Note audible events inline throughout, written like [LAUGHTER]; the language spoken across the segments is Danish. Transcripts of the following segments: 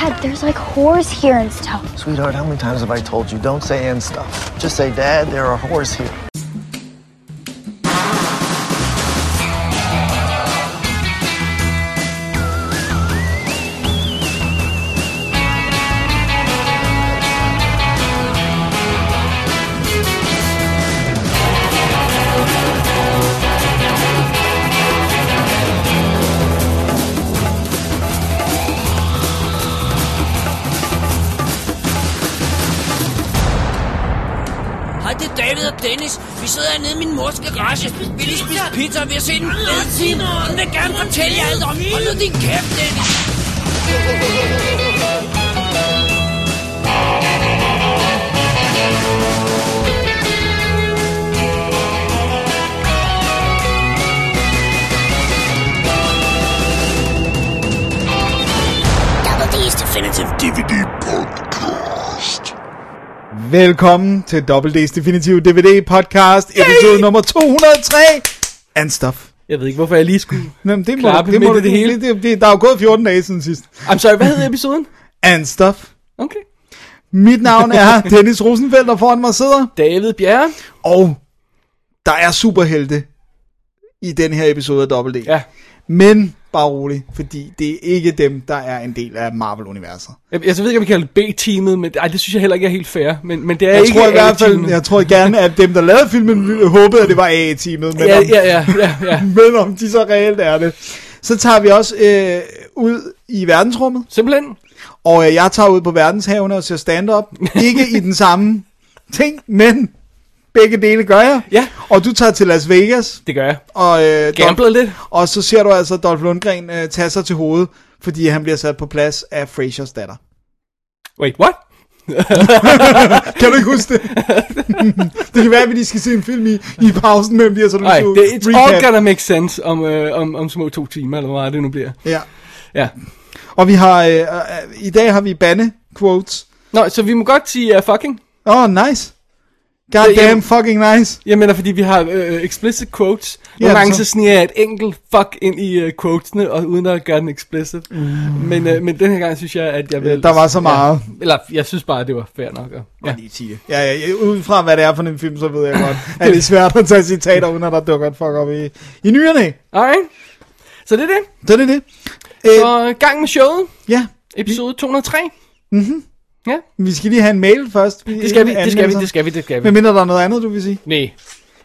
Dad, there's like whores here and stuff. Sweetheart, how many times have I told you don't say and stuff? Just say, Dad, there are whores here. Lige spise pizza ved at se en fed film. Hun vil gerne fortælle jer alt om. Hold nu din kæft, Dennis. Double D's Definitive DVD Podcast. Velkommen til WD's Definitive DVD Podcast, episode nummer 203. And stuff. Jeg ved ikke, hvorfor jeg lige skulle... Nå, men det må, Klappe det må i det hele. Det, det, det, der er jo gået 14 dage siden sidst. I'm sorry, hvad hedder episoden? And stuff. Okay. Mit navn er [LAUGHS] Dennis Rosenfeldt, og foran mig sidder. David Bjerre. Og der er superhelte i den her episode af WD. Ja. Men bare rolig, fordi det er ikke dem, der er en del af Marvel-universet. Jeg, jeg ved ikke, om vi kalder det B-teamet, men ej, det synes jeg heller ikke er helt fair. Men, men det er Jeg ikke tror i hvert fald, jeg tror gerne, at dem, der lavede filmen, håbede, at det var A-teamet. Men, Ja, om, ja, ja, ja, ja. [LAUGHS] men om de så reelt er det. Så tager vi også øh, ud i verdensrummet. Simpelthen. Og øh, jeg tager ud på verdenshavene og ser stand-up. Ikke i den samme ting, men begge dele gør jeg. Ja. Og du tager til Las Vegas. Det gør jeg. Og, øh, Gambler Dolph- lidt. Og så ser du altså Dolph Lundgren øh, tage sig til hovedet, fordi han bliver sat på plads af Frasers datter. Wait, what? [LAUGHS] Kan du ikke huske det? [LAUGHS] det kan være, at vi skal se en film i, i pausen mellem de her, så du Nej, det, it's recap. all gonna make sense om, øh, om, om små to timer, eller hvor meget det nu bliver. Ja. Ja. Og vi har, øh, øh, i dag har vi bande quotes. Nå, så vi må godt sige uh, fucking. Oh, nice. God Ja, damn jamen- fucking nice. Jeg mener, fordi vi har øh, explicit quotes. Ja, Nogle gange så- sniger jeg et enkelt fuck ind i øh, quotesene, og uden at gøre den explicit. Mm. Men, øh, men den her gang synes jeg, at jeg vil... Der var så meget. Ja, eller, jeg synes bare, at det var fair nok. Og, ja. lige sige det. Ja, ja, ja, ud fra hvad det er for en film, så ved jeg godt, at det er [LAUGHS] svært at tage citater, uden at der dukker et fuck op i, i nyerne. Alright. Så det er det. Så det er det. Øh, Så gang med showet. ja, Episode 203. Mhm. Ja, vi skal lige have en mail først. det skal vi, det skal vi, det skal vi, det skal vi. Hvad mindre der er noget andet, du vil sige? Nej.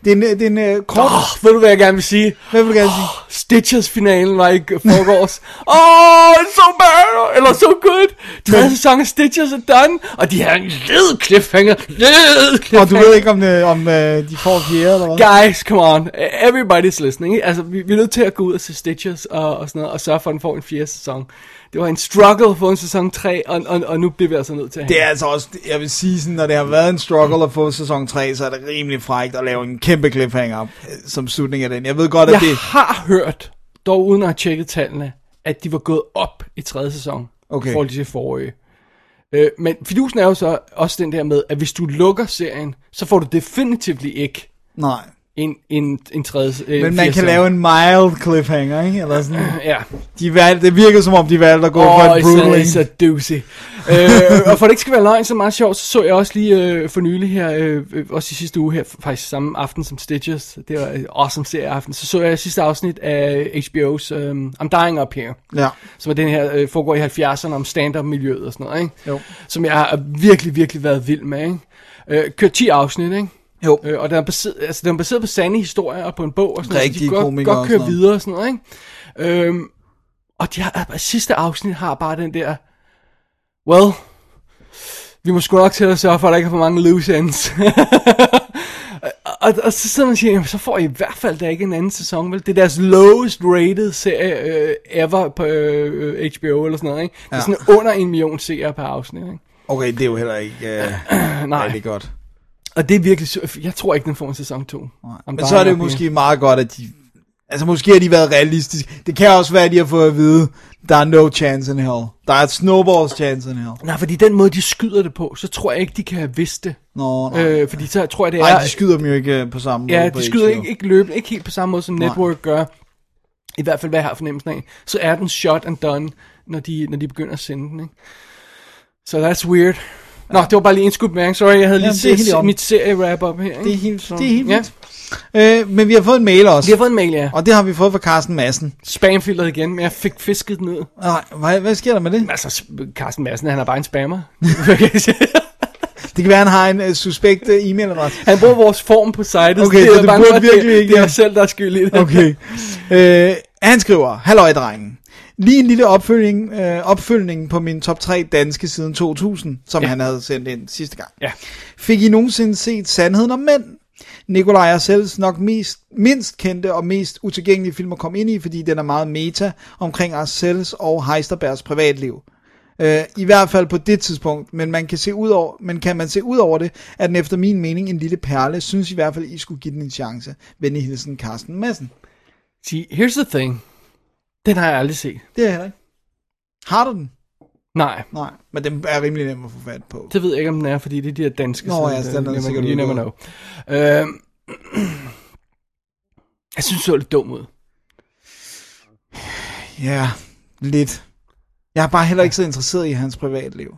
Det er en, det er en uh, kort... Åh, oh, ved du hvad jeg gerne vil sige? Hvad vil du gerne sige? Stitches-finalen var i forgårs. Oh, it's so bad, eller so good. Tredje sæson af Stitches er done, og de har en led cliffhanger, led Og cliffhanger. du ved ikke, om, det, om uh, de får fjerde eller hvad? Guys, come on. Everybody's listening. Altså, vi, vi er nødt til at gå ud og se Stitches og, og sådan noget, og sørge for, at den får en fjerde sæson. Det var en struggle få en sæson 3, og, og, og nu bliver vi altså nødt til at Det er altså også, jeg vil sige sådan, når det har været en struggle at få sæson 3, så er det rimelig frækt at lave en kæmpe cliffhanger øh, som slutning af den. Jeg ved godt, at Jeg det... har hørt, dog uden at have tjekket tallene, at de var gået op i tredje sæson. Okay. I forhold til forrige. Øh, men fidusen er jo så også den der med, at hvis du lukker serien, så får du definitivt ikke Nej. En, en, en tredje øh, Men man kan lave en mild cliffhanger, ikke? Eller sådan. [CLEARS THROAT] Ja. De valgte, det virker som om, de valgte at gå Åh, for oh, en brutal. it's a doozy. øh, og for det ikke skal være løgn, så meget sjovt, så så jeg også lige øh, for nylig her, øh, øh, også i sidste uge her, faktisk samme aften som Stitches, det var en awesome serieaften, så så jeg sidste afsnit af HBO's um, I'm Dying Up Here, Ja. som er den her, øh, foregår i 70'erne om stand-up-miljøet og sådan noget, ikke? Jo. Som jeg har virkelig, virkelig været vild med, ikke? Øh, kørt 10 afsnit, ikke? Jo. Øh, og den er, baseret, altså, den er baseret på sande historier og på en bog og sådan noget, så de godt, og godt køre videre og sådan noget, ikke? Øhm, og de har, sidste afsnit har bare den der, well, vi må sgu nok til at sørge for, at der ikke er for mange loose ends. [LAUGHS] og, og, så sidder man og siger, jamen, så får I i hvert fald da ikke en anden sæson, vel? Det er deres lowest rated serie øh, ever på øh, HBO eller sådan noget, ikke? Det er sådan under en million seere per afsnit, ikke? Okay, det er jo heller ikke uh, [CLEARS THROAT] Nej, rigtig godt. Og det er virkelig, jeg tror ikke, den får en sæson 2. Men så er det jo måske meget godt, at de... Altså måske har de været realistiske. Det kan også være, at de har fået at vide, der er no chance in hell. Der er et snowballs chance in hell. Nej, fordi den måde, de skyder det på, så tror jeg ikke, de kan have vidst det. Nå, nej. Øh, fordi så tror jeg, det er... Nej, de skyder dem jo ikke øh, på samme måde Ja, de skyder ikke, ikke løbende, ikke helt på samme måde, som Nej. Network gør. i hvert fald hvad jeg har fornemmelsen af, så er den shot and done, når de, når de begynder at sende den, ikke? Så so that's weird. Nå, det var bare lige en skud bemærkning. Sorry, jeg havde Jamen, lige det set mit serie-wrap-up her. Ikke? Det er helt, Så- det er helt ja. Øh, men vi har fået en mail også. Vi har fået en mail, ja. Og det har vi fået fra Carsten Madsen. Spamfilteret igen, men jeg fik fisket den ud. Nej, hvad, hvad sker der med det? Altså, Carsten Madsen, han er bare en spammer. [LAUGHS] Det kan være, han har en uh, suspekt uh, e-mailadresse. han bruger vores form på sitet. Okay, er så det burde virkelig det, ikke- Det er selv, der er skyld i det. Okay. Øh, han skriver, Halløj drengen. Lige en lille opfølgning, øh, opfølgning på min top 3 danske siden 2000, som Ja. han havde sendt ind sidste gang. Ja. Fik I nogensinde set Sandheden om Mænd? Nikolaj er selv nok mest, mindst kendte og mest utilgængelige film at komme ind i, fordi den er meget meta omkring Arcels og Heisterbergs privatliv. Øh, I hvert fald på det tidspunkt, men man kan se ud over, men kan man se ud over det, er den efter min mening en lille perle. Synes i hvert fald, I skulle give den en chance. Venlig hilsen, Carsten Madsen. See, here's the thing. Den har jeg aldrig set. Det er jeg heller ikke. Har du den? Nej, Nej, men den er rimelig nem at få fat på. det ved jeg ikke, om den er, fordi det er de her danske. Nå, ja, den er never- sikkert You never know. Øh, [CLEARS THROAT] jeg synes, det så lidt dum ud. Ja, lidt. Jeg er bare heller ikke så interesseret i hans privatliv.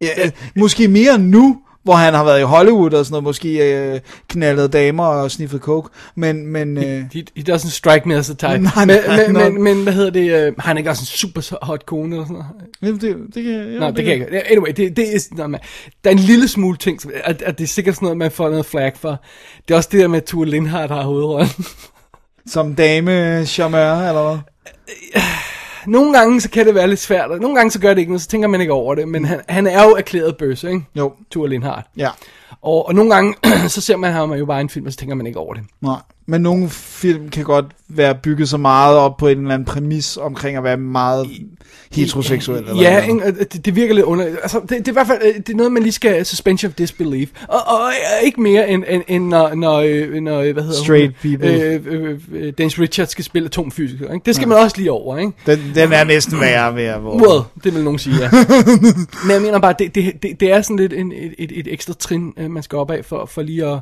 Ja, øh, måske mere nu, hvor han har været i Hollywood og sådan noget, måske øh, knaldet damer og sniffet coke, men, men øh, He, he doesn't strike me as a type. Nej, nej, men, nej. men, men, men, hvad hedder det? Øh, har han ikke også en super hot kone eller sådan noget? jamen, det, det kan ja, Nå, det kan jeg ikke. Anyway, det, det er, nå, man, der er en lille smule ting, som, at, at det er sikkert sådan noget, man får noget flag for. Det er også det der med, at Tue Lindhardt har hovedrollen. Som dame charmeur, eller hvad? Nogle gange, så kan det være lidt svært, og nogle gange, så gør det ikke noget, så tænker man ikke over det, men han, han er jo erklæret bøsse, ikke? Jo, Tue Lindhardt. ja. Og, og nogle gange, [CLEARS THROAT] så ser man ham jo bare en film, og så tænker man ikke over det. Nej. Men nogle film kan godt være bygget så meget op på en eller anden præmis omkring at være meget heteroseksuel. Eller Ja, noget. ikke? Og det, det virker lidt under... Altså, det, det, er i hvert fald øh, det er noget, man lige skal suspension of disbelief. Og, og øh, ikke mere end, end, end når, når, øh, når, øh, hvad hedder Straight hun? people. Øh, øh, øh, Dennis Richards skal spille atomfysiker. Ikke? Det skal ja. man også lige over, ikke? Den, den er næsten værre ved at... Hvor... Well, det vil nogen sige, ja. [LAUGHS] Men jeg mener bare, det, det, det, det er sådan lidt en, et, et, et ekstra trin, øh, man skal op af, for, for lige at...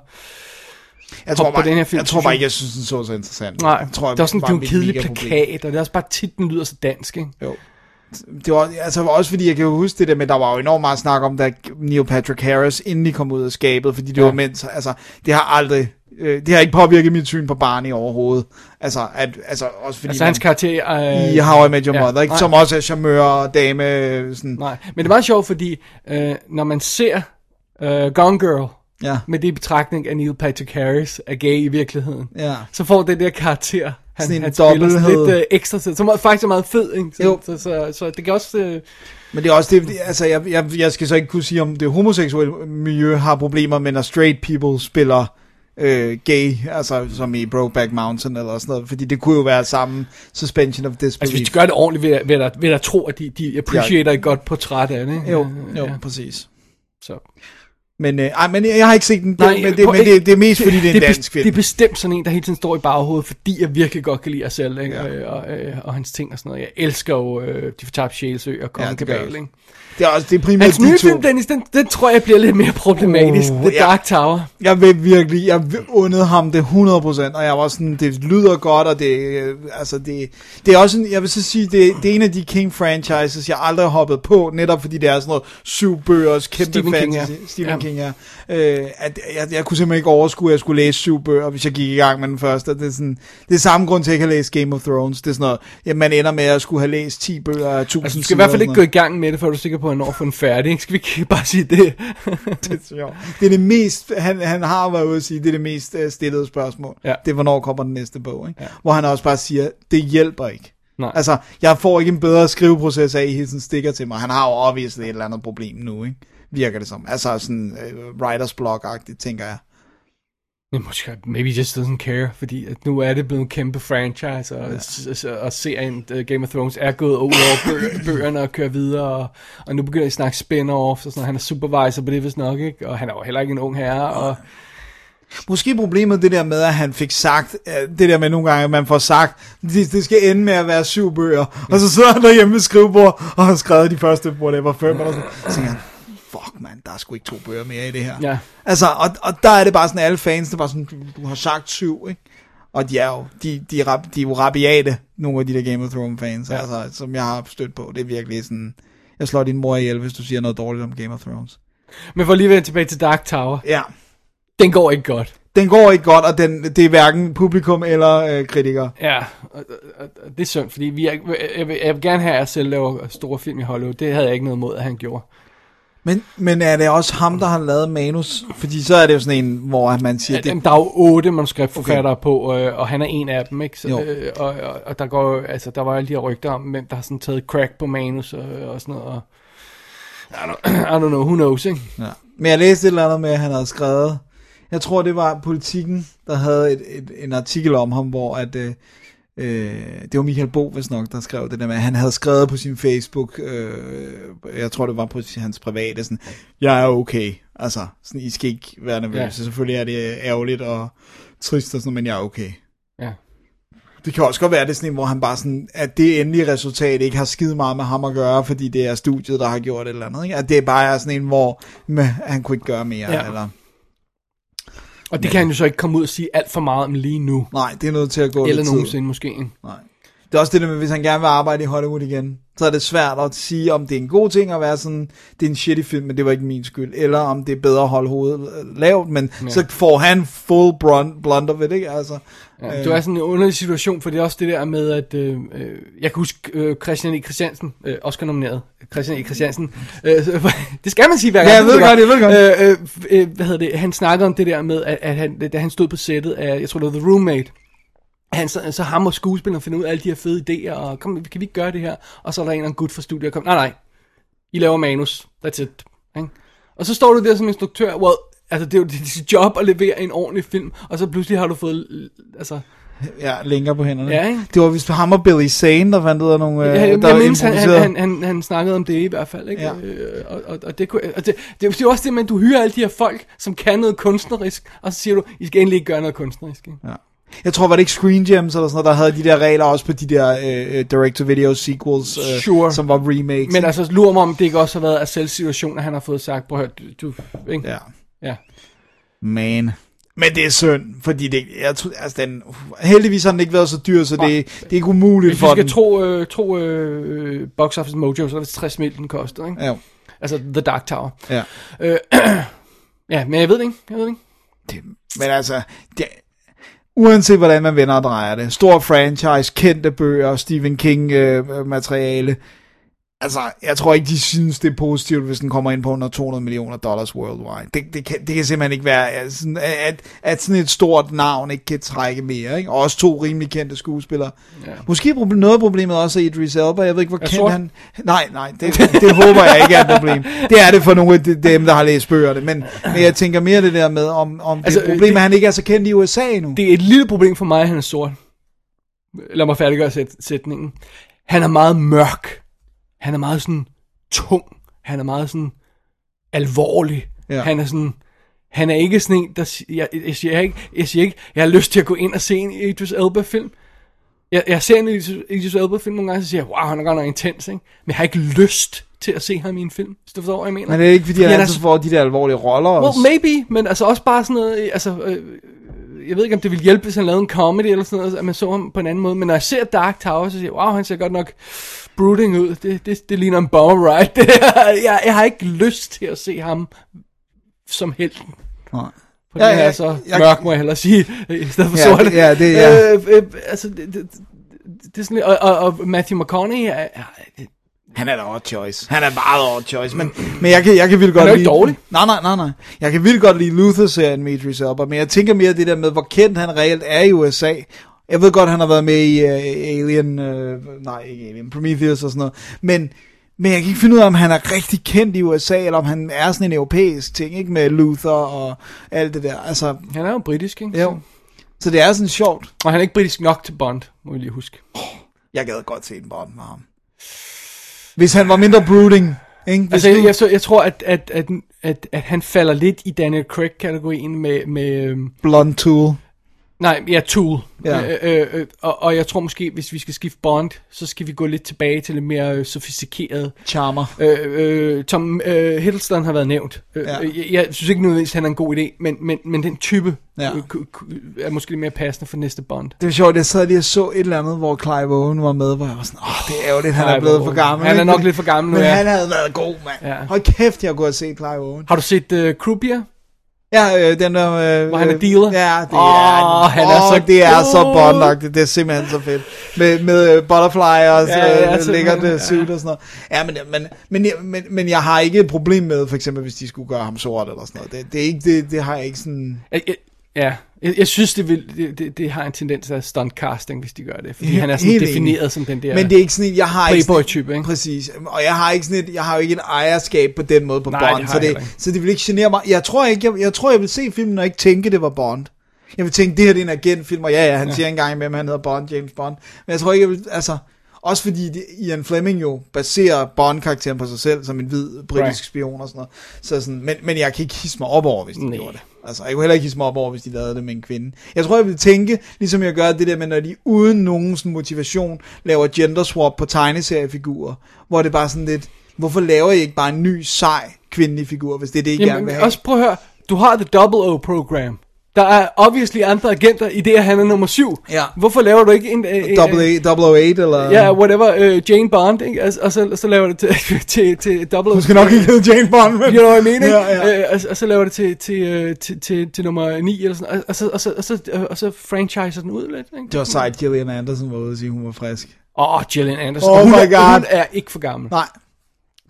Jeg tror, Hop på bare, den her film, jeg tror bare jeg. ikke, jeg synes, den så så interessant. Nej, jeg tror, det er også sådan, var det er en kedelig plakat, og det er også bare tit, den lyder så dansk, ikke? Jo. Det var altså også fordi, jeg kan huske det der med, der var jo enormt meget snak om, da Neil Patrick Harris endelig kom ud af skabet, fordi det Ja. var mens, altså, det har aldrig, øh, det har ikke påvirket mit syn på Barney overhovedet. Altså, at, altså også fordi Altså hans karakter... Øh, i How I Met Your ja, Mother, ikke? nej. som også er charmeur og dame, sådan, Nej, men det meget sjovt, fordi øh, når man ser øh, Gone Girl, ja, med det i betragtning, at Neil Patrick Harris er gay i virkeligheden, ja. så får det der karakter, han, Sådan en han spiller sådan lidt øh, ekstra til, som er faktisk er meget fed, ikke? Så, Jo. Så, så, så, det kan også... Øh, Men det er også det, altså jeg, jeg, jeg skal så ikke kunne sige, om det homoseksuelle miljø har problemer, men når straight people spiller øh, gay, altså som i Brokeback Mountain eller sådan noget, fordi det kunne jo være samme suspension of disbelief. altså hvis de gør det ordentligt, vil jeg, vil jeg, vil jeg tro, at de, de appreciater et godt portræt af det, ikke? Jo, jo, ja, præcis. så. Men, øh, ej, men jeg har ikke set den, Nej, men, det, på- men det, det er mest fordi, det er en det, dansk film. Det er bestemt sådan en, der hele tiden står i baghovedet, fordi jeg virkelig godt kan lide at selv, ikke? Ja. Og, og, øh, og, hans ting og sådan noget. Jeg elsker jo øh, De Fortabte Sjælsø og Kongen Ja, Kabal, ikke? det er også det er primært Hans de nye to. film, Dennis, den, den tror jeg bliver lidt mere problematisk. Oh, The ja. Dark Tower. Jeg vil virkelig, jeg undede ham det 100%, og jeg var sådan, det lyder godt, og det, øh, altså det, det er også, en, jeg vil så sige, det, det er en af de King franchises, jeg aldrig har hoppet på, netop fordi det er sådan noget syv bøgers, kæmpe Stephen King, fantasy, ja. Stephen Ja. King, ja. Øh, at jeg, jeg kunne simpelthen ikke overskue, at jeg skulle læse syv bøger, hvis jeg gik i gang med den første. Det er, sådan, det er samme grund til, at jeg ikke har læst Game of Thrones. Det er sådan noget, ja, man ender med at skulle have læst 10 bøger af 1000 Altså, du skal i hvert fald ikke gå i gang med det, før du er sikker på, at han når at få den færdig. Skal vi ikke bare sige det? [LAUGHS] Det er det mest, han, han har været ude at sige, det er det mest uh, stillede spørgsmål. Ja. Det er, hvornår kommer den næste bog, ikke? Ja. Hvor han også bare siger, det hjælper ikke. Nej. Altså, jeg får ikke en bedre skriveproces af, at tiden stikker til mig. Han har jo obviously et eller andet problem nu, ikke? Virker det som. Altså sådan uh, writers block-agtigt, tænker jeg. Måske, maybe just doesn't care, fordi at nu er det blevet en kæmpe franchise, og, ja. og, og serien uh, Game of Thrones er gået over bøger, [LAUGHS] bøgerne og kører videre, og, og nu begynder de at snakke spin-offs, og sådan noget. Han er supervisor på det, hvis nok, ikke? Og han er jo heller ikke en ung herre, og Måske problemet det der med, at han fik sagt, øh, det der med nogle gange, at man får sagt, det, det skal ende med at være syv bøger, og så sidder han derhjemme ved skrivebord, og har skrevet de første, whatever, fem eller sådan, så tænker han, fuck man, der er sgu ikke to bøger mere i det her. Ja. Altså, og, og der er det bare sådan, alle fans, det er bare sådan, du, du har sagt syv, ikke? Og de er jo, de, de, er, de er jo rabiate, nogle af de der Game of Thrones fans, ja. altså, som jeg har stødt på. Det er virkelig sådan, jeg slår din mor ihjel, hvis du siger noget dårligt om Game of Thrones. Men for lige vende tilbage til Dark Tower. Ja, Den går ikke godt. den går ikke godt, og den, det er hverken publikum eller øh, kritikere. Ja, og, og, og, det er synd, fordi vi er, jeg, vil, jeg vil gerne have, at jeg selv laver store film i Hollywood. Det havde jeg ikke noget mod, at han gjorde. Men, men er det også ham, der har lavet manus? Fordi så er det jo sådan en, hvor man siger, Det, det, der er jo otte manuskriptforfattere okay. på, øh, og han er en af dem, ikke? Så, øh, og, og, og, der går altså, der var alle de her rygter om, hvem der har sådan taget crack på manus og, og sådan noget. Og, I, don't, [CLEARS THROAT] I don't know, who knows, ikke? Ja. Men jeg læste et eller andet med, at han havde skrevet, jeg tror det var Politiken, der havde et, et, en artikel om ham, hvor at, øh, øh, det var Michael Bo, hvis nok, der skrev det der med, at han havde skrevet på sin Facebook, øh, jeg tror det var på hans private, sådan, jeg er okay, altså, sådan, I skal ikke være nervøse, Ja. selvfølgelig er det ærgerligt og trist og sådan, men jeg er okay. Ja. Det kan også godt være, det er sådan en, hvor han bare sådan, at det endelige resultat ikke har skide meget med ham at gøre, fordi det er studiet, der har gjort et eller andet. Ikke? At det bare er sådan en, hvor med, han kunne ikke gøre mere. Ja. Eller, Og det kan han jo så ikke komme ud og sige alt for meget om lige nu. nej, det er nødt til at gå Eller lidt tid. nogensinde måske. ikke? Nej. Det er også det der med, hvis han gerne vil arbejde i Hollywood igen, så er det svært at sige, om det er en god ting at være sådan, det er en shitty film, men det var ikke min skyld, eller om det er bedre at holde hovedet lavt, men Ja. så får han full blunt of it, ikke? Altså, Ja, det er sådan en underlig situation, for det er også det der med, at øh, øh, jeg kan huske øh, Christian E. Christiansen, øh, Oscar nomineret, Christian E. Christiansen, øh, [LAUGHS] det skal man sige hver gang. Ja, jeg ved det godt, jeg ved godt. Øh, øh, øh, hvad hedder det, han snakkede om det der med, at, at han, da han stod på sættet af, jeg tror det var The Roommate, han, så, så ham og skuespilleren finder ud af alle de her fede idéer, og kom, kan vi ikke gøre det her? Og så er der en eller anden gut fra studiet, og kom, nej nej, I laver manus, that's it. Ikke? Og så står du der som instruktør, well, altså det er jo dit job at levere en ordentlig film, og så pludselig har du fået, altså, ja, længere på hænderne. Ja, ikke? Det var vist ham og Billy Zane, der fandt ud af nogle, øh, Ja, jeg, der jeg mindes, han, han, han, han, snakkede om det i hvert fald, ikke? Ja. Øh, og, og, og, det, kunne, og det, det, det er jo også det, at du hyrer alle de her folk, som kan noget kunstnerisk, og så siger du, I skal endelig ikke gøre noget kunstnerisk. Ikke? Ja. Jeg tror, var det ikke Screen Gems eller sådan noget, der havde de der regler også på de der øh, direct-to-video sequels, øh, Sure. som var remakes. Men altså, lurer mig om det ikke også har været af selvsituation, at han har fået sagt, prøv at høre, du, du ikke? Ja. ja. Man. Men det er synd, fordi det, jeg tror, altså den, heldigvis har den ikke været så dyr, så det, det er ikke umuligt Hvis for vi skal den. tro, øh, tro øh, Box Office Mojo, så er det 60 mil, den koster, ikke? Ja, Altså, The Dark Tower. ja. Øh, [CLEARS THROAT] ja, men jeg ved det ikke, jeg ved det ikke. Det, men altså, det, uanset hvordan man vender og drejer det, stor franchise, kendte bøger, Stephen King øh, materiale, altså, jeg tror ikke, de synes, det er positivt, hvis den kommer ind på under 200 millioner dollars worldwide. Det, det, kan, det kan simpelthen ikke være, altså, at, at sådan et stort navn ikke kan trække mere, ikke? Og også to rimelig kendte skuespillere. Ja. Måske er proble- noget af problemet også er Idris Elba. Jeg ved ikke, hvor kendt sort? han... Nej, nej, det, det håber jeg ikke er et problem. Det er det for nogle af de- dem, der har læst bøgerne. Men, men jeg tænker mere det der med, om, om Altså, det et problem, det- at han ikke er så kendt i USA endnu. Det er et lille problem for mig, at han er sort. Lad mig færdiggøre sæt, sætningen. Han er meget mørk. Han er meget sådan tung. Han er meget sådan alvorlig. Ja. Han er sådan... Han er ikke sådan en, der jeg, jeg, siger ikke, jeg siger ikke, jeg har lyst til at gå ind og se en Idris Elba-film. Jeg, jeg ser en Idris Idris Elba-film nogle gange, så siger jeg, wow, han er godt nok intens, ikke? Men jeg har ikke lyst til at se ham i en film, hvis du forstår, hvad jeg mener. Men det er ikke, fordi han han er altid får de der alvorlige roller Well, også. maybe, men altså også bare sådan noget, øh, altså, øh, jeg ved ikke, om det ville hjælpe, hvis han lavede en comedy eller sådan noget, at man så ham på en anden måde, men når jeg ser Dark Tower, så siger jeg, wow, han ser godt nok brooding ud, det, det, det ligner en bomber ride, [LAUGHS] det jeg, jeg har ikke lyst til at se ham som helten. Nej. For Ja, det ja, er så jeg- mørk, må jeg hellere sige, [LAUGHS] i stedet for Ja, sort. det- ja, det- ja. Øh, øh, altså, det, det, det, det er sådan lidt, og, og, og Matthew McConaughey er, er, Han er da odd choice. Han er meget odd choice, men, men jeg kan, jeg kan vildt godt er jo lide... ikke dårlig. Nej, nej, nej, nej. Jeg kan vildt godt lide Luther-serien med Idris Elba, men jeg tænker mere det der med, hvor kendt han reelt er i USA. Jeg ved godt, han har været med i uh, Alien, uh, nej, ikke Alien, Prometheus og sådan noget, men, men jeg kan ikke finde ud af, om han er rigtig kendt i USA, eller om han er sådan en europæisk ting, ikke med Luther og alt det der. Altså, han er jo britisk, ikke? jo. Så det er sådan sjovt. Og han er ikke britisk nok til Bond, må vi lige huske. Jeg gad godt se en Bond med ham. Hvis han var mindre brooding, ikke? Hvis Altså, jeg, du- jeg, så, jeg tror, at, at, at, at, at han falder lidt i Daniel Craig-kategorien med, med øhm, Blonde Tool. Nej, ja, Tool. Ja. Øh, øh, øh, og, og jeg tror måske, hvis vi skal skifte Bond, så skal vi gå lidt tilbage til lidt mere øh, sofistikeret. Charmer. Øh, øh, Tom øh, Hiddleston har været nævnt. Øh, Ja. ja. jeg, jeg synes ikke nødvendigvis, han er en god idé, men, men, men den type Ja. øh, er måske lidt mere passende for næste Bond. Det var sjovt, jeg sad lige og så et eller andet, hvor Clive Owen var med, hvor jeg var sådan, åh, det er ærgerligt, han er Clive blevet for Owen. gammel. Han er nok lidt for gammel nu, Men ja. han havde været god, mand. Ja. Hold kæft, jeg kunne have set Clive Owen. Har du set uh, Croupier? Ja, øh, den der... Øh, Hvor han er øh, dealer? Ja, det er... han er åh, så det er så bondagtigt. Det er simpelthen så fedt. Med, med øh, butterfly og Ja, ja, simpelthen, lækkert ja. ja. suit og sådan noget. Ja, men, men, men, men, men jeg har ikke et problem med, for eksempel, hvis de skulle gøre ham sort eller sådan noget. Det, det, er ikke, det, det har jeg ikke sådan... Jeg, jeg, ja, jeg, jeg synes, det, vil, det, det, det har en tendens af stunt casting, hvis de gør det. Fordi Helt- han er sådan defineret enig. som den der... Men det er ikke sådan, jeg har ikke sådan- Playboy-type, ikke? Præcis. Og jeg har ikke sådan et, jeg har jo ikke et ejerskab på den måde på Nej, det Bond, har så det, ikke. så det vil ikke genere mig. Jeg tror ikke, jeg, jeg tror, jeg vil se filmen og ikke tænke, det var Bond. Jeg vil tænke, det her det er en agentfilm, og ja, ja, han ja. siger engang imellem, han hedder Bond, James Bond. Men jeg tror ikke, jeg vil, altså, også fordi det, Ian Fleming jo baserer Bond-karakteren på sig selv, som en hvid britisk Right. spion og sådan noget. Så sådan, men, men jeg kan ikke hisse mig op over, hvis de Nej. gjorde det. Altså, jeg kunne heller ikke hisse mig op over, hvis de lavede det med en kvinde. Jeg tror, jeg vil tænke, ligesom jeg gør det der med, når de uden nogen sådan motivation laver gender swap på tegneseriefigurer, hvor det bare sådan lidt, hvorfor laver I ikke bare en ny, sej kvindelig figur, hvis det er det, I gerne vil Jamen, have? også prøv at høre, du har The Double O program. Der er obviously andre agenter i det, at han er nummer syv. Ja. Hvorfor laver du ikke en... en Double A, double 08, eller... Ja, whatever, uh, Jane Bond, ikke? Altså, og så, så laver det til, [LAUGHS] til, til Double O. Du skal nok ikke hedde Jane Bond, men... You know what I mean, ikke? Ja, ja. Øh, og, og så laver det til, til, øh, til, til, til nummer 9 eller sådan og, og, så, og, så, og, så, øh, og så franchiser den ud lidt, ikke? Det var sejt, Gillian Anderson var ude og sige, hun var frisk. Åh, oh, Gillian Anderson. Oh hun, my er, God. hun er ikke for gammel. Nej.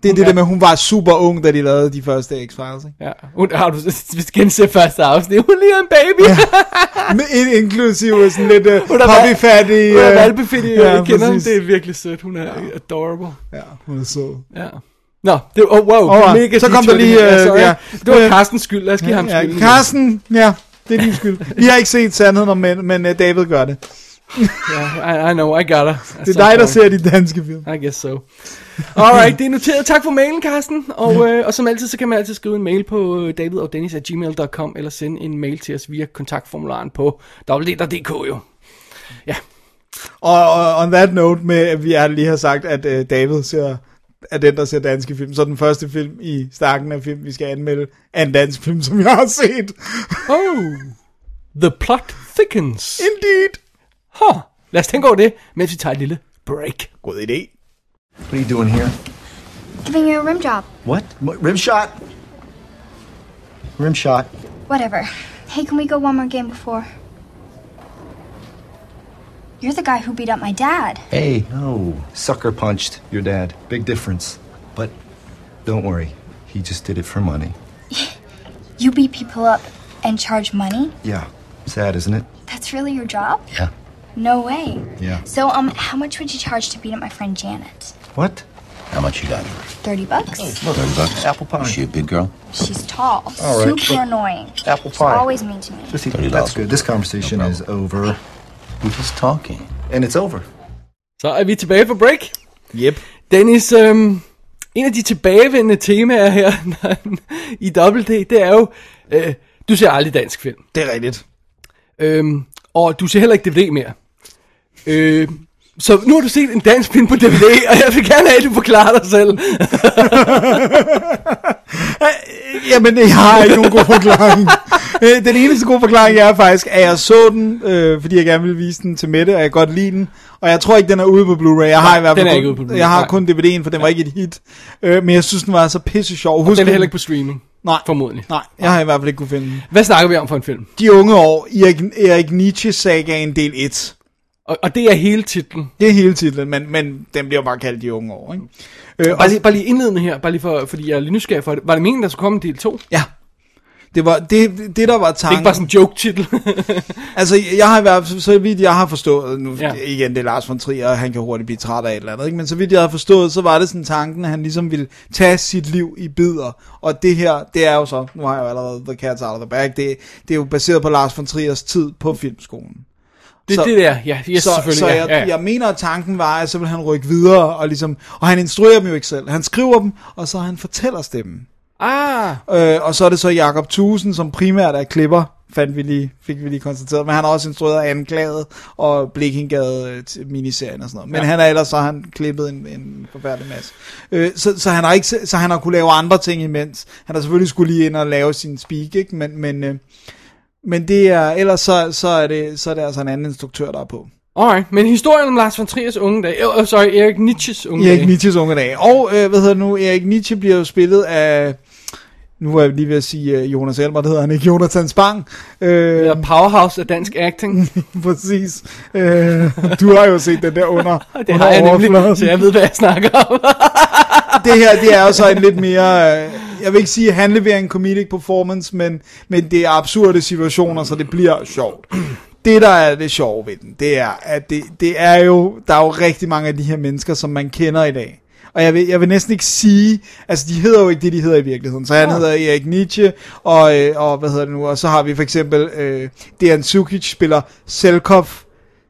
Det er det der med, at hun var super ung, da de lavede de første X-Files, ikke? Ja, hun, har du [LAUGHS] genser første afsnit, hun ligner en baby. Ja. [LAUGHS] Med in- inklusive sådan lidt uh, er poppyfattig... hun er øh, valpefittig, ja, ja, kender præcis. Det er virkelig sødt. Hun er ja. adorable. Ja, hun er sød. Ja. Nå, det var, oh, wow, Alright, mega så kom der lige, øh, Sorry. ja. Det var Øh, Carstens skyld, lad os give ham Ja, skylden. Carsten, ja, det er din skyld. Vi har ikke set sandheden om mænd, men uh, David gør det. Ja, I, I know, I got her. Det er dig, der ser de danske film. I guess so. Alright, det er noteret. Tak for mailen, Carsten. Og, øh, og som altid, så kan man altid skrive en mail på øh, davidogdennis.gmail.com eller sende en mail til os via kontaktformularen på www.dk jo. Ja, Og, og on that note med, at vi lige har sagt, at uh, David ser, er den, der ser danske film. Så den første film i stakken af film, vi skal anmelde, er en dansk film, som jeg har set. Oh, the plot thickens. Indeed. Huh. Lad os tænke over det, mens vi tager et lille break. God idé. What are you doing here? Giving you a rim job. What? what? Rim shot? Rim shot. Whatever. Hey, can we go one more game before? You're the guy who beat up my dad. Hey. No. Sucker punched your dad. Big difference. But don't worry. He just did it for money. [LAUGHS] You beat people up and charge money? Yeah. Sad, isn't it? That's really your job? Yeah. No way. Yeah. So, um, how much would you charge to beat up my friend Janet? What? How much you got? 30 bucks? Thirty bucks. Apple pie. Is she a big girl? She's tall. All right, Super but- annoying. Apple She's pie. always mean to me. Just That's good. This conversation No is over. We're just talking. And it's over. Så er vi tilbage på break. Yep. Dennis, øhm, en af de tilbagevendende temaer her [LAUGHS] i WD, det er jo, øh, du ser aldrig dansk film. Det er rigtigt. Øhm, og du ser heller ikke DVD mere. Øh, så nu har du set en dansk film på DVD, og jeg vil gerne have, at du forklarer dig selv. [LAUGHS] Jamen, jeg har ikke nogen god forklaring. Øh, den eneste gode forklaring er faktisk, at jeg så den, øh, fordi jeg gerne ville vise den til Mette, og jeg godt lide den. Og jeg tror ikke, den er ude på Blu-ray. Jeg har i hvert fald den er kun, ikke ude på Blu-ray. jeg har kun DVD'en, for den var ikke et hit. Øh, men jeg synes, den var så pisse sjov. Husk, Den er heller ikke på streaming, Nej, formodentlig. nej, jeg har i hvert fald ikke kunne finde den. Hvad snakker vi om for en film? De unge år, Erik, Erik Nietzsche-sagaen del 1. Og, og det er hele titlen. Det er hele titlen, men, men den bliver bare kaldt De unge år. Ikke? Øh, og, Bare lige, bare lige indledende her, bare lige for, fordi jeg er lidt nysgerrig for det. Var det meningen, der skulle komme del 2? Det ja, det var det, det der var er tanken. ikke bare sådan en joke-titel. [LAUGHS] Altså, jeg har i hvert fald, så vidt jeg har forstået, nu Ja. ja. igen, det er Lars von Trier, og han kan hurtigt blive træt af et eller andet, ikke? men så vidt jeg har forstået, så var det sådan tanken, at han ligesom ville tage sit liv i bidder, og det her, det er jo så, nu har jeg jo allerede The Cat's Out of the Bag, det, det er jo baseret på Lars von Triers tid på filmskolen. Det er det der, ja, yes, så, selvfølgelig. så jeg, ja, ja. jeg mener, at tanken var, at så vil han rykke videre, og, ligesom, og han instruerer dem jo ikke selv. Han skriver dem, og så han fortæller stemmen. Ah, Øh, og så er det så Jakob Thusen, som primært er klipper fandt vi lige, fik vi lige konstateret. Men han har også instrueret Anklaget og Blikkingade øh, til miniserien og sådan noget. Men ja. han er ellers, så han klippet en, en forfærdelig masse. Øh, så, så, han har ikke, så han har kunne lave andre ting imens. Han har selvfølgelig skulle lige ind og lave sin speak, ikke? Men, men, øh, men det er, ellers så, så, er det, så er det altså en anden instruktør, der er på. Alright, men historien om Lars von Triers unge dag, oh, sorry, Erik Nietzsches unge Erik dag. Nietzsches unge dag. Og, øh, hvad hedder det nu, Erik Nietzsche bliver jo spillet af, nu var jeg lige ved at sige uh, Jonas Elmer, det hedder han ikke, Jonathan Spang. Øh, Ja, powerhouse af dansk acting. [LAUGHS] præcis. Øh, du har jo set den der under, [LAUGHS] Det under har jeg nemlig, så jeg ved, hvad jeg snakker om. [LAUGHS] det her, det er jo så en lidt mere, øh, jeg vil ikke sige, han leverer en comedic performance, men, men det er absurde situationer, så det bliver sjovt. Det, der er det sjove ved den, det er, at det, det er jo, der er jo rigtig mange af de her mennesker, som man kender i dag. Og jeg vil, jeg vil næsten ikke sige, altså de hedder jo ikke det, de hedder i virkeligheden. Så han hedder Erik Nietzsche, og, øh, og hvad hedder det nu, og så har vi for eksempel, øh, Dejan Sukic spiller Selkov,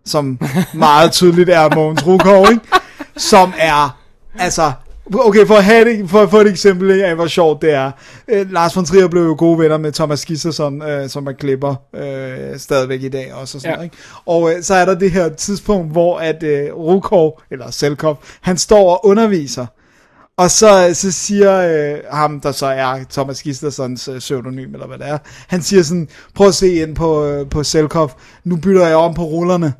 som meget tydeligt er Mogens Rukov, ikke? [LAUGHS] Som er, altså, okay, for at, have det, for at få et eksempel af, hvor sjovt det er. Øh, Lars von Trier blev jo gode venner med Thomas Gisserson, øh, som er klipper øh, stadigvæk i dag også. Og, sådan Ja. noget, ikke? og øh, så er der det her tidspunkt, hvor at øh, Rukov, eller Selkov, han står og underviser. Og så, så siger øh, ham, der så er Thomas Gistersons øh, pseudonym, eller hvad det er, han siger sådan, prøv at se ind på, øh, på Selkov, nu bytter jeg om på rullerne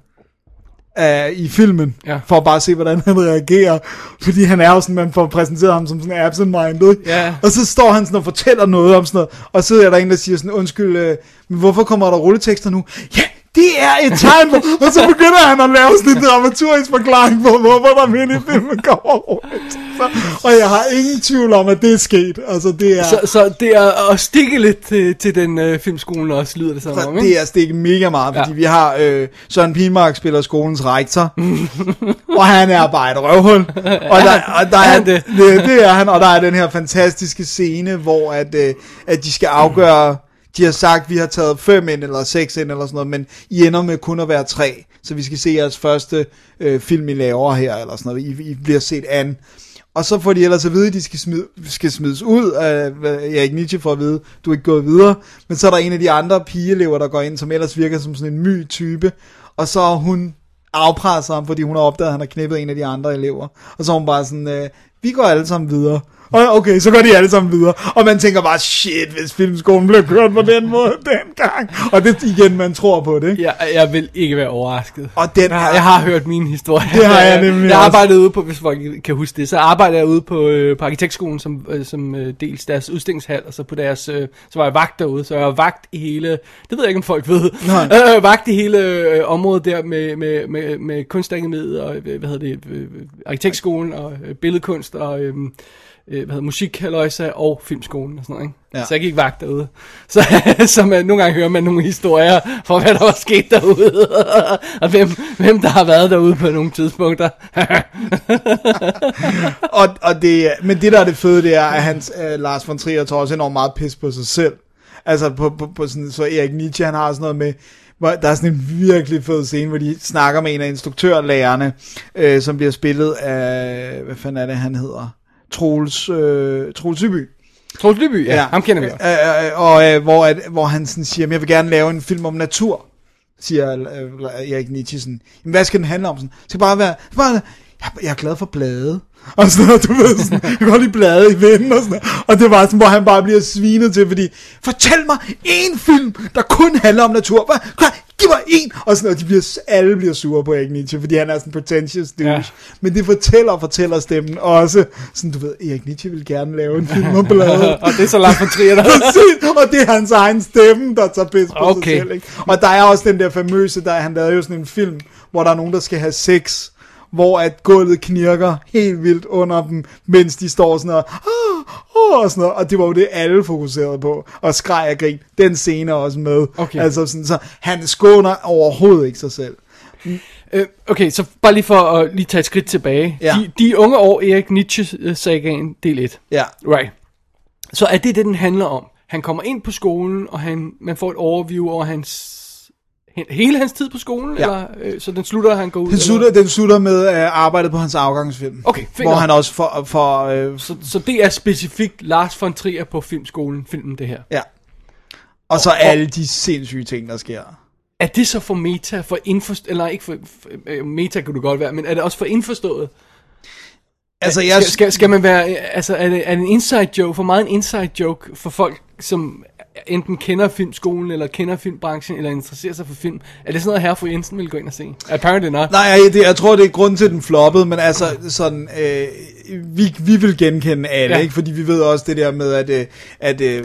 øh, i filmen, Ja. for at bare se, hvordan han reagerer. Fordi han er jo sådan, man får præsenteret ham som sådan absent-minded. Ja. Og så står han sådan og fortæller noget om sådan noget, og så er der en, der siger sådan, undskyld, øh, men hvorfor kommer der rulletekster nu? Ja, det er et tegn på, og så begynder han at lave sådan en dramaturgisk forklaring på, hvorfor der midt i filmen kommer rulletekster. Og jeg har ingen tvivl om, at det er sket. Altså, det er... Så, så det er at stikke lidt til, til den øh, filmskolen også, lyder det som om, ikke? Det er stikket mega meget, fordi Ja. vi har øh, Søren Pilmark spiller skolens rektor, og han er bare et røvhul. Og der, og der [LAUGHS] er, han det? det? Det, det er han, og der er den her fantastiske scene, hvor at, øh, at de skal afgøre, de har sagt, at vi har taget fem ind, eller seks ind, eller sådan noget, men I ender med kun at være tre, så vi skal se jeres første øh, film, I laver her, eller sådan noget, I, I bliver set an. Og så får de ellers at vide, at de skal, smid, skal smides ud af Erik Nietzsche for at vide, du er ikke gået videre. Men så er der en af de andre pigeelever, der går ind, som ellers virker som sådan en my type. Og så er hun afpresser ham, fordi hun har opdaget, at han har knippet en af de andre elever. Og så er hun bare sådan, øh, vi går alle sammen videre. Og okay, så går de alle sammen videre. Og man tænker bare, shit, hvis filmskolen blev kørt på den måde [LAUGHS] dengang. Og det igen, man tror på det. ikke? Jeg, jeg vil ikke være overrasket. Og den Jeg har, jeg har hørt min historie. Det har jeg nemlig Jeg arbejdede ude på, hvis folk kan huske det, så arbejder jeg ude på, øh, på arkitektskolen, som, øh, som øh, dels deres udstillingshal, og så på deres, øh, så var jeg vagt derude, så jeg var vagt i hele, det ved jeg ikke, om folk ved, Nej. [LAUGHS] øh, vagt i hele øh, området der med, med, med, med kunstakademiet, og øh, hvad hedder det, øh, arkitektskolen, og øh, billedkunst, og øh, øh, hvad hedder, musik, halløjsa, og filmskolen og sådan noget, ikke? Ja. Så jeg gik vagt derude. [LAUGHS] Så, så man, nogle gange hører man nogle historier for, hvad der var sket derude, [LAUGHS] og hvem, hvem der har været derude på nogle tidspunkter. [LAUGHS] og, og det, men det der er det fede, det er, at hans, uh, Lars von Trier tager også enormt meget pis på sig selv. Altså på, på, på sådan, så Erik Nietzsche, han har sådan noget med, hvor der er sådan en virkelig fed scene, hvor de snakker med en af instruktørlærerne, øh, som bliver spillet af, hvad fanden er det, han hedder? Troels, øh, Troels Syby. Troels Lyby, ja, ja, ham kender vi også. Øh, øh, og øh, hvor, at, hvor han sådan siger, "Men jeg vil gerne lave en film om natur, siger øh, Erik Nietzsche sådan. Jamen, hvad skal den handle om? Sådan, det skal bare være, bare, jeg, jeg er glad for blade. Og sådan noget, du ved, sådan, [LAUGHS] jeg kan godt lide blade i vinden og sådan noget. Og det var sådan, hvor han bare bliver svinet til, fordi, fortæl mig en film, der kun handler om natur. Hvad? Giv mig en! Og sådan noget, de bliver, alle bliver sure på Erik Nietzsche, fordi han er sådan en pretentious douche. Ja. Men det fortæller og fortæller stemmen også. Sådan, du ved, Erik Nietzsche vil gerne lave en film om blade. [LAUGHS] Og det er så langt fra Trier, der [LAUGHS] Præcis, og det er hans egen stemme, der tager pis på Okay. sig selv. Ikke? Og der er også den der famøse, der han lavede jo sådan en film, hvor der er nogen, der skal have sex, hvor at gulvet knirker helt vildt under dem, mens de står sådan og, "Ah, ah," og sådan noget, og det var jo det, alle fokuserede på, og skreg og grin. Den scene er også med. Okay. Altså sådan, så han skåner overhovedet ikke sig selv. Øh, okay, så bare lige for at lige tage et skridt tilbage. Ja. De, de unge år, Erik Nietzsche-sagaen, del 1. Ja. Right. Så er det det, den handler om. Han kommer ind på skolen, og han, man får et overview over hans hele hans tid på skolen, Ja. eller øh, så den slutter, og han går ud? Den eller slutter, den slutter med uh, arbejdet på hans afgangsfilm. Okay, fint Hvor han også får, for, uh, Så, så det er specifikt Lars von Trier på filmskolen, filmen det her. Ja. Og så alle de sindssyge ting, der sker. Er det så for meta, for indforstået, eller ikke for, for øh, meta kunne det godt være, men er det også for indforstået? Altså, jeg, Skal, skal, skal man være, øh, altså er det, er det en inside joke, for meget en inside joke for folk, som enten kender filmskolen, eller kender filmbranchen, eller interesserer sig for film? Er det sådan noget, herre fru Jensen vil gå ind og se? Apparently not. Nej, det, jeg tror, det er grund til, at den floppede, men altså, sådan, øh, vi, vi vil genkende alle, Ja. ikke? Fordi vi ved også det der med, at, øh, at øh,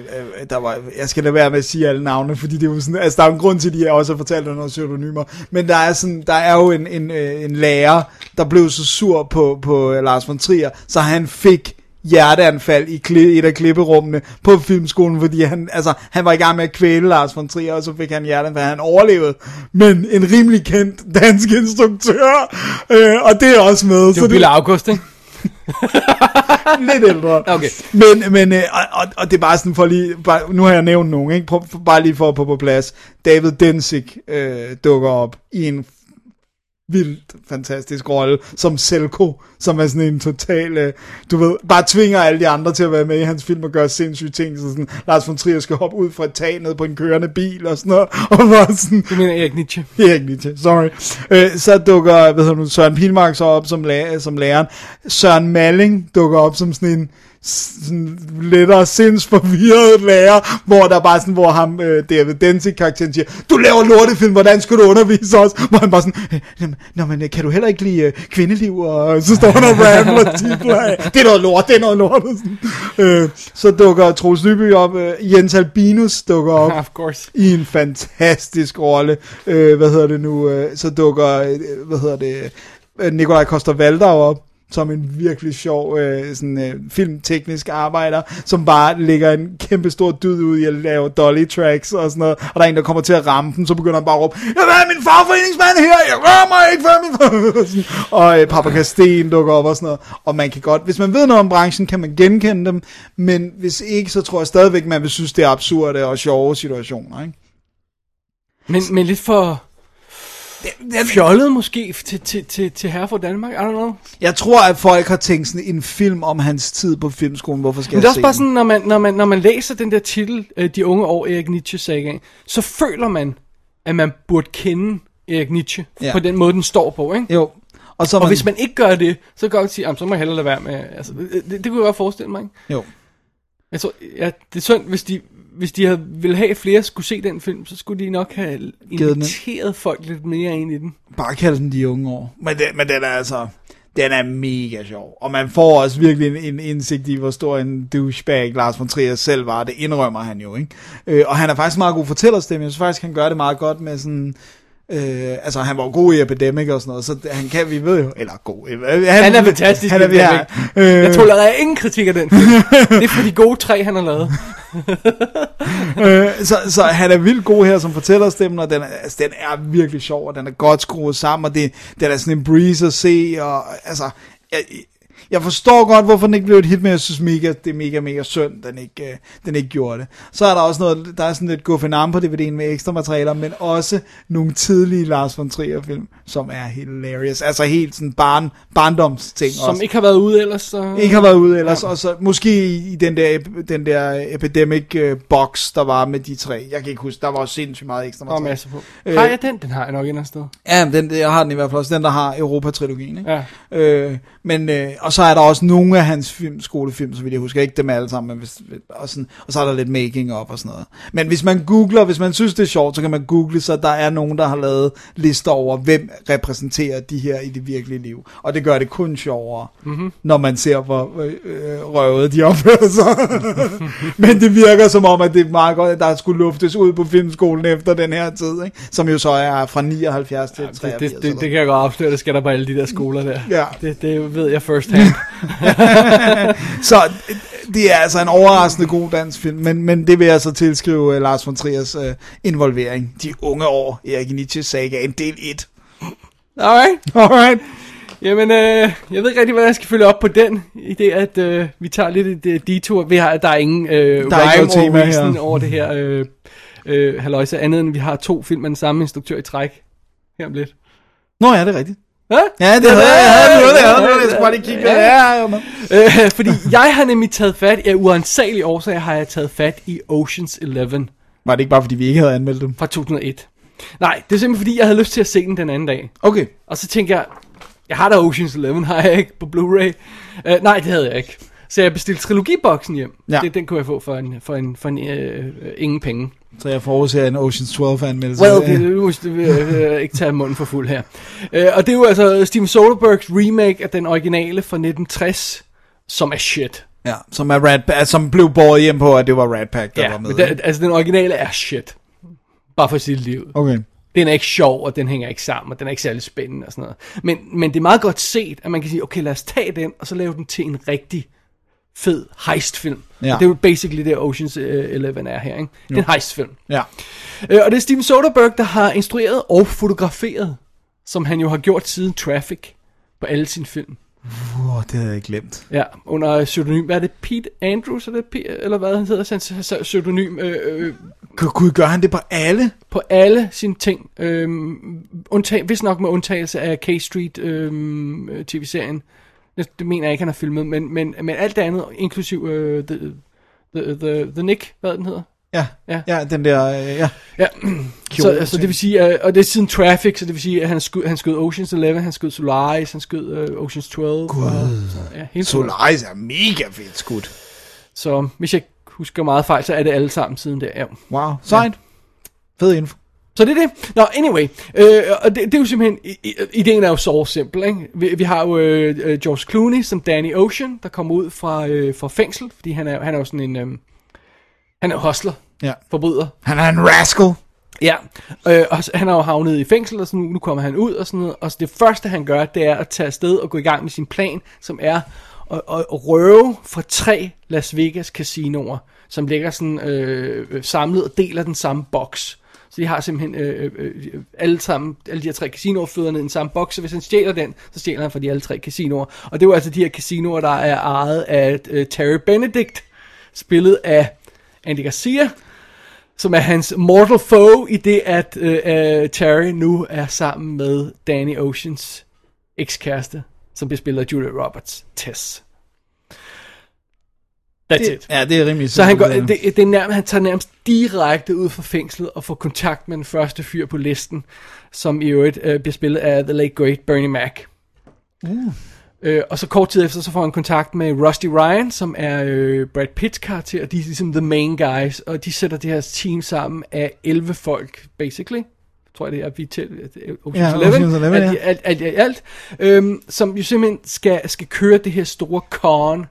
der var, jeg skal lade være med at sige alle navne, fordi det er jo sådan, altså, der er en grund til, at de også har fortalt nogle pseudonymer, men der er sådan, der er jo en, en, øh, en lærer, der blev så sur på, på øh, Lars von Trier, så han fik hjerteanfald i et af klipperummene på filmskolen, fordi han, altså, han var i gang med at kvæle Lars von Trier, og så fik han hjerteanfald, han overlevede. Men en rimelig kendt dansk instruktør, øh, og det er også med. Det er jo Bille August, ikke? [LAUGHS] lidt ældre. Okay. Men, men øh, og, og, det er bare sådan for lige, bare, nu har jeg nævnt nogen, ikke? Prøv, bare lige for at få på plads. David Densig øh, dukker op i en vildt fantastisk rolle som Selko, som er sådan en total, øh, du ved, bare tvinger alle de andre til at være med i hans film og gøre sindssyge ting, så sådan, Lars von Trier skal hoppe ud fra et tag ned på en kørende bil og sådan noget, [LAUGHS] og bare sådan, Du mener Erik Nietzsche. Erik Nietzsche, sorry. Øh, så dukker, hvad hedder nu, Søren Pilmark så op som, lærer, som læreren. Søren Malling dukker op som sådan en sådan lettere sindsforvirret lærer, hvor der bare sådan, hvor ham, øh, David Densig karakteren siger, du laver lortefilm, hvordan skal du undervise os? Hvor han bare sådan, øh, nå, men øh, kan du heller ikke lide øh, kvindeliv? Og så står han og rambler det er noget lort, det er noget lort. Og sådan. Øh, så dukker Troels Lyby op, øh, Jens Albinus dukker op [LAUGHS] Of course. i en fantastisk rolle. Øh, hvad hedder det nu? Øh, så dukker, øh, hvad hedder det, øh, Nikolaj Koster Valdau op som en virkelig sjov øh, sådan, øh, filmteknisk arbejder, som bare lægger en kæmpe stor dyd ud i at lave dolly tracks og sådan noget, og der er en, der kommer til at ramme den, så begynder han bare at råbe, jeg vil min fagforeningsmand her, jeg rører mig ikke før min [LAUGHS] og øh, Papa Kasten dukker op og sådan noget, og man kan godt, hvis man ved noget om branchen, kan man genkende dem, men hvis ikke, så tror jeg stadigvæk, man vil synes, det er absurde og sjove situationer, ikke? Men, men lidt for fjollet måske til, til, til, til herre for Danmark, I don't know. Jeg tror, at folk har tænkt sådan en film om hans tid på filmskolen. Hvorfor skal Men det er jeg også se bare den? sådan, når man, når man, når man læser den der titel, øh, De unge år Erik Nietzsche sagaen, så føler man, at man burde kende Erik Nietzsche, ja. Ja. på den måde, den står på, ikke? Jo. Og, så Og man, hvis man ikke gør det, så kan jeg godt sige, "Jamen, så må jeg hellere lade være med, altså, det, det, det kunne jeg godt forestille mig, ikke? Jo. Jeg tror, ja, det er synd, hvis de, hvis de havde, ville have, at flere skulle se den film, så skulle de nok have inviteret folk lidt mere ind i den. Bare kalde den de unge år. Men, den, men den er altså... Den er mega sjov. Og man får også virkelig en, en indsigt i, hvor stor en douchebag Lars von Trier selv var. Det indrømmer han jo, ikke? Øh, og han er faktisk meget god fortællerstemme. Jeg synes faktisk, han gør det meget godt med sådan... Øh, altså, han var jo god i Epidemic og sådan noget, så han kan, vi ved jo, eller god, øh, han, Han er fantastisk han er, ja, øh, Jeg tolererer ingen kritik af den det er for de gode tre, han har lavet. [LAUGHS] øh, så, så han er vildt god her som fortællerstemmen, og den er, altså, den er virkelig sjov, og den er godt skruet sammen, og det, den er sådan en breeze at se, og altså, jeg, jeg forstår godt, hvorfor den ikke blev et hit, men jeg synes mega, det er mega, mega synd, den ikke, øh, den ikke gjorde det. Så er der også noget, der er sådan lidt Guffinam på DVD'en med ekstra materialer, men også nogle tidlige Lars von Trier film, som er hilarious. Altså helt sådan barn, barndomsting Som også ikke har været ude ellers. Så... ikke har været ude ellers, ja. og så måske i, i den der, den der epidemic uh, box, der var med de tre. Jeg kan ikke huske, der var også sindssygt meget ekstra Der er materiale. masser på. Øh, Har jeg den? Den har jeg nok et sted. Ja, den, jeg har den i hvert fald også, den der har Europa-trilogien, ikke? Ja. Øh, men, øh, og så er der også nogle af hans film, skolefilm, så vidt jeg husker, ikke dem alle sammen, men hvis, og, sådan, og så er der lidt making up og sådan noget. Men hvis man googler, hvis man synes det er sjovt, så kan man google, så der er nogen, der har lavet lister over, hvem repræsenterer de her i det virkelige liv. Og det gør det kun sjovere, mm-hmm. når man ser, hvor øh, øh, røvet de opfører sig. [LAUGHS] men det virker som om, at det er meget godt, at der skulle luftes ud på filmskolen efter den her tid, ikke? som jo så er fra 79 til 83. Det, det, det, det kan jeg godt afsløre, det skal der på alle de der skoler der. Ja. Det, det ved jeg first hand. [LAUGHS] Så det er altså en overraskende god dansk film, men, men det vil jeg så tilskrive uh, Lars von Triers uh, involvering. De unge år, Erik Nietzsche saga, en del 1. Alright. Alright. Jamen, øh, jeg ved ikke rigtig, hvordan jeg skal følge op på den idé, at øh, vi tager lidt et øh, detour. Vi har, der er ingen øh, Der er rhyme tema her. over det her øh, øh, halløjse, andet end vi har to film med den samme instruktør i træk. Her om lidt. Nå ja, det er rigtigt. Hæ? Ja, det havde jeg, havde noget, jeg havde noget, jeg skulle bare lige kigge. Ja, ja, ja. Øh, fordi jeg har nemlig taget fat, af uansagelige årsager har jeg taget fat i Ocean's Eleven. Var det ikke bare, fordi vi ikke havde anmeldt dem? fra 2001. Nej, det er simpelthen fordi, jeg havde lyst til at se den den anden dag. Okay. Og så tænkte jeg, jeg har da Ocean's Eleven, har jeg ikke på Blu-ray? Uh, nej, det havde jeg ikke. Så jeg bestilte trilogiboksen hjem. Ja. Det, den kunne jeg få for en, for en, for en uh, ingen penge. Så jeg forudser en Ocean's 12 anmeldelse. Well, det, nu det vil jeg øh, ikke tage munden for fuld her. Uh, og det er jo altså Steven Soderberghs remake af den originale fra 1960, som er shit. Ja, som, er Rat, som blev båret hjem på, at det var Rat Pack, der Ja, var med. men den, altså den originale er shit. Bare for sit liv. Okay. Den er ikke sjov, og den hænger ikke sammen, og den er ikke særlig spændende og sådan noget. Men, men det er meget godt set, at man kan sige, okay, lad os tage den, og så lave den til en rigtig fed heistfilm. Ja. Og det er jo basically det, Ocean's øh, Eleven er her, ikke? Det er en heistfilm. Ja. Øh, og det er Steven Soderbergh, der har instrueret og fotograferet, som han jo har gjort siden Traffic på alle sine film. Uh, det havde jeg glemt. Ja, under pseudonym, hvad er det, Pete Andrews, er det, P- eller hvad han hedder, hans pseudonym, øh, øh, Kunne, kunne gøre han det på alle? på alle sine ting, øh, undtag, hvis nok med undtagelse af K-Street øh, tv-serien. Det, det mener jeg ikke, han har filmet, men, men, men alt det andet, inklusiv øh, the, the, the, the Nick, hvad den hedder. Ja. Ja. Ja, den der, øh, ja. Ja, [CLEARS THROAT] så, altså, det vil sige, øh, og det er siden Traffic, så det vil sige, at han skød, han skød Ocean's 11, han skød Solaris, han skød øh, Ocean's 12. Gud. Og, så, ja, helt Sol- Solaris er mega fedt skudt. så hvis jeg husker meget fejl, så er det alle sammen siden der. Ja. Wow, sejt. Fed info. Så det er det. Nå, anyway. Øh, og det, det er jo simpelthen, ideen er jo så simpel, ikke? Vi, vi har jo øh, øh, George Clooney som Danny Ocean, der kommer ud fra, øh, fra fængsel, fordi han er, han er jo sådan en, øh, han er hostler, Ja. forbryder. Han er en rascal. Ja, øh, og han er jo havnet i fængsel, og så nu, nu kommer han ud og sådan noget, og så det første han gør, det er at tage afsted og gå i gang med sin plan, som er at, at, at røve fra tre Las Vegas casinoer, som ligger sådan øh, øh, samlet og deler den samme boks. Så de har simpelthen øh, øh, øh, alle, sammen, alle de her tre casinoer føder ned i den samme boks, så hvis han stjæler den, så stjæler han fra de alle tre casinoer. Og det er jo altså de her casinoer, der er ejet af øh, Terry Benedict, spillet af Andy Garcia, som er hans mortal foe i det, at øh, øh, Terry nu er sammen med Danny Oceans ekskæreste, som bliver spillet af Julia Roberts, Tess. That's Det, it. ja, det er rimelig Så han, går, det, det er nærmest, han tager nærmest direkte ud fra fængslet og får kontakt med den første fyr på listen, som i øvrigt øh, bliver spillet af The Late Great Bernie Mac. Uh. Øh, og så kort tid efter, så får han kontakt med Rusty Ryan, som er øh, Brad Pitts karakter, og de er ligesom the main guys, og de sætter det her team sammen af 11 folk, basically. Tror jeg det er, vi til Ocean's Ja, Eleven, Ocean's Eleven, alt, alt, alt, alt, alt øhm, som jo simpelthen skal, skal køre det her store con,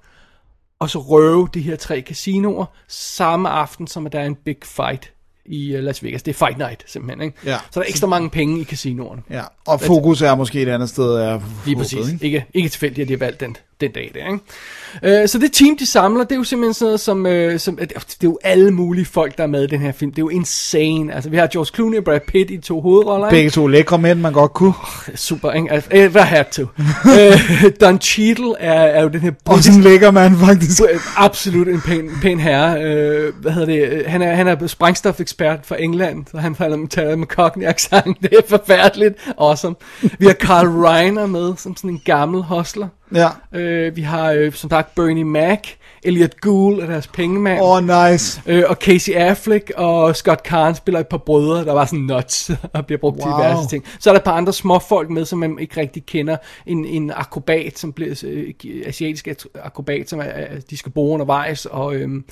og så røve de her tre casinoer samme aften, som at der er en big fight i uh, Las Vegas. Det er fight night, simpelthen. Ikke? Ja. Så der er ekstra mange penge i casinoerne. Ja, og fokus er måske et andet sted. Er Lige håbet, præcis. Ikke? Ikke, ikke tilfældigt, at de har valgt den, den dag der. Ikke? Uh, så det team, de samler, det er jo simpelthen sådan noget som... Uh, som det er jo alle mulige folk, der er med i den her film. Det er jo insane. Altså, vi har George Clooney og Brad Pitt i to hovedroller. ikke? Begge to lækre mænd, man godt kunne. Super, ikke? Altså, ever had to. uh, [LAUGHS] Don Cheadle er, er jo den her Også en lækker mand, faktisk. Øh, Absolut en pæn, pæn herre. Øh, hvad hedder det? Øh, Han er, han er brændstofekspert fra England, så han falder med, taler med cockney accent. [LAUGHS] Det er forfærdeligt. Awesome. Vi har Carl Reiner med, som sådan en gammel hostler. Ja. Øh, vi har, øh, som sagt, Bernie Mac, Elliot Gould er deres pengemand. Åh, oh, nice. Øh, og Casey Affleck og Scott Carn spiller et par brødre, der var sådan nuts [LAUGHS] og bliver brugt wow. til diverse ting. Så er der et par andre små folk med, som man ikke rigtig kender. En, en akrobat, som bliver øh, asiatisk akrobat, som er, de skal bo undervejs. Og, øhm,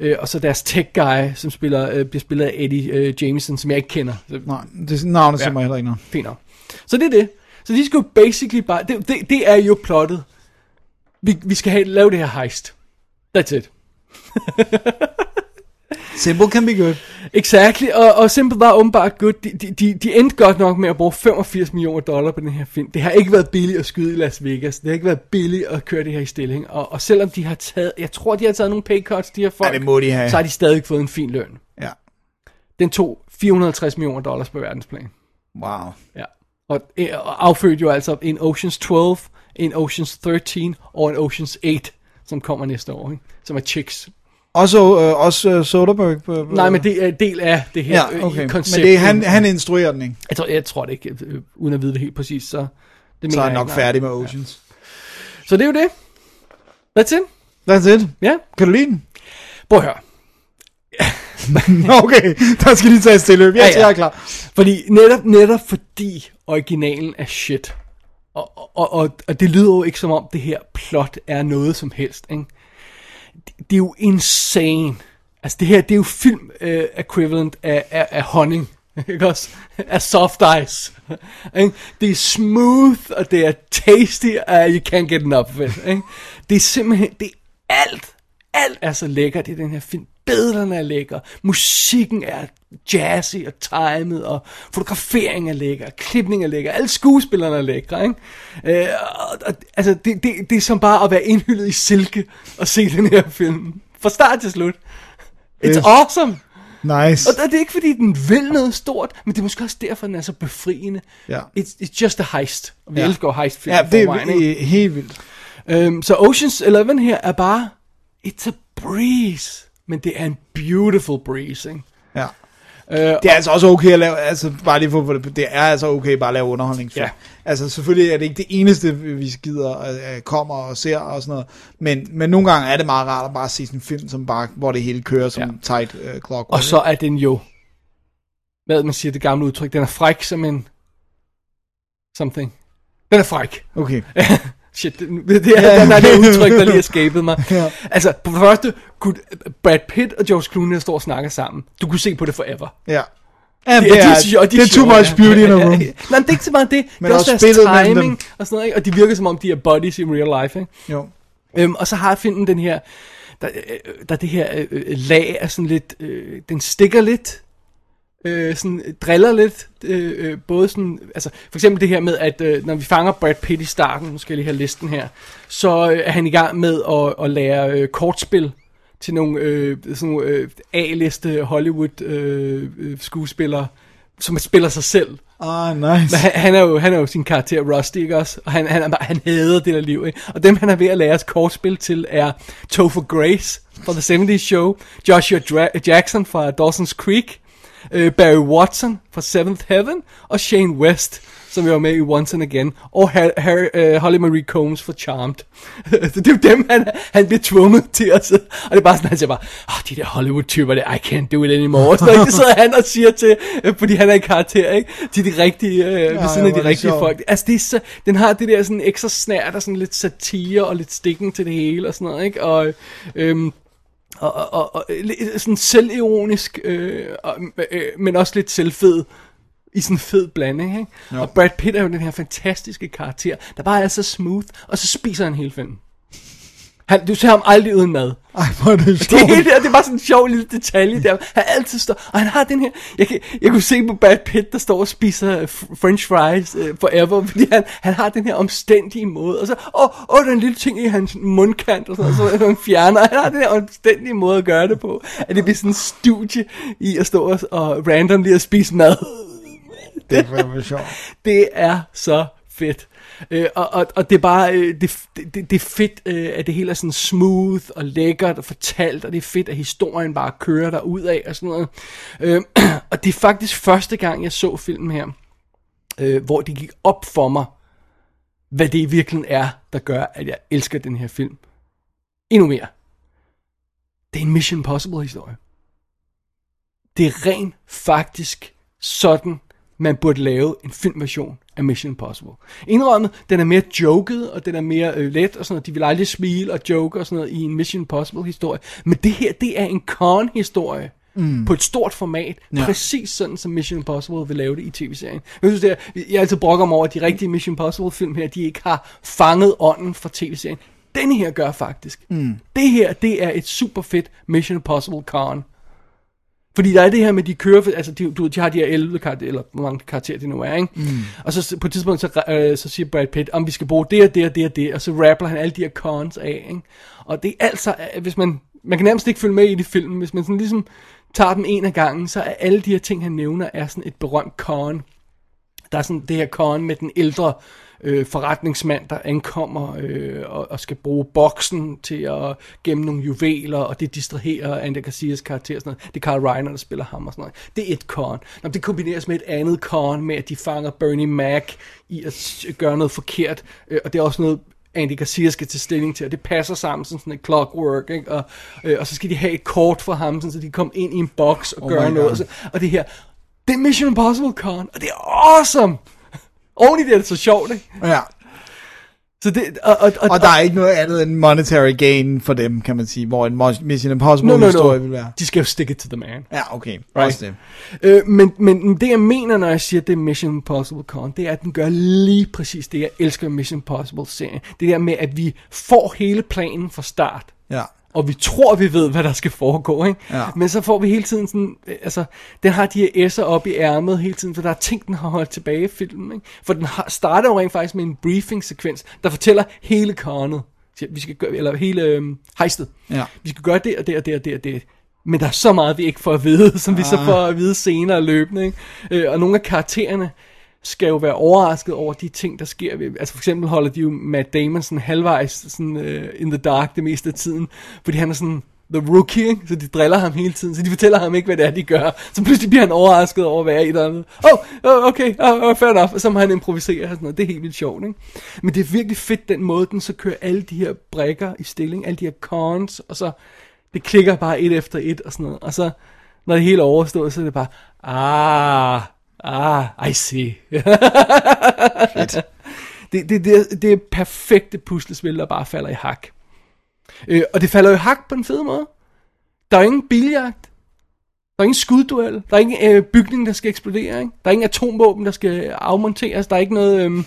øh, og så deres tech guy, som spiller, øh, bliver spillet af Eddie øh, Jameson, som jeg ikke kender. Så, Nej, det navnet siger Ja. mig heller ikke noget. fint nok. Så det er det. Så de skal jo basically bare... Det, det, det er jo plottet. Vi, vi skal have, lave det her heist. That's it. [LAUGHS] Simple can be good. Exactly, og, og Simple var åbenbart good. De, de, de, endte godt nok med at bruge 85 millioner dollar på den her film. Det har ikke været billigt at skyde i Las Vegas. Det har ikke været billigt at køre det her i stilling. Og, og selvom de har taget, jeg tror de har taget nogle pay cuts, de her folk, Ja, det må de have. så har de stadig fået en fin løn. Ja. Den tog 450 millioner dollars på verdensplan. Wow. Ja. Og, øh, og affødte jo altså en Oceans 12, en Oceans 13 og en Oceans 8, som kommer næste år, ikke? som er chicks. Også, øh, også uh, Soderbergh? På, Nej, men det er del af det her Ja, øh, okay. Men koncept. det er, han, han instruerer den, ikke? Jeg tror, jeg tror det ikke, øh, uden at vide det helt præcis, så... Det Så er han nok ikke, færdig med Oceans. Så det er jo det. That's it. That's it. Ja, Kan du lide den? prøv at høre. [LAUGHS] okay, der skal lige tage stille. Jeg, ja, ja. jeg er klar. Fordi netop, netop fordi originalen er shit, og, og, og, og det lyder jo ikke som om det her plot er noget som helst, ikke? Det, det er jo insane. Altså det her, det er jo film øh, equivalent af, af, af honning. [LAUGHS] Ikke også? Af soft ice. [LAUGHS] Ikke? Det er smooth, og det er tasty, og you can't get enough of it. Ikke? Det er simpelthen, det er alt, alt er så lækkert i den her film. Billederne er lækre, musikken er jazzy og timet, og fotograferingen er lækker, klipning er lækker, alle skuespillerne er lækre, ikke? Øh, og, og, altså, det, det, det er som bare at være indhyllet i silke og se den her film. Fra start til slut. It's Øh. awesome! Nice. Og det er ikke fordi, den vil noget stort, men det er måske også derfor, den er så befriende. Ja. It's, it's just a heist. Og vi ja. elsker heistfilm Ja, det er ikke? helt vildt. Øhm, så Ocean's Eleven her er bare, it's a breeze. Men det er en beautiful breeze, ikke? Ja. Øh, Det er altså også okay at lave, altså bare lige for, det, er altså okay bare at lave underholdningsfilm. Ja. Altså selvfølgelig er det ikke det eneste, vi skider øh, kommer og ser og sådan noget, men, men nogle gange er det meget rart at bare se sådan en film, som bare, hvor det hele kører som ja. tight øh, clockwork. og så er den jo, hvad man siger det gamle udtryk, den er fræk som en something. Den er fræk. Okay. [LAUGHS] Shit, det, det, det er, den er det udtryk, der lige escapede mig. [LAUGHS] Ja. Altså, på det første, kunne Brad Pitt og George Clooney stå og snakke sammen. Du kunne se på det forever. Ja. Ja, det, er- er, de- de det er too much beauty in a room. [LAUGHS] Nej, det er ikke så meget det. Men det er også også deres timing og sådan noget, ikke? Og de virker som om, de er buddies i real life, ikke? Jo. Øhm, og så har filmen den her, der, øh, der er det her øh, øh, lag af sådan lidt, øh, den stikker lidt, øh, sådan øh, driller lidt, øh, øh, både sådan, altså for eksempel det her med, at øh, når vi fanger Brad Pitt i starten, nu skal jeg lige have listen her, så øh, er han i gang med at, at lære øh, kortspil til nogle, øh, sådan nogle øh, A-liste Hollywood øh, øh, skuespillere, som spiller sig selv. Ah, nice. Men han, han, er jo, han er jo sin karakter Rusty, ikke også? Og han, han, han hader det der liv, ikke? Og dem, han er ved at lære et kortspil til, er Topher Grace fra The 70's Show, Joshua Dra- Jackson fra Dawson's Creek, øh, Barry Watson fra Seventh Heaven, og Shane West, som jo var med i Once and Again, og Harry, Harry, øh, Holly Marie Combs fra Charmed. Så [LAUGHS] det er jo dem, han, han bliver tvunget til at sidde. Og det er bare sådan, han siger bare, oh, de der Hollywood-typer, det, I can't do it anymore. Noget, [LAUGHS] det sidder han og siger til, øh, fordi han er en karakter, ikke? Til de rigtige, øh, ved siden af de rigtige folk. Altså, det er så, den har det der sådan ekstra snært og sådan lidt satire og lidt stikken til det hele og sådan noget, ikke? Og, øhm, og, og, og, og lidt sådan selvironisk, øh, og, øh, men også lidt selvfed i sådan en fed blanding, ikke? Ja. Og Brad Pitt er jo den her fantastiske karakter, der bare er så smooth, og så spiser han hele filmen. Han, du ser ham aldrig uden mad. Ej, hvor er det [LAUGHS] Det, sjovt. er, det, det er bare sådan en sjov lille detalje der. Han altid står, og han har den her, jeg, kan, jeg kunne se på Brad Pitt, der står og spiser french fries uh, forever, fordi han, han har den her omstændige måde, og så, åh, åh, der er en lille ting i hans mundkant, og sådan noget, så han fjerner, han har den her omstændige måde at gøre det på, at det bliver sådan en studie i at stå og, og random lige at spise mad. Det er fandme sjovt. Det er så fedt. Øh, og, og, og det er bare, øh, det, det, det er fedt, øh, at det hele er sådan smooth og lækkert og fortalt, og det er fedt, at historien bare kører der ud af og sådan noget. Øh, [CLEARS THROAT] og det er faktisk første gang, jeg så filmen her, øh, hvor det gik op for mig, hvad det i virkeligheden er, der gør, at jeg elsker den her film. Endnu mere. Det er en Mission Impossible historie. Det er rent faktisk sådan, man burde lave en filmversion af Mission Impossible. Indrømmet, den er mere joket, og den er mere øh, let, og sådan noget. De vil aldrig smile og joke og sådan noget i en Mission Impossible historie. Men det her, det er en con-historie. Mm. På et stort format, ja. præcis sådan som Mission Impossible vil lave det i tv-serien. Jeg synes, det er, jeg altid brokker mig over, at de rigtige Mission Impossible film her, de ikke har fanget ånden fra tv-serien. Den her gør faktisk. Mm. Det her, det er et super fedt Mission Impossible con. Fordi der er det her med, de kører, altså de, du, de har de her 11 karakterer, eller hvor mange karakterer det nu er, ikke? Mm. Og så på et tidspunkt, så, øh, så siger Brad Pitt, om vi skal bruge det og det og det og det, og så rappler han alle de her cons af, ikke? Og det er altså, øh, hvis man, man kan nærmest ikke følge med i de film, hvis man sådan ligesom tager dem en af gangen, så er alle de her ting, han nævner, er sådan et berømt con. Der er sådan det her con med den ældre øh, forretningsmand, der ankommer øh, og, og skal bruge boksen til at gemme nogle juveler, og det distraherer Andy Garcias karakter og sådan noget. Det er Carl Reiner, der spiller ham og sådan noget. Det er et con. Når det kombineres med et andet con, med at de fanger Bernie Mac i at gøre noget forkert, øh, og det er også noget Andy Garcia skal tage stilling til, og det passer sammen som sådan et clockwork, ikke? Og, øh, og så skal de have et kort for ham, sådan, så de kan komme ind i en boks og Oh gøre noget. God. Så, og det her, det er Mission Impossible Con, og det er awesome! Oven i det er det så sjovt, ikke? Ja. Så det, og, og, og, Og der er ikke noget andet end monetary gain for dem, kan man sige, hvor en Mission Impossible no, no, historie no. vil være. De skal jo stick it to the man. Ja, okay. Right. Også det. Øh, men, men det jeg mener, når jeg siger, at det er Mission Impossible Con, det er, at den gør lige præcis det, jeg elsker Mission Impossible-serien. Det der med, at vi får hele planen fra start. Ja. Og vi tror, vi ved, hvad der skal foregå, ikke? Ja. Men så får vi hele tiden sådan, øh, altså, den har de her S'er op i ærmet hele tiden, for der er ting, den har holdt tilbage i filmen, ikke? For den har, starter jo rent faktisk med en briefing-sekvens, der fortæller hele kornet. Vi skal gøre, eller hele øhm, hejstet. Ja. Vi skal gøre det og det og det og det og det. Men der er så meget, vi ikke får at vide, [LAUGHS] som vi så Ah. får at vide senere løbende. Ikke? Øh, og nogle af karaktererne skal jo være overrasket over de ting, der sker. ved- Altså for eksempel holder de jo Matt Damon sådan halvvejs sådan, uh, in the dark det meste af tiden, fordi han er sådan the rookie, ikke? så de driller ham hele tiden, så de fortæller ham ikke, hvad det er, de gør. Så pludselig bliver han overrasket over, hvad er i eller andet. Åh, oh, okay, oh, oh, fair enough. Og så må han improvisere og sådan noget. Det er helt vildt sjovt, ikke? Men det er virkelig fedt, den måde, den så kører alle de her brækker i stilling, alle de her cons, og så det klikker bare et efter et og sådan noget. Og så, når det hele er overstået, så er det bare, ah, ah, I see. Fedt. Det, det, det, det er perfekte puslespil, der bare falder i hak. Øh, og det falder i hak på en fed måde. Der er ingen biljagt. Der er ingen skudduel. Der er ingen øh, bygning, der skal eksplodere. Ikke? Der er ingen atomvåben, der skal afmonteres. Der er ikke noget... Øh,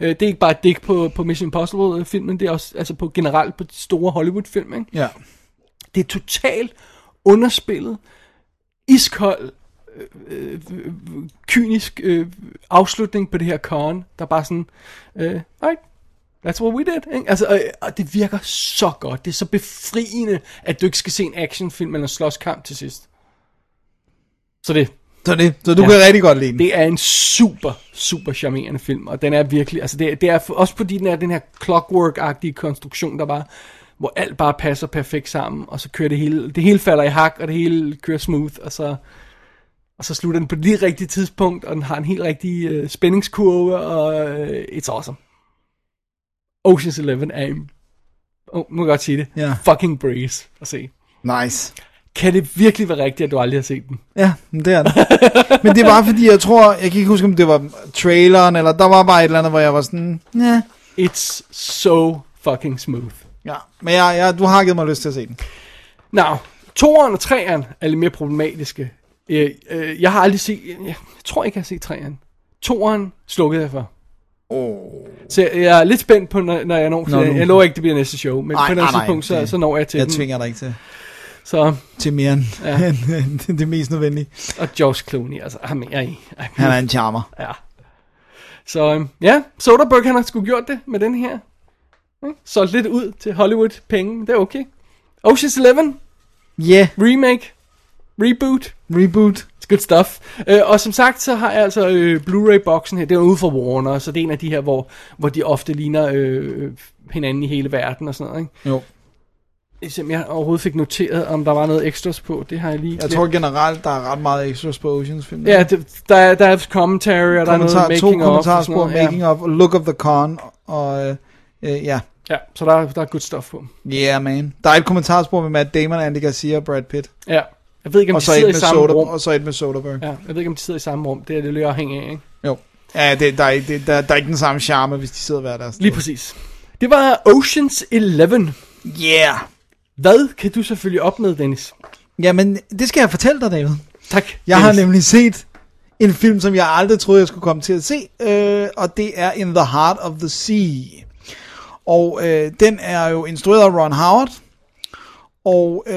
øh, det er ikke bare et dæk på, på Mission Impossible-filmen. Det er også altså på generelt på store Hollywood-film. Ikke? Ja. Det er totalt underspillet, iskold, øh, øh, kynisk øh, afslutning på det her con, der bare sådan, øh, right, that's what we did. Ikke? Altså, øh, og det virker så godt. Det er så befriende, at du ikke skal se en actionfilm eller en slåskamp til sidst. Så det, Så, det, så du Ja. kan rigtig godt lide den. det er en super, super charmerende film, og den er virkelig, altså det, det er også fordi den er den her clockwork-agtige konstruktion, der bare, hvor alt bare passer perfekt sammen, og så kører det hele, det hele falder i hak, og det hele kører smooth, og så, og så slutter den på det rigtige tidspunkt, og den har en helt rigtig uh, spændingskurve, og uh, it's awesome. Ocean's Eleven er en, oh, må jeg godt sige det, Ja. fucking breeze at se. Nice. Kan det virkelig være rigtigt, at du aldrig har set den? Ja, men det er det. [LAUGHS] men det er bare fordi, jeg tror, jeg kan ikke huske, om det var traileren, eller der var bare et eller andet, hvor jeg var sådan, ja. It's so fucking smooth. Ja, men jeg, jeg, du har givet mig lyst til at se den. Nå, toeren og treeren er lidt mere problematiske. Øh, øh, jeg har aldrig set, jeg, jeg tror ikke, jeg har set treeren. Toeren slukkede jeg for. Oh. Så jeg, jeg er lidt spændt på, når, når jeg når til Nå, nu. Jeg lover ikke, det bliver næste show, men Ej, på et andet tidspunkt, så, det- så når jeg til Jeg den. tvinger dig ikke til, Så, til mere end, Ja. [LAUGHS] end det mest nødvendige. og Josh Clooney, altså, ham er i. Han er en charmer. Ja. Så øhm, ja, Soderbergh han har sgu gjort det med den her. Solgt lidt ud til Hollywood penge, det er okay. Ocean's Eleven, Ja, yeah. remake, reboot, reboot. It's good stuff. Øh, og som sagt, så har jeg altså øh, Blu-ray-boksen her. Det er ude for Warner, så det er en af de her, hvor, hvor de ofte ligner øh, hinanden i hele verden og sådan noget. Ikke? Jo. Som jeg overhovedet fik noteret, om der var noget extras på. Det har jeg lige Jeg tror generelt, der er ret meget extras på Oceans film. Ja, det, der, er, der er commentary, og der er noget Kommentar, to of. kommentarspor, ja. making of, look of the con, og øh, øh, ja. Ja, så der, er- der er good stuff på. Yeah, man. Der er et kommentarspor med Matt Damon, Andy Garcia og Brad Pitt. Ja, jeg ved ikke, om Og de sidder i samme Soder, rum. og så et med Soderbergh. Ja, jeg ved ikke, om de sidder i samme rum. Det er det lidt afhængig af, ikke? Jo. Ja, det, der, er, ikke- det, der, der er ikke den samme charme, hvis de sidder hver deres. Lige præcis. Det var Ocean's Eleven. Yeah. Hvad kan du selvfølgelig op med, Dennis? Jamen, det skal jeg fortælle dig, David. Tak. Jeg har Dennis. nemlig set en film, som jeg aldrig troede, jeg skulle komme til at se, øh, og det er In the Heart of the Sea. Og øh, den er jo instrueret af Ron Howard, og øh,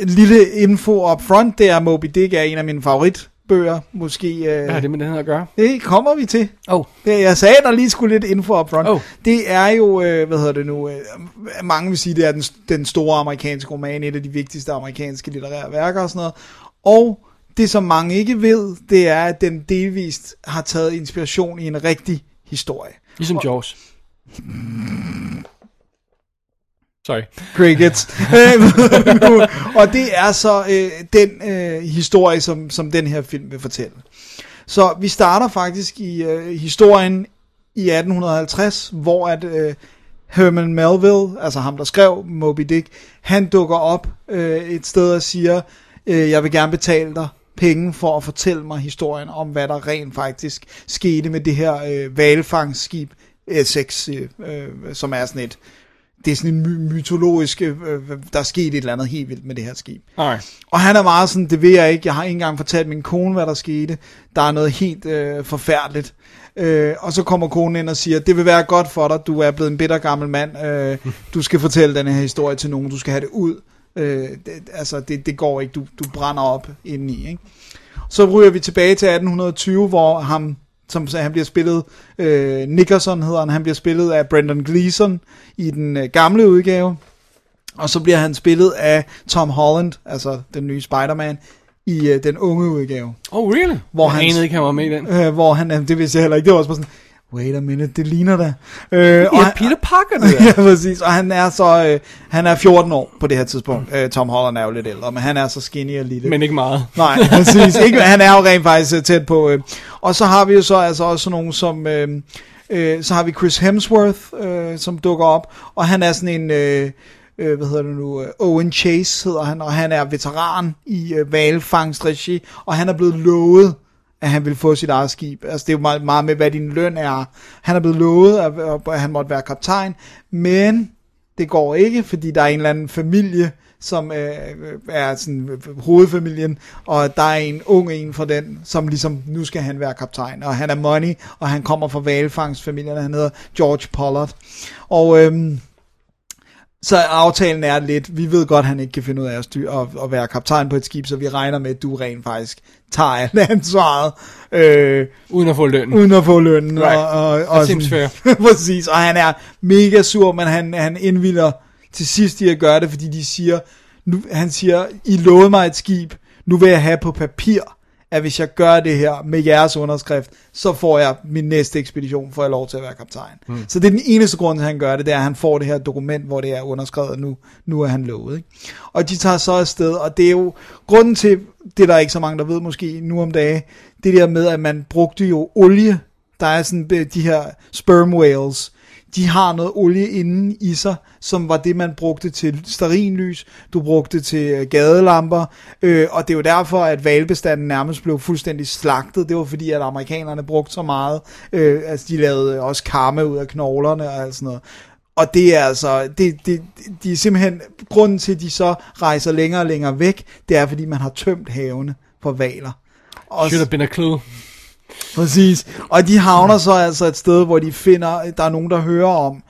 en lille info up front, det er Moby Dick er en af mine favoritbøger, måske... Øh, Hvad har det med den her at gøre? det kommer vi til. Oh. Det, jeg sagde, der lige skulle lidt info up front. Oh. Det er jo, øh, hvad hedder det nu, øh, mange vil sige, det er den, den store amerikanske roman, et af de vigtigste amerikanske litterære værker og sådan noget. Og det, som mange ikke ved, det er, at den delvist har taget inspiration i en rigtig historie. Ligesom Jaws. Sorry. Crickets. [LAUGHS] [LAUGHS] og det er så øh, den øh, historie, som, som den her film vil fortælle. Så vi starter faktisk i øh, historien i 1850, hvor at øh, Herman Melville, altså ham, der skrev Moby Dick, han dukker op øh, et sted og siger, øh, jeg vil gerne betale dig penge for at fortælle mig historien om, hvad der rent faktisk skete med det her øh, valfangsskib Essex, øh, øh, som er sådan et, det er sådan en my- mytologisk, øh, øh, der er sket et eller andet helt vildt med det her skib. Nej. Og han er meget sådan, det ved jeg ikke, jeg har ikke engang fortalt min kone, hvad der skete. Der er noget helt øh, forfærdeligt. Øh, og så kommer konen ind og siger, det vil være godt for dig, du er blevet en bitter gammel mand, øh, du skal fortælle den her historie til nogen, du skal have det ud. Øh, det, altså, det, det går ikke, du, du brænder op indeni. Ikke? Så ryger vi tilbage til 1820, hvor ham, som han bliver spillet, øh, Nickerson hedder han, han bliver spillet af Brendan Gleeson i den øh, gamle udgave. Og så bliver han spillet af Tom Holland, altså den nye Spider-Man, i øh, den unge udgave. Oh, really? Hvor jeg han- anede ikke, han var med i den. Øh, hvor han, det vidste jeg heller ikke, det var også bare sådan, wait a minute, det ligner da. Øh, og Ja, han- Peter Parker, det [LAUGHS] ja, præcis, og han er så, øh, han er 14 år på det her tidspunkt. Øh, Tom Holland er jo lidt ældre, men han er så skinny og lille. Men ikke meget. [LAUGHS] Nej, præcis. Ikke, han er jo rent faktisk øh, tæt på. Øh. Og så har vi jo så altså også nogen som... Øh, øh, så har vi Chris Hemsworth, øh, som dukker op. Og han er sådan en... Øh, øh, hvad hedder det nu? øh, Owen Chase hedder han, og han er veteran i øh, valfangstregi. Og han er blevet lovet at han ville få sit eget skib. Altså det er jo meget, meget med, hvad din løn er. Han er blevet lovet, at, at han måtte være kaptajn, men det går ikke, fordi der er en eller anden familie, som øh, øh er sådan øh, øh, hovedfamilien, og der er en ung en fra den, som ligesom, nu skal han være kaptajn, og han er money, og han kommer fra valfangsfamilien, han hedder George Pollard. Og øhm, så aftalen er lidt, vi ved godt, at han ikke kan finde ud af at, styre, at, at være kaptajn på et skib, så vi regner med, at du rent faktisk tager alt ansvaret, øh, Uden at få løn. uden at få lønnen. Right. Og, og, og seems fair. [LAUGHS] Præcis, og han er mega sur, men han, han indvilder til sidst i at gøre det, fordi de siger, nu, han siger, I lovede mig et skib, nu vil jeg have på papir, at hvis jeg gør det her med jeres underskrift, så får jeg min næste ekspedition, får jeg lov til at være kaptajn. Mm. Så det er den eneste grund til, at han gør det, det er, at han får det her dokument, hvor det er underskrevet, nu, nu er han lovet. Ikke? Og de tager så afsted, og det er jo grunden til, det er der ikke så mange, der ved måske nu om dage, det der med, at man brugte jo olie, der er sådan de her sperm whales, de har noget olie inde i sig, som var det, man brugte til starinlys, du brugte til øh, gadelamper, øh, og det er jo derfor, at valbestanden nærmest blev fuldstændig slagtet. Det var fordi, at amerikanerne brugte så meget. Øh, altså, de lavede også karme ud af knoglerne og alt sådan noget. Og det er altså, det, det, de er simpelthen, grunden til, at de så rejser længere og længere væk, det er, fordi man har tømt havene for valer. Og Should have been a clue. Præcis. Og de havner så altså et sted, hvor de finder, der er nogen, der hører om,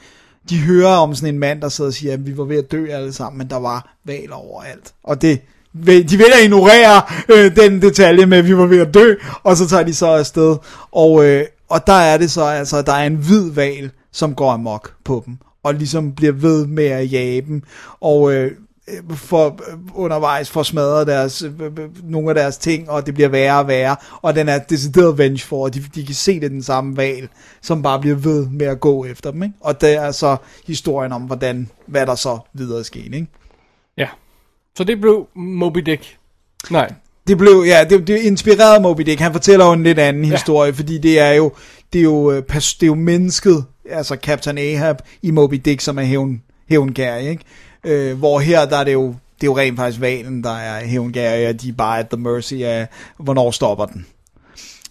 de hører om sådan en mand, der sidder og siger, at vi var ved at dø alle sammen, men der var valer overalt. Og det, de vil at ignorere øh, den detalje med, at vi var ved at dø, og så tager de så afsted. Og, øh, og der er det så, altså, der er en hvid val, som går amok på dem, og ligesom bliver ved med at jage dem. Og øh, for øh, undervejs får smadret deres, øh, øh, nogle af deres ting, og det bliver værre og værre, og den er decideret vengeful, og de, de kan se det den samme val, som bare bliver ved med at gå efter dem, ikke? og det er så historien om, hvordan, hvad der så videre skete, ikke? Ja. Så det blev Moby Dick. Nej. Det blev, ja, det, det inspirerede Moby Dick. Han fortæller jo en lidt anden ja. historie, fordi det er jo, det er jo, øh, det er jo mennesket, altså Captain Ahab i Moby Dick, som er hævn, hævngærig, ikke? Øh, hvor her, der er det jo, det er jo rent faktisk valen, der er hævngærig, og de er bare at the mercy af, hvornår stopper den.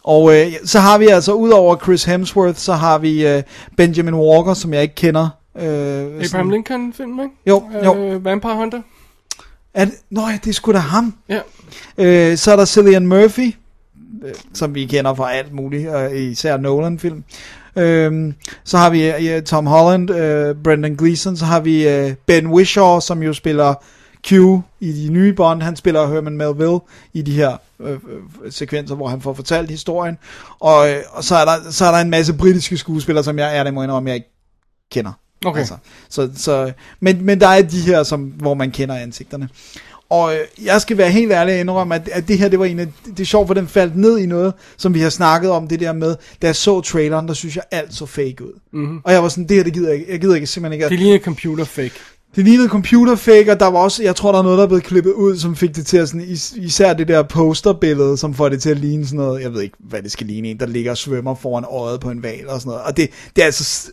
Og øh, så har vi altså, udover Chris Hemsworth, så har vi øh, Benjamin Walker, som jeg ikke kender. Øh, Abraham sådan- Lincoln film, ikke? Jo, jo. Øh, Vampire Hunter. Er det, nå ja, det er sgu da ham. Ja. Øh, så er der Cillian Murphy, øh, som vi kender fra alt muligt, øh, især Nolan-film. Øh, så har vi øh, Tom Holland, øh, Brendan Gleeson, så har vi øh, Ben Whishaw, som jo spiller Q i de nye Bond. Han spiller Herman Melville i de her øh, øh, sekvenser, hvor han får fortalt historien. Og, øh, og så, er der, så er der en masse britiske skuespillere, som jeg er det må indrømme, jeg ikke kender. Okay. Altså, så, så, men, men der er de her, som, hvor man kender ansigterne. Og øh, jeg skal være helt ærlig og indrømme, at, at det her, det var en af, det er sjovt, for den faldt ned i noget, som vi har snakket om, det der med, da jeg så traileren, der synes jeg alt så fake ud. Mm-hmm. Og jeg var sådan, det her, det gider jeg ikke, jeg gider ikke simpelthen ikke. Det ligner computer fake. Det lignede computer fake, og der var også, jeg tror, der er noget, der er blevet klippet ud, som fik det til at sådan, is- især det der posterbillede, som får det til at ligne sådan noget, jeg ved ikke, hvad det skal ligne, en, der ligger og svømmer foran øjet på en val og sådan noget. Og det, det er altså,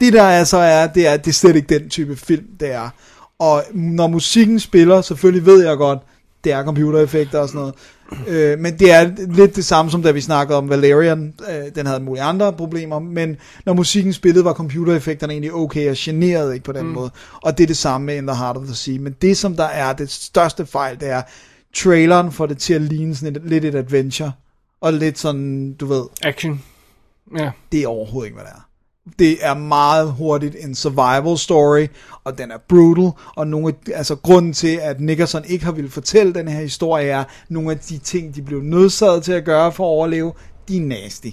Det der altså er, det er, at det er slet ikke den type film, det er. Og når musikken spiller, selvfølgelig ved jeg godt, det er computereffekter og sådan noget. Øh, men det er lidt det samme som da vi snakkede om Valerian. Øh, den havde mulige andre problemer, men når musikken spillede, var computereffekterne egentlig okay og generede ikke på den mm. måde. Og det er det samme med In the Heart of the Sea. Men det som der er det største fejl, det er, traileren får det til at ligne sådan et, lidt et adventure. Og lidt sådan, du ved, Action. Ja. det er overhovedet ikke, hvad det er. Det er meget hurtigt en survival story, og den er brutal, og nogle af, altså grunden til, at Nicholson ikke har ville fortælle den her historie, er nogle af de ting, de blev nødsaget til at gøre for at overleve, de er nasty.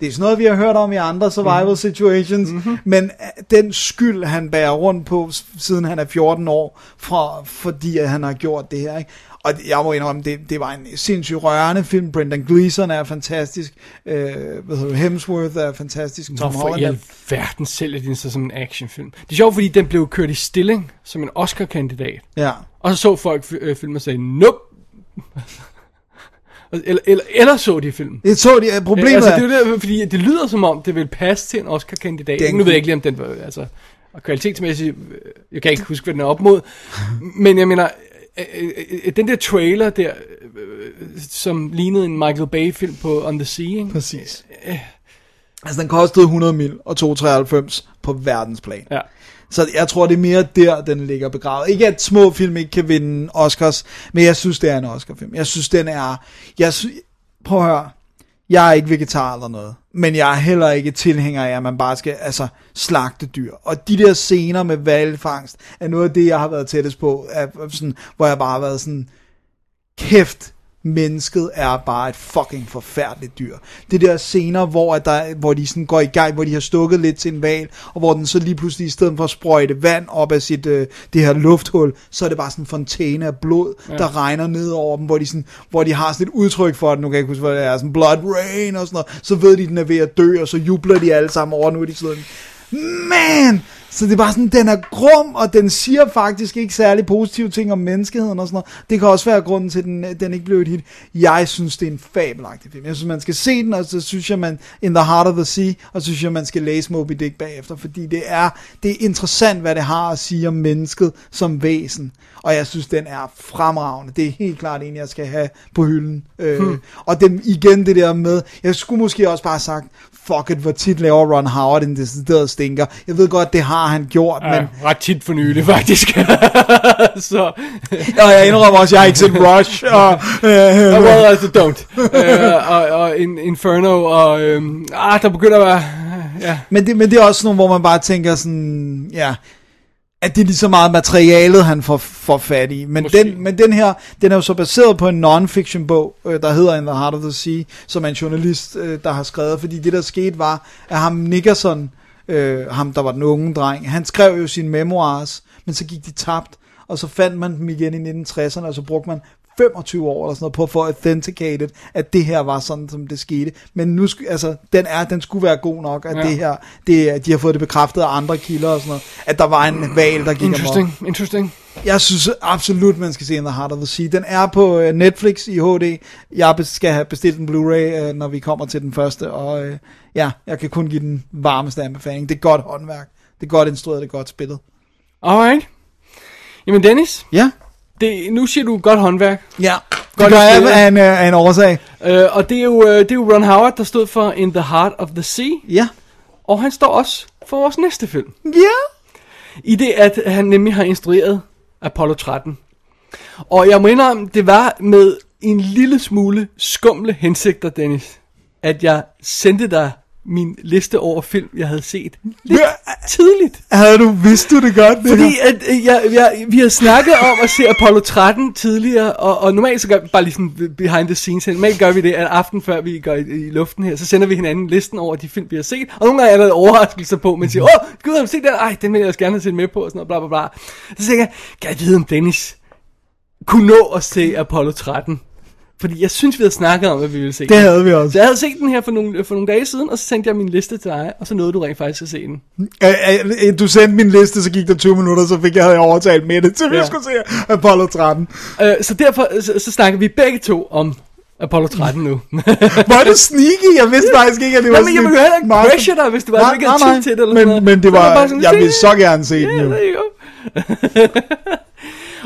Det er sådan noget, vi har hørt om i andre survival mm. situations, mm-hmm. men øh, den skyld, han bærer rundt på, siden han er 14 år, fra, fordi at han har gjort det her, ikke? Og jeg må indrømme, det, det var en sindssygt rørende film. Brendan Gleeson er fantastisk. Øh, hvad hedder Hemsworth er fantastisk. Tom Hvorfor Holland i er alverden sælger de den så som en actionfilm? Det er sjovt, fordi den blev kørt i stilling som en Oscar-kandidat. Ja. Og så så folk øh, filmen og sagde, nope. [LAUGHS] eller, eller, eller så de filmen. Det så de, problemet altså, det er det, fordi det lyder som om, det vil passe til en Oscar-kandidat. Den Nu ved jeg ikke lige, om den var, altså, og kvalitetsmæssigt, øh, jeg kan ikke huske, hvad den er op mod, [LAUGHS] men jeg mener, øh, øh, øh, den der trailer der, øh, som lignede en Michael Bay-film på On the Sea, ikke? Præcis. Altså, den kostede 100 mil og 293 på verdensplan. Ja. Så jeg tror, det er mere der, den ligger begravet. Ikke at små film ikke kan vinde Oscars, men jeg synes, det er en Oscar-film. Jeg synes, den er... Jeg sy- Prøv at høre. Jeg er ikke vegetar eller noget, men jeg er heller ikke tilhænger af, at man bare skal altså, slagte dyr. Og de der scener med valgfangst er noget af det, jeg har været tættest på, af, sådan, hvor jeg bare har været sådan, kæft, mennesket er bare et fucking forfærdeligt dyr. Det der scener, hvor, at der, hvor de sådan går i gang, hvor de har stukket lidt til en val, og hvor den så lige pludselig, i stedet for at sprøjte vand op af sit, øh, det her lufthul, så er det bare sådan en fontæne af blod, ja. der regner ned over dem, hvor de, sådan, hvor de har sådan et udtryk for det, nu kan jeg ikke huske, hvad det er, sådan blood rain og sådan noget, så ved de, den er ved at dø, og så jubler de alle sammen over, nu er de sådan, man! Så det er bare sådan, den er grum, og den siger faktisk ikke særlig positive ting om menneskeheden og sådan noget. Det kan også være grunden til, at den, den ikke blev et hit. Jeg synes, det er en fabelagtig film. Jeg synes, man skal se den, og så synes jeg, man In the Heart of the Sea, og så synes jeg, man skal læse Moby Dick bagefter, fordi det er, det er interessant, hvad det har at sige om mennesket som væsen. Og jeg synes, den er fremragende. Det er helt klart en, jeg skal have på hylden. Øh, Hmm. Og den, igen det der med, jeg skulle måske også bare have sagt, fuck it, hvor tit laver Ron Howard en decideret stinker. Jeg ved godt, det har han gjort, Ja, men ret tit for nylig, [LAUGHS] faktisk. [LAUGHS] så, og jeg indrømmer også, jeg har ikke set Rush. [LAUGHS] Og, øh, og well, altså, don't. uh, og, og in, Inferno, og øhm, ah, der begynder at være, ja. men, det, men det er også nogle, hvor man bare tænker sådan, ja, at det er lige så meget materialet, han får, får fat i. Men Måske. den, men den her, den er jo så baseret på en non-fiction bog, øh, der hedder In the Heart of the Sea, som er en journalist, øh, der har skrevet, fordi det der skete var, at ham Nickerson, øh, ham der var den unge dreng, han skrev jo sine memoirs, men så gik de tabt, og så fandt man dem igen i 1960'erne, og så brugte man 25 år eller sådan noget på at få authenticated, at det her var sådan, som det skete. Men nu, altså, den er, den skulle være god nok, at Ja. det her, det, de har fået det bekræftet af andre kilder og sådan noget, at der var en valg, der gik amok. Interesting, interesting. Jeg synes absolut, man skal se In the Heart of the Sea. Den er på øh, Netflix i HD. Jeg skal have bestilt en Blu-ray, øh, når vi kommer til den første, og øh, ja, jeg kan kun give den varmeste anbefaling. Det er godt håndværk. Det er godt instrueret, det er godt spillet. Alright. Jamen Dennis, Ja, det, nu siger du godt håndværk. ja. Det Godt gør jeg af en, øh, af en årsag. Uh, og det er, jo, uh, det er jo Ron Howard, der stod for In the Heart of the Sea. Ja. Og han står også for vores næste film. Ja. I det, at han nemlig har instrueret Apollo 13. Og jeg må indrømme, det var med en lille smule skumle hensigter, Dennis, at jeg sendte dig min liste over film, jeg havde set lidt Ja. tidligt. Havde du vidst du det godt? Det Fordi at, øh, jeg, jeg, vi har snakket om at se Apollo 13 tidligere, og, og normalt så gør vi bare lige sådan behind the scenes. Normalt gør vi det, at aften før vi går i, i luften her, så sender vi hinanden listen over de film, vi har set. Og nogle gange er der overraskelser på, men siger, åh, gud, har du set den? Ej, den vil jeg også gerne have set med på, og sådan noget, bla bla bla. Så tænker jeg, kan jeg vide om Dennis kunne nå at se Apollo 13? Fordi jeg synes, vi havde snakket om, at vi ville se Det den. havde vi Så også. jeg havde set den her for nogle, for nogle dage siden, og så sendte jeg min liste til dig, og så nåede du rent faktisk at se den. Øh, øh, Du sendte min liste, så gik der 20 minutter, så fik jeg, havde jeg overtalt med det, til vi Ja. skulle se Apollo 13. Øh, så derfor så, så snakker vi begge to om Apollo 13 nu. [LAUGHS] Hvor er du sneaky? Jeg vidste faktisk ikke, at det var Nå, men jeg sådan vil heller ikke meget- pressure dig, hvis det var, at du ikke havde Nej, tid til det, eller men, sådan noget. men det Så var, bare sådan, jeg se, vil så gerne se den Ja, jo. go.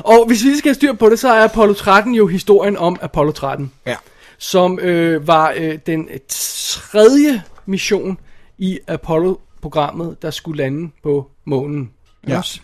Og hvis vi skal have styr på det, så er Apollo 13 jo historien om Apollo 13. Ja. som øh, var øh, den tredje mission i Apollo-programmet, der skulle lande på månen. Ja. Yes.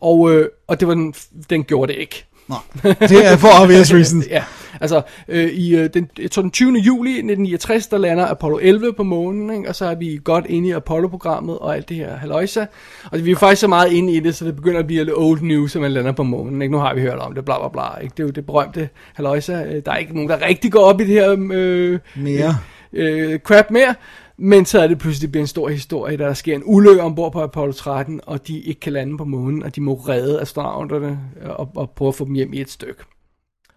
Og, øh, og det var den, den gjorde det ikke. Nå, det er for obvious [LAUGHS] reasons. Ja, altså øh, i øh, den, jeg tror, den 20. juli 1969, der lander Apollo 11 på månen, ikke? og så er vi godt inde i Apollo-programmet og alt det her haløjsa. Og vi er faktisk så meget inde i det, så det begynder at blive lidt old news, at man lander på månen. Ikke? Nu har vi hørt om det, bla bla bla. Ikke? Det er jo det berømte haløjsa. Øh, Der er ikke nogen, der rigtig går op i det her øh, Mere. øh, crap mere. Men så er det pludselig bliver en stor historie, der sker en ulykke ombord på Apollo 13, og de ikke kan lande på månen, og de må redde astronauterne øh, og, og prøve at få dem hjem i et stykke.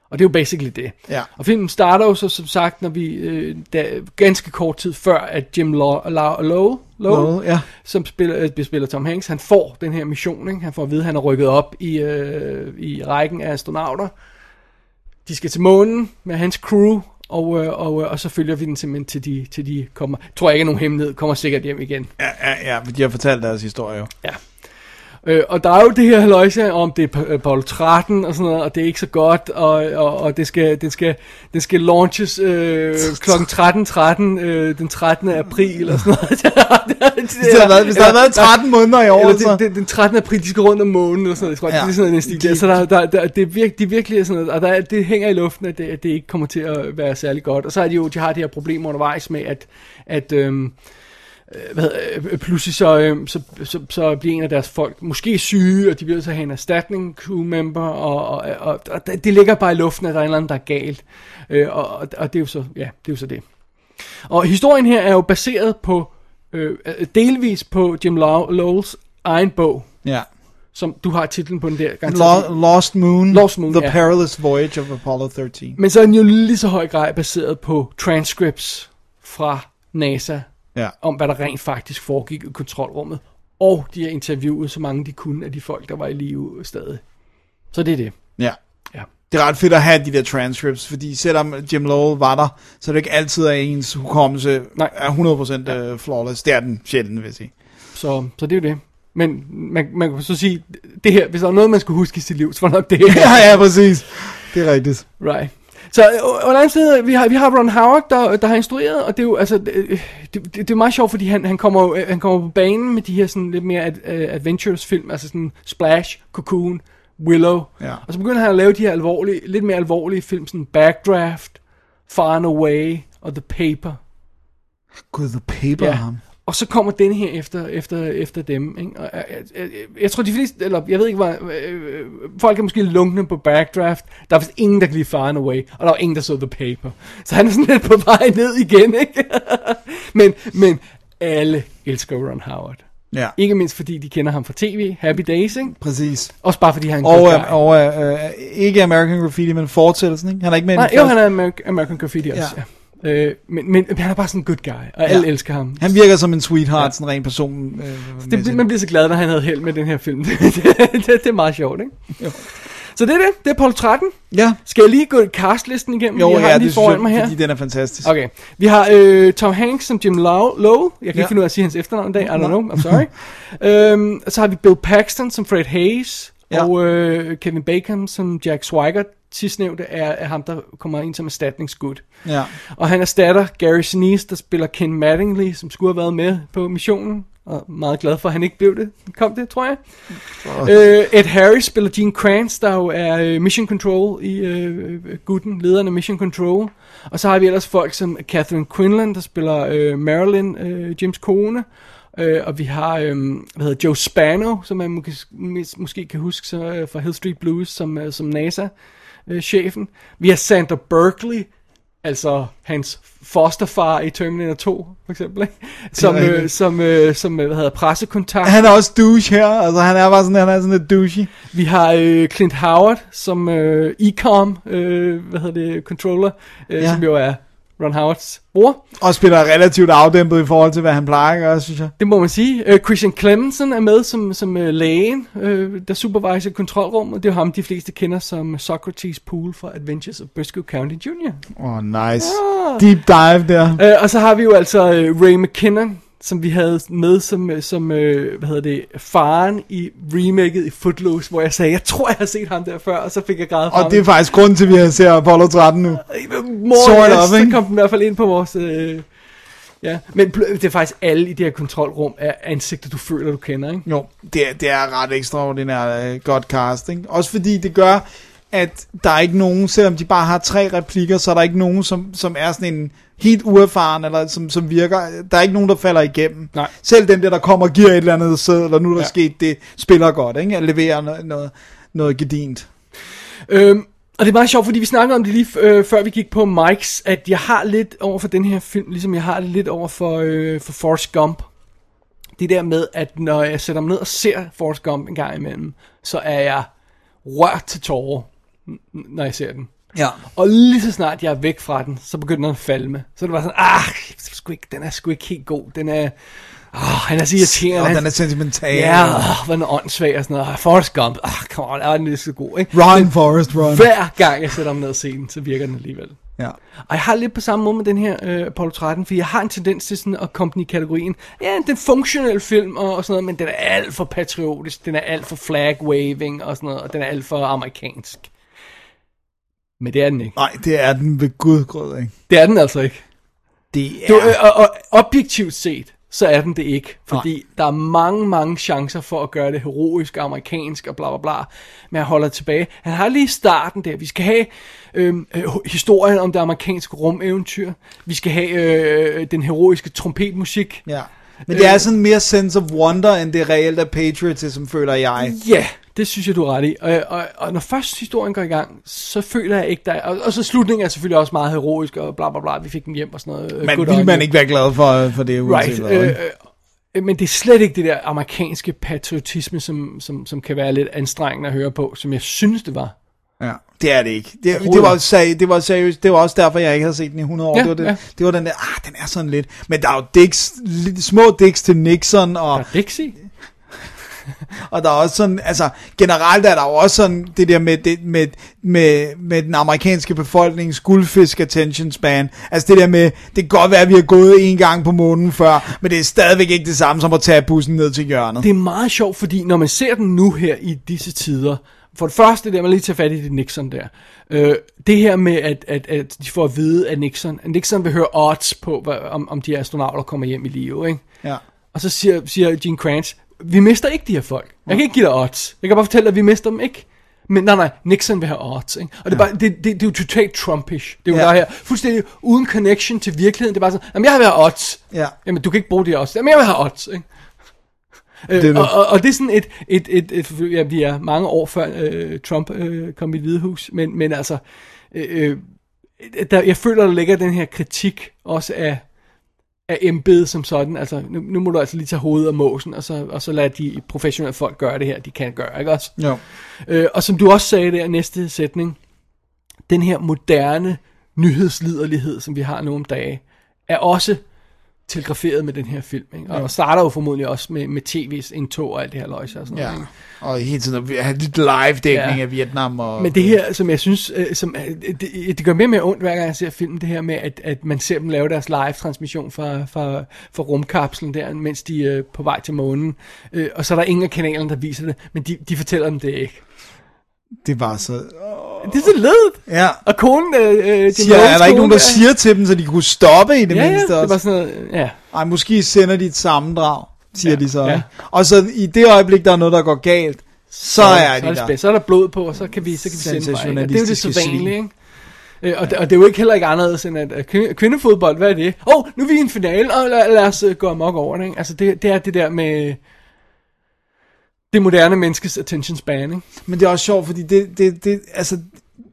Og det er jo basically det. Ja. Og filmen starter jo så som sagt, når vi øh, da, ganske kort tid før, at Jim Law, Lowe, Lowe Nå, ja. som spiller, øh, spiller Tom Hanks, han får den her mission. Ikke? Han får at vide, at han er rykket op i, øh, i rækken af astronauter. De skal til månen med hans crew, og, øh, og, øh, og så følger vi den simpelthen til de, til de kommer, tror jeg ikke er nogen hemmelighed, kommer sikkert hjem igen. Ja, ja, ja, de har fortalt deres historie jo. Ja. Øh, og der er jo det her haløjse om, det er Apollo 13 og sådan noget, og det er ikke så godt, og, og, og det, skal, det, skal, det skal launches øh, kl. 13.13 øh, den 13. april og sådan noget. [LAUGHS] Hvis der har været, hvis der har været 13 måneder i år, Eller så... det, det, den 13. april, de skal rundt om månen og sådan noget. Tror, Ja. ja. det er sådan en stil. der. Så der, der, der, det er virkelig, de virkelig er sådan noget, og der, er- det hænger i luften, at det, at det ikke kommer til at være særlig godt. Og så er de jo, de har de her problemer undervejs med, at, at øhm, øh, hvad, hedder, øh, pludselig så, øhm, så, så, så bliver en af deres folk måske syge, og de bliver at have en erstatning crew member, og, og, og, og det ligger bare i luften, at der er en eller anden, der er galt. Øh, og, og, og det er jo så, ja, det er jo så det. Og historien her er jo baseret på, øh, delvis på Jim Low- Lowells egen bog, Ja. som du har titlen på den der. Lo- Lost Moon. Lost Moon, The ja. Perilous Voyage of Apollo 13. Men så er den jo lige så høj grad baseret på transcripts fra NASA, Ja. om hvad der rent faktisk foregik i kontrolrummet. Og de har interviewet så mange de kunne af de folk, der var i live stadig. Så det er det. Ja. Ja. Det er ret fedt at have de der transcripts, fordi selvom Jim Lowell var der, så er det ikke altid, at ens hukommelse Nej. er 100% ja. flawless. Det er den sjældent, vil jeg sige. Så, så det er jo det. Men man, man kan så sige, det her, hvis der var noget, man skulle huske i sit liv, så var det nok det her. [LAUGHS] Ja, ja, præcis. Det er rigtigt. Right. Så øh, på den anden side, vi har, vi har Ron Howard, der, der har instrueret, og det er jo, altså, det, det, det er meget sjovt, fordi han, han, kommer, jo- han kommer på banen med de her sådan lidt mere ad, uh, adventures film, altså sådan Splash, Cocoon, Willow, Ja. og så begynder han at lave de her alvorlige, lidt mere alvorlige film, sådan Backdraft, Far and Away og The Paper. Gud, the paper ja. ham. Og så kommer den her efter, efter, efter dem. Ikke? Og jeg, jeg, jeg, tror de fleste, eller jeg ved ikke, hvad, øh, folk er måske lunkne på Backdraft. Der er vist ingen, der kan lide Far and Away, og der var ingen, der så The Paper. Så han er sådan lidt på vej ned igen, ikke? [LAUGHS] men, men alle elsker Ron Howard. Ja, Ikke mindst fordi de kender ham fra tv, Happy Days, ikke? præcis. Også bare fordi han er en Og, øh, og øh, ikke American Graffiti, men fortsættelsen, ikke? Han er ikke med i den Nej, jo, første. han er American, American Graffiti også, ja. ja. Øh, men, men han er bare sådan en good guy, og alle Ja. elsker ham. Han virker som en sweetheart, Ja. sådan en ren person. Øh, Det, man bliver så glad, når han havde held med den her film. [LAUGHS] det, det, det er meget sjovt, ikke? Jo. Så det er det. Det er Paul 13. Ja, Skal jeg lige gå castlisten igennem? jo, jeg har ja, lige det foran jeg, mig her. fordi den er fantastisk. Okay. Vi har øh, Tom Hanks som Jim Lowe. Lowe. Jeg kan Ja. ikke finde ud af at sige hans efternavn i dag. I don't know. I'm sorry. [LAUGHS] øhm, så har vi Bill Paxton som Fred Hayes. Ja. Og øh, Kevin Bacon som Jack Swigert. Sidstnævnte er, er ham, der kommer ind som erstatningsskud. Ja. Og han erstatter Gary Sinise, der spiller Ken Mattingly, som skulle have været med på missionen. Og meget glad for, at han ikke blev det. Kom det, tror jeg. Øh, Ed Harris spiller Gene Kranz, der jo er øh, Mission Control i øh, gutten, lederen af Mission Control. Og så har vi ellers folk som Catherine Quinlan, der spiller øh, Marilyn, øh, James kone. Øh, og vi har, øh, hvad hedder Joe Spano, som man måske, måske kan huske så, øh, fra Hill Street Blues, som, øh, som NASA-chefen. vi har Sandra Berkeley, altså hans fosterfar i Terminator 2, for eksempel, ikke? Som, øh, som, øh, som øh, hvad hedder pressekontakt. Han er også douche her, altså han er bare sådan, han er sådan lidt douchey. Vi har øh, Clint Howard som øh, Ecom, øh, hvad hedder det, controller, øh. Ja. som jo er Ron Howards bror. Og spiller relativt afdæmpet i forhold til, hvad han plejer at gøre, synes jeg. Det må man sige. Uh, Christian Clemenson er med som, som uh, lægen, uh, der superviser kontrolrummet. Det er ham, de fleste kender som Socrates Poole fra Adventures of Briscoe County Jr. Åh, oh, nice. Deep dive der. Uh, og så har vi jo altså uh, Ray McKinnon, som vi havde med som, øh, som øh, hvad hedder det, faren i remaket i Footloose, hvor jeg sagde, jeg tror, jeg har set ham der før, og så fik jeg grædet Og det er faktisk grunden til, at vi har set Apollo 13 nu. More sort yes, of, så kom den i hvert fald ind på vores... Øh, ja, men det er faktisk alle i det her kontrolrum er ansigter, du føler, du kender, ikke? Jo, det er, det er ret ekstraordinært godt cast, ikke? Også fordi det gør, at der er ikke nogen, selvom de bare har tre replikker, så er der ikke nogen, som, som er sådan en helt uerfaren, eller som, som virker, der er ikke nogen, der falder igennem. Nej. Selv den der, der kommer og giver et eller andet sæd, eller nu er der Ja. sket det, spiller godt, ikke? At levere noget, noget, noget gedint. Øhm, og det er meget sjovt, fordi vi snakkede om det lige øh, før vi gik på Mikes, at jeg har lidt over for den her film, ligesom jeg har det lidt over for, øh, for Forrest Gump. Det der med, at når jeg sætter mig ned og ser Forrest Gump en gang imellem, så er jeg rørt til tårer, når jeg ser den. Ja. Og lige så snart jeg er væk fra den, så begynder den at falme. Så er det bare sådan, ah, er sgu ikke, den er sgu ikke helt god. Den er, ah, han er så irriterende. Og Han- den er sentimental. Ja, åh, hvor er den åndssvag og sådan noget. Ah, Forrest Gump, ah, come on, ah, den er så god, ikke? Run, Forrest, run. Hver gang jeg sætter mig ned og ser den, så virker den alligevel. Ja. Og jeg har lidt på samme måde med den her øh, Apollo 13, for jeg har en tendens til sådan at komme den i kategorien. Ja, det er en funktionel film og, og sådan noget, men den er alt for patriotisk, den er alt for flag waving og sådan noget, og den er alt for amerikansk. Men det er den ikke. Nej, det er den ved gudgrød, ikke? Det er den altså ikke. Det er... Du, øh, og, og objektivt set, så er den det ikke. Fordi Nej. der er mange, mange chancer for at gøre det heroisk, amerikansk og bla bla bla. Men han holder tilbage. Han har lige starten der. Vi skal have øhm, øh, historien om det amerikanske rumeventyr. Vi skal have øh, den heroiske trompetmusik. Ja. Men det er sådan mere sense of wonder, end det reelt er patriotism, føler jeg. Ja, det synes jeg, du er ret i. Og, og, og når først historien går i gang, så føler jeg ikke, der er... Og, og så slutningen er selvfølgelig også meget heroisk, og bla bla bla, vi fik den hjem og sådan noget. øh, Men good vil man ikke være glad for, for det, uanset Right. Øh, ikke? øh, men det er slet ikke det der amerikanske patriotisme, som, som, som kan være lidt anstrengende at høre på, som jeg synes, det var. Ja, det er det ikke. Det, det, var, seri- det var seriøst. Det var også derfor, jeg ikke havde set den i 100 år. Ja, det, var det, ja. det var den der, ah, den er sådan lidt. Men der er jo dicks, små dicks til Nixon, og, Der er Dixie. [LAUGHS] og der er også sådan, altså generelt er der jo også sådan det der med, det, med, med, med den amerikanske befolknings guldfisk attention span. Altså det der med, det kan godt være, at vi har gået en gang på månen før, men det er stadigvæk ikke det samme som at tage bussen ned til hjørnet. Det er meget sjovt, fordi når man ser den nu her i disse tider, for det første, der, man lige tager fat i det Nixon der. Øh, det her med, at, at, at de får at vide, at Nixon, at Nixon vil høre odds på, hvad, om, om de astronauter kommer hjem i live, ikke? Ja. Og så siger, siger Gene Kranz, vi mister ikke de her folk. Jeg kan ikke give dig odds. Jeg kan bare fortælle dig, at vi mister dem ikke. Men nej, nej, Nixon vil have odds. Ikke? Og det er, bare, det, det, det er jo totalt Trumpish. Det er jo Ja. ja. der her, fuldstændig uden connection til virkeligheden. Det er bare sådan, jamen jeg vil have odds. Ja. Jamen du kan ikke bruge de odds. Jamen jeg vil have odds. Ikke? Det Øh, og, og, og det er sådan et, et, et, et ja, vi er mange år før øh, Trump øh, kom i det hvide hus, men, men altså, øh, øh, der, jeg føler, der ligger den her kritik også af, af embedet som sådan, altså nu, nu må du altså lige tage hovedet af måsen, og så, og så lade de professionelle folk gøre det her, de kan gøre, ikke også? Jo. Øh, og som du også sagde der næste sætning, den her moderne nyhedsliderlighed, som vi har nu om dage, er også telegraferet med den her film. Ikke? Og starter jo formodentlig også med, med tv's indtog og alt det her løjse og sådan Ja. noget. Ikke? Og hele tiden lidt live-dækning Ja. af Vietnam. Og, Men det her, som jeg synes, øh, som, øh, det, det gør mere og mere ondt, hver gang jeg ser filmen, det her med, at, at man ser dem lave deres live-transmission fra, fra, fra rumkapslen der, mens de er på vej til månen. Øh, og så er der ingen af kanalerne, der viser det, men de, de fortæller dem det ikke. Det var så... Det er så ledet. Ja. Og konen, øh, øh, Siger, er der ikke nogen, der siger til dem, så de kunne stoppe i det Ja, ja, mindste det også? var sådan noget, ja. Ej, måske sender de et sammendrag, siger Ja, de så. ja. Og så i det øjeblik, der er noget, der går galt, så, er så, de er det der. så er der blod på, og så kan vi, så kan vi sende? Og Det er jo det så vanlige, ikke? Øh, Og det, og det er jo ikke heller ikke anderledes end at at kvinde- kvindefodbold, hvad er det? Åh, oh, nu er vi i en finale, og lad, lad os øh, gå amok over det, ikke? Altså det, det er det der med det moderne menneskes attention span, ikke? Men det er også sjovt, fordi det, det, det altså,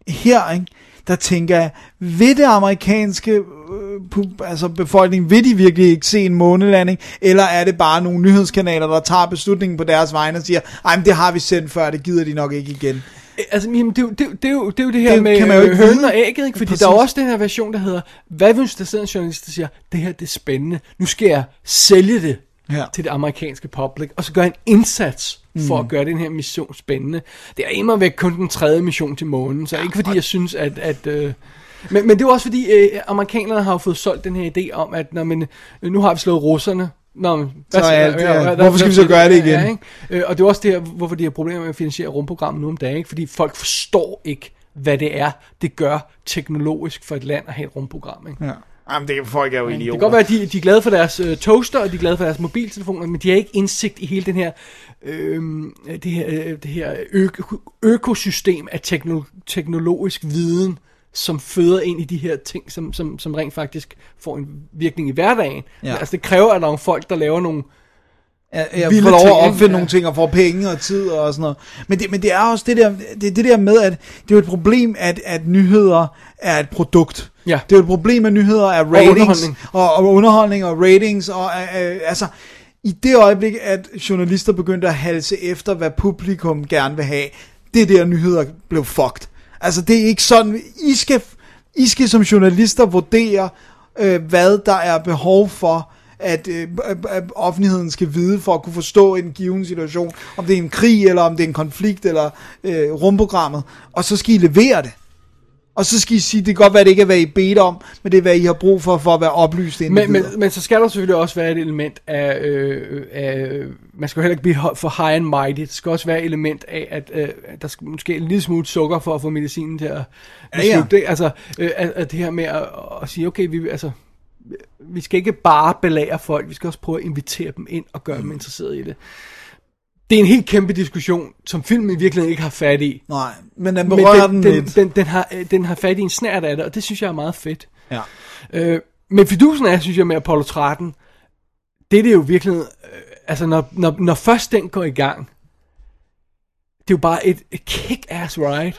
her, ikke, der tænker jeg, vil det amerikanske øh, altså befolkning, vil de virkelig ikke se en månelanding, eller er det bare nogle nyhedskanaler, der tager beslutningen på deres vegne og siger, ej, men det har vi sendt før, det gider de nok ikke igen. Altså, jamen, det, er jo- det, det, er jo, det er jo det her Det med kan man jo øh, ikke hønen og ægget, ikke? Fordi Præcis. der er også den her version, der hedder, hvad hvis der sidder en journalist, der siger, det her det er spændende, nu skal jeg sælge det Ja. til det amerikanske public, og så gør en indsats for Mm. at gøre den her mission spændende. Det er immer væk kun den tredje mission til månen, så ikke fordi jeg synes, at... at øh, men, men det er også fordi, øh, amerikanerne har fået solgt den her idé om, at når man, øh, nu har vi slået russerne, Nå, men, Så er alt, ja. Hvorfor skal vi så gøre det igen? Ja, ikke? Øh, og det er også det her, hvorfor de har problemer med at finansiere rumprogrammet nu om dagen, ikke? fordi folk forstår ikke, hvad det er, det gør teknologisk for et land at have et rumprogram. Ikke? Ja. Jamen, det, folk er jo Det idioter. kan godt være, at de, de er glade for deres øh, toaster, og de er glade for deres mobiltelefoner, men de har ikke indsigt i hele den her, øh, det her, øh, det her øko, økosystem af tekno, teknologisk viden, som føder ind i de her ting, som, som, som rent faktisk får en virkning i hverdagen. Ja. Altså det kræver, at der er nogle folk, der laver nogle Jeg, jeg får lov at opfinde Ja. nogle ting og får penge og tid og sådan noget. Men det, men det er også det der, det, er det der med, at det er jo et problem, at, at nyheder er et produkt. Ja. Det er jo et problem, at nyheder er ratings. underholdning. Og, og underholdning og ratings. Og, øh, øh, altså, i det øjeblik, at journalister begyndte at halse efter, hvad publikum gerne vil have, det er der, nyheder blev fucked. Altså, det er ikke sådan, I skal, I skal som journalister vurdere, øh, hvad der er behov for, at, øh, at offentligheden skal vide for at kunne forstå en given situation, om det er en krig, eller om det er en konflikt, eller øh, rumprogrammet, og så skal I levere det. Og så skal I sige, det kan godt være, det ikke er, hvad I bedt om, men det er, hvad I har brug for, for at være oplyst Men, individer. men, men så skal der selvfølgelig også være et element af, øh, af man skal jo heller ikke blive for high and mighty. Det skal også være et element af, at øh, der skal måske en lille smule sukker for at få medicinen til at Ja, ja. det. Altså, øh, at, at det her med at, at sige, okay, vi, altså, vi skal ikke bare belære folk, vi skal også prøve at invitere dem ind og gøre Mm. dem interesserede i det. Det er en helt kæmpe diskussion, som filmen i virkeligheden ikke har fat i. Nej, men den Men berører den, den, den, lidt. den, den, har, øh, den har fat i en snært af det, og det synes jeg er meget fedt. Ja. Øh, men fidusen er, synes jeg, med Apollo 13, det er det jo virkelig, øh, altså når, når, når først den går i gang, det er jo bare et, et kick-ass ride.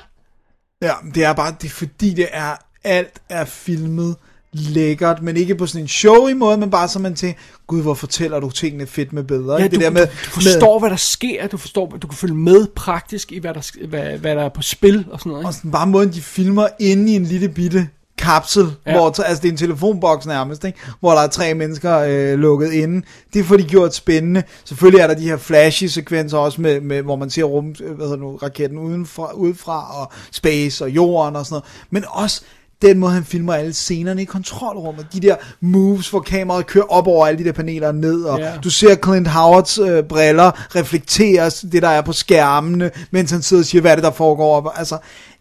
Ja, det er bare, det er fordi det er, alt er filmet lækkert, men ikke på sådan en showy måde, men bare så man tænker, gud, hvor fortæller du tingene fedt med bedre. Ja, ikke? du, det der med, du, du forstår, hvad der sker, du forstår, du kan følge med praktisk i, hvad der, hvad, hvad der er på spil og sådan noget. med, og Ikke? sådan bare måden, de filmer inde i en lille bitte kapsel, Ja. hvor, altså det er en telefonboks nærmest, ikke? hvor der er tre mennesker øh, lukket inde. Det får de gjort spændende. Selvfølgelig er der de her flashy sekvenser også, med, med, hvor man ser rum, øh, hvad nu, raketten udenfra, udefra, og space og jorden og sådan noget. Men også den måde, han filmer alle scenerne i kontrolrummet. De der moves, hvor kameraet kører op over alle de der paneler ned, og Ja. du ser Clint Howards øh, briller reflekteres det, der er på skærmene, mens han sidder og siger, hvad er det, der foregår. op. Altså,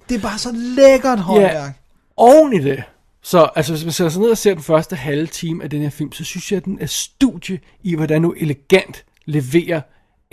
det er bare så lækkert håndværk. oven i det, så altså, hvis man sætter sig ned og ser den første halve time af den her film, så synes jeg, at den er studie i, hvordan du elegant leverer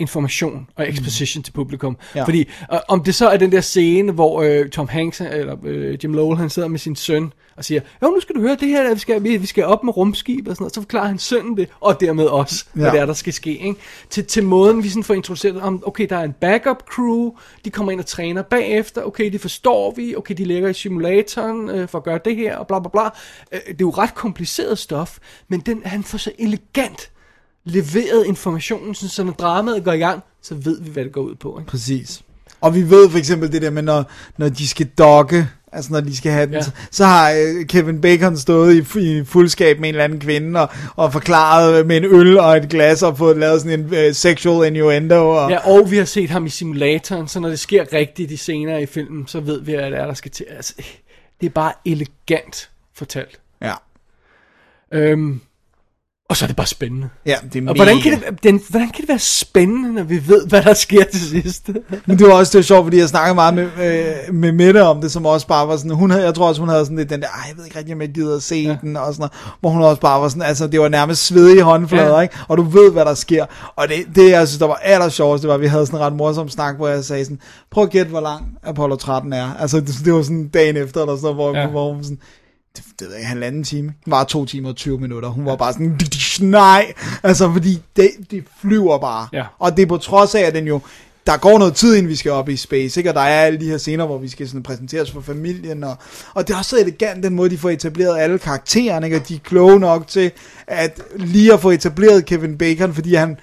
information og exposition mm. til publikum. Ja. Fordi øh, om det så er den der scene, hvor øh, Tom Hanks eller øh, Jim Lowell, han sidder med sin søn og siger, jo, nu skal du høre det her, der, vi skal, vi, vi skal op med rumskib og sådan noget, så forklarer han sønnen det, og dermed også, ja. hvad det er, der skal ske. Ikke? Til, til måden, vi sådan får introduceret om, okay, der er en backup crew, de kommer ind og træner bagefter, okay, det forstår vi, okay, de ligger i simulatoren øh, for at gøre det her, og bla bla bla. Øh, det er jo ret kompliceret stof, men den, han får så elegant leveret informationen, så når dramaet går i gang, så ved vi, hvad det går ud på. Ikke? Præcis. Og vi ved for eksempel det der med, når, når de skal dokke, altså når de skal have den, Ja. så, så har øh, Kevin Bacon stået i, i fuldskab med en eller anden kvinde, og, og forklaret med en øl og et glas, og fået lavet sådan en uh, sexual innuendo. Og, Ja, og vi har set ham i simulatoren, så når det sker rigtigt i senere i filmen, så ved vi, hvad det er, der skal til. Altså, det er bare elegant fortalt. ja. Øhm, og så er det bare spændende. ja det er Og mega. hvordan kan, det, den, hvordan kan det være spændende, når vi ved, hvad der sker til sidst? [LAUGHS] Men det var også det sjovt, fordi jeg snakkede meget med, øh, med Mette om det, som også bare var sådan, hun havde, jeg tror også, hun havde sådan lidt den der, ej, jeg ved ikke rigtig, om jeg gider at se ja. den, og sådan noget, hvor hun også bare var sådan, altså, det var nærmest svedige håndflader, Ja. ikke? Og du ved, hvad der sker. Og det, det jeg synes, der var aller sjovest, det var, at vi havde sådan en ret morsom snak, hvor jeg sagde sådan, prøv at gætte, hvor lang Apollo 13 er. Altså, det, det var sådan dagen efter, eller sådan hvor, ja. hvor hun sådan, det, det ved jeg halvanden time. Det var to timer og 20 minutter. Hun var bare sådan, nej, altså fordi det, det flyver bare. Ja. Og det er på trods af, at den jo, der går noget tid, inden vi skal op i space, ikke? og der er alle de her scener, hvor vi skal sådan præsenteres for familien, og, og det er også så elegant, den måde, de får etableret alle karaktererne, ikke? og de er kloge nok til, at lige at få etableret Kevin Bacon, fordi han,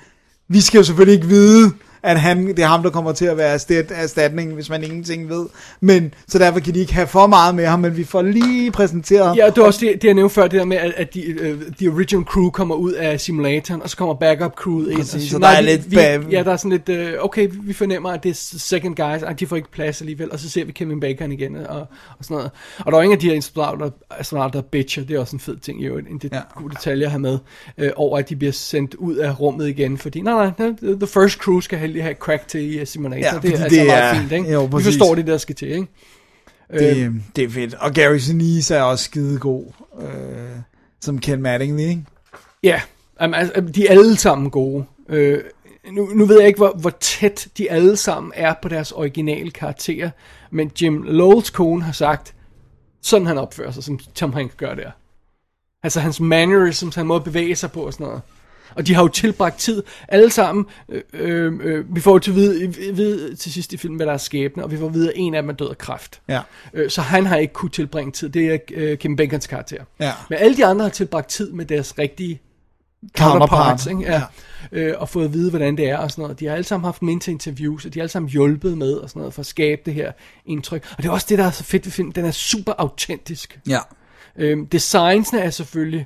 vi skal jo selvfølgelig ikke vide, at han, det er ham, der kommer til at være erstat, erstatningen, hvis man ingenting ved. Men, så derfor kan de ikke have for meget med ham, men vi får lige præsenteret ham. Ja, det var også det, det jeg nævnte før, det der med, at, at de, uh, de original crew kommer ud af simulatoren, og så kommer backup crewet ind. Præcis, og så der er lidt vi, bag- Ja, der er sådan lidt, uh, okay, vi fornemmer, at det er second guys, og de får ikke plads alligevel, og så ser vi Kevin Bacon igen, og, og sådan noget. Og der er ingen af de her astronauter, astronauter der bitcher, det er også en fed ting, jo, en det, Ja. god detalje at have med, uh, over at de bliver sendt ud af rummet igen, fordi nej, nej, the first crew skal heldig have crack til i uh, simulator, Ja, det er altså det meget er- fint, ikke? jo, vi præcis. forstår det, der skal til, ikke? Det, det er fedt. Og Gary Sinise er også skidegod, øh, som Ken Mattingly, ikke? Ja, um, altså, de er alle sammen gode. Øh, nu, nu ved jeg ikke, hvor, hvor tæt de alle sammen er på deres originale karakterer, men Jim Lowells kone har sagt, sådan han opfører sig, som Tom Hanks gør der. Altså hans mannerisms, han måde at bevæge sig på og sådan noget. Og de har jo tilbragt tid alle sammen. Øh, øh, øh, vi får jo til at vide, vide til sidst i filmen, hvad der er skæbne, og vi får at vide, at en af dem er død af kræft. Ja. Øh, så han har ikke kunne tilbringe tid. Det er øh, Kim Bacons karakter. Ja. Men alle de andre har tilbragt tid med deres rigtige Counterpart. counterparts, ikke? Ja. Øh, og fået at vide, hvordan det er og sådan noget. De har alle sammen haft dem ind til interviews, og de har alle sammen hjulpet med og sådan noget, for at skabe det her indtryk. Og det er også det, der er så fedt ved filmen. Den er super autentisk. Ja. Øh, designsene er selvfølgelig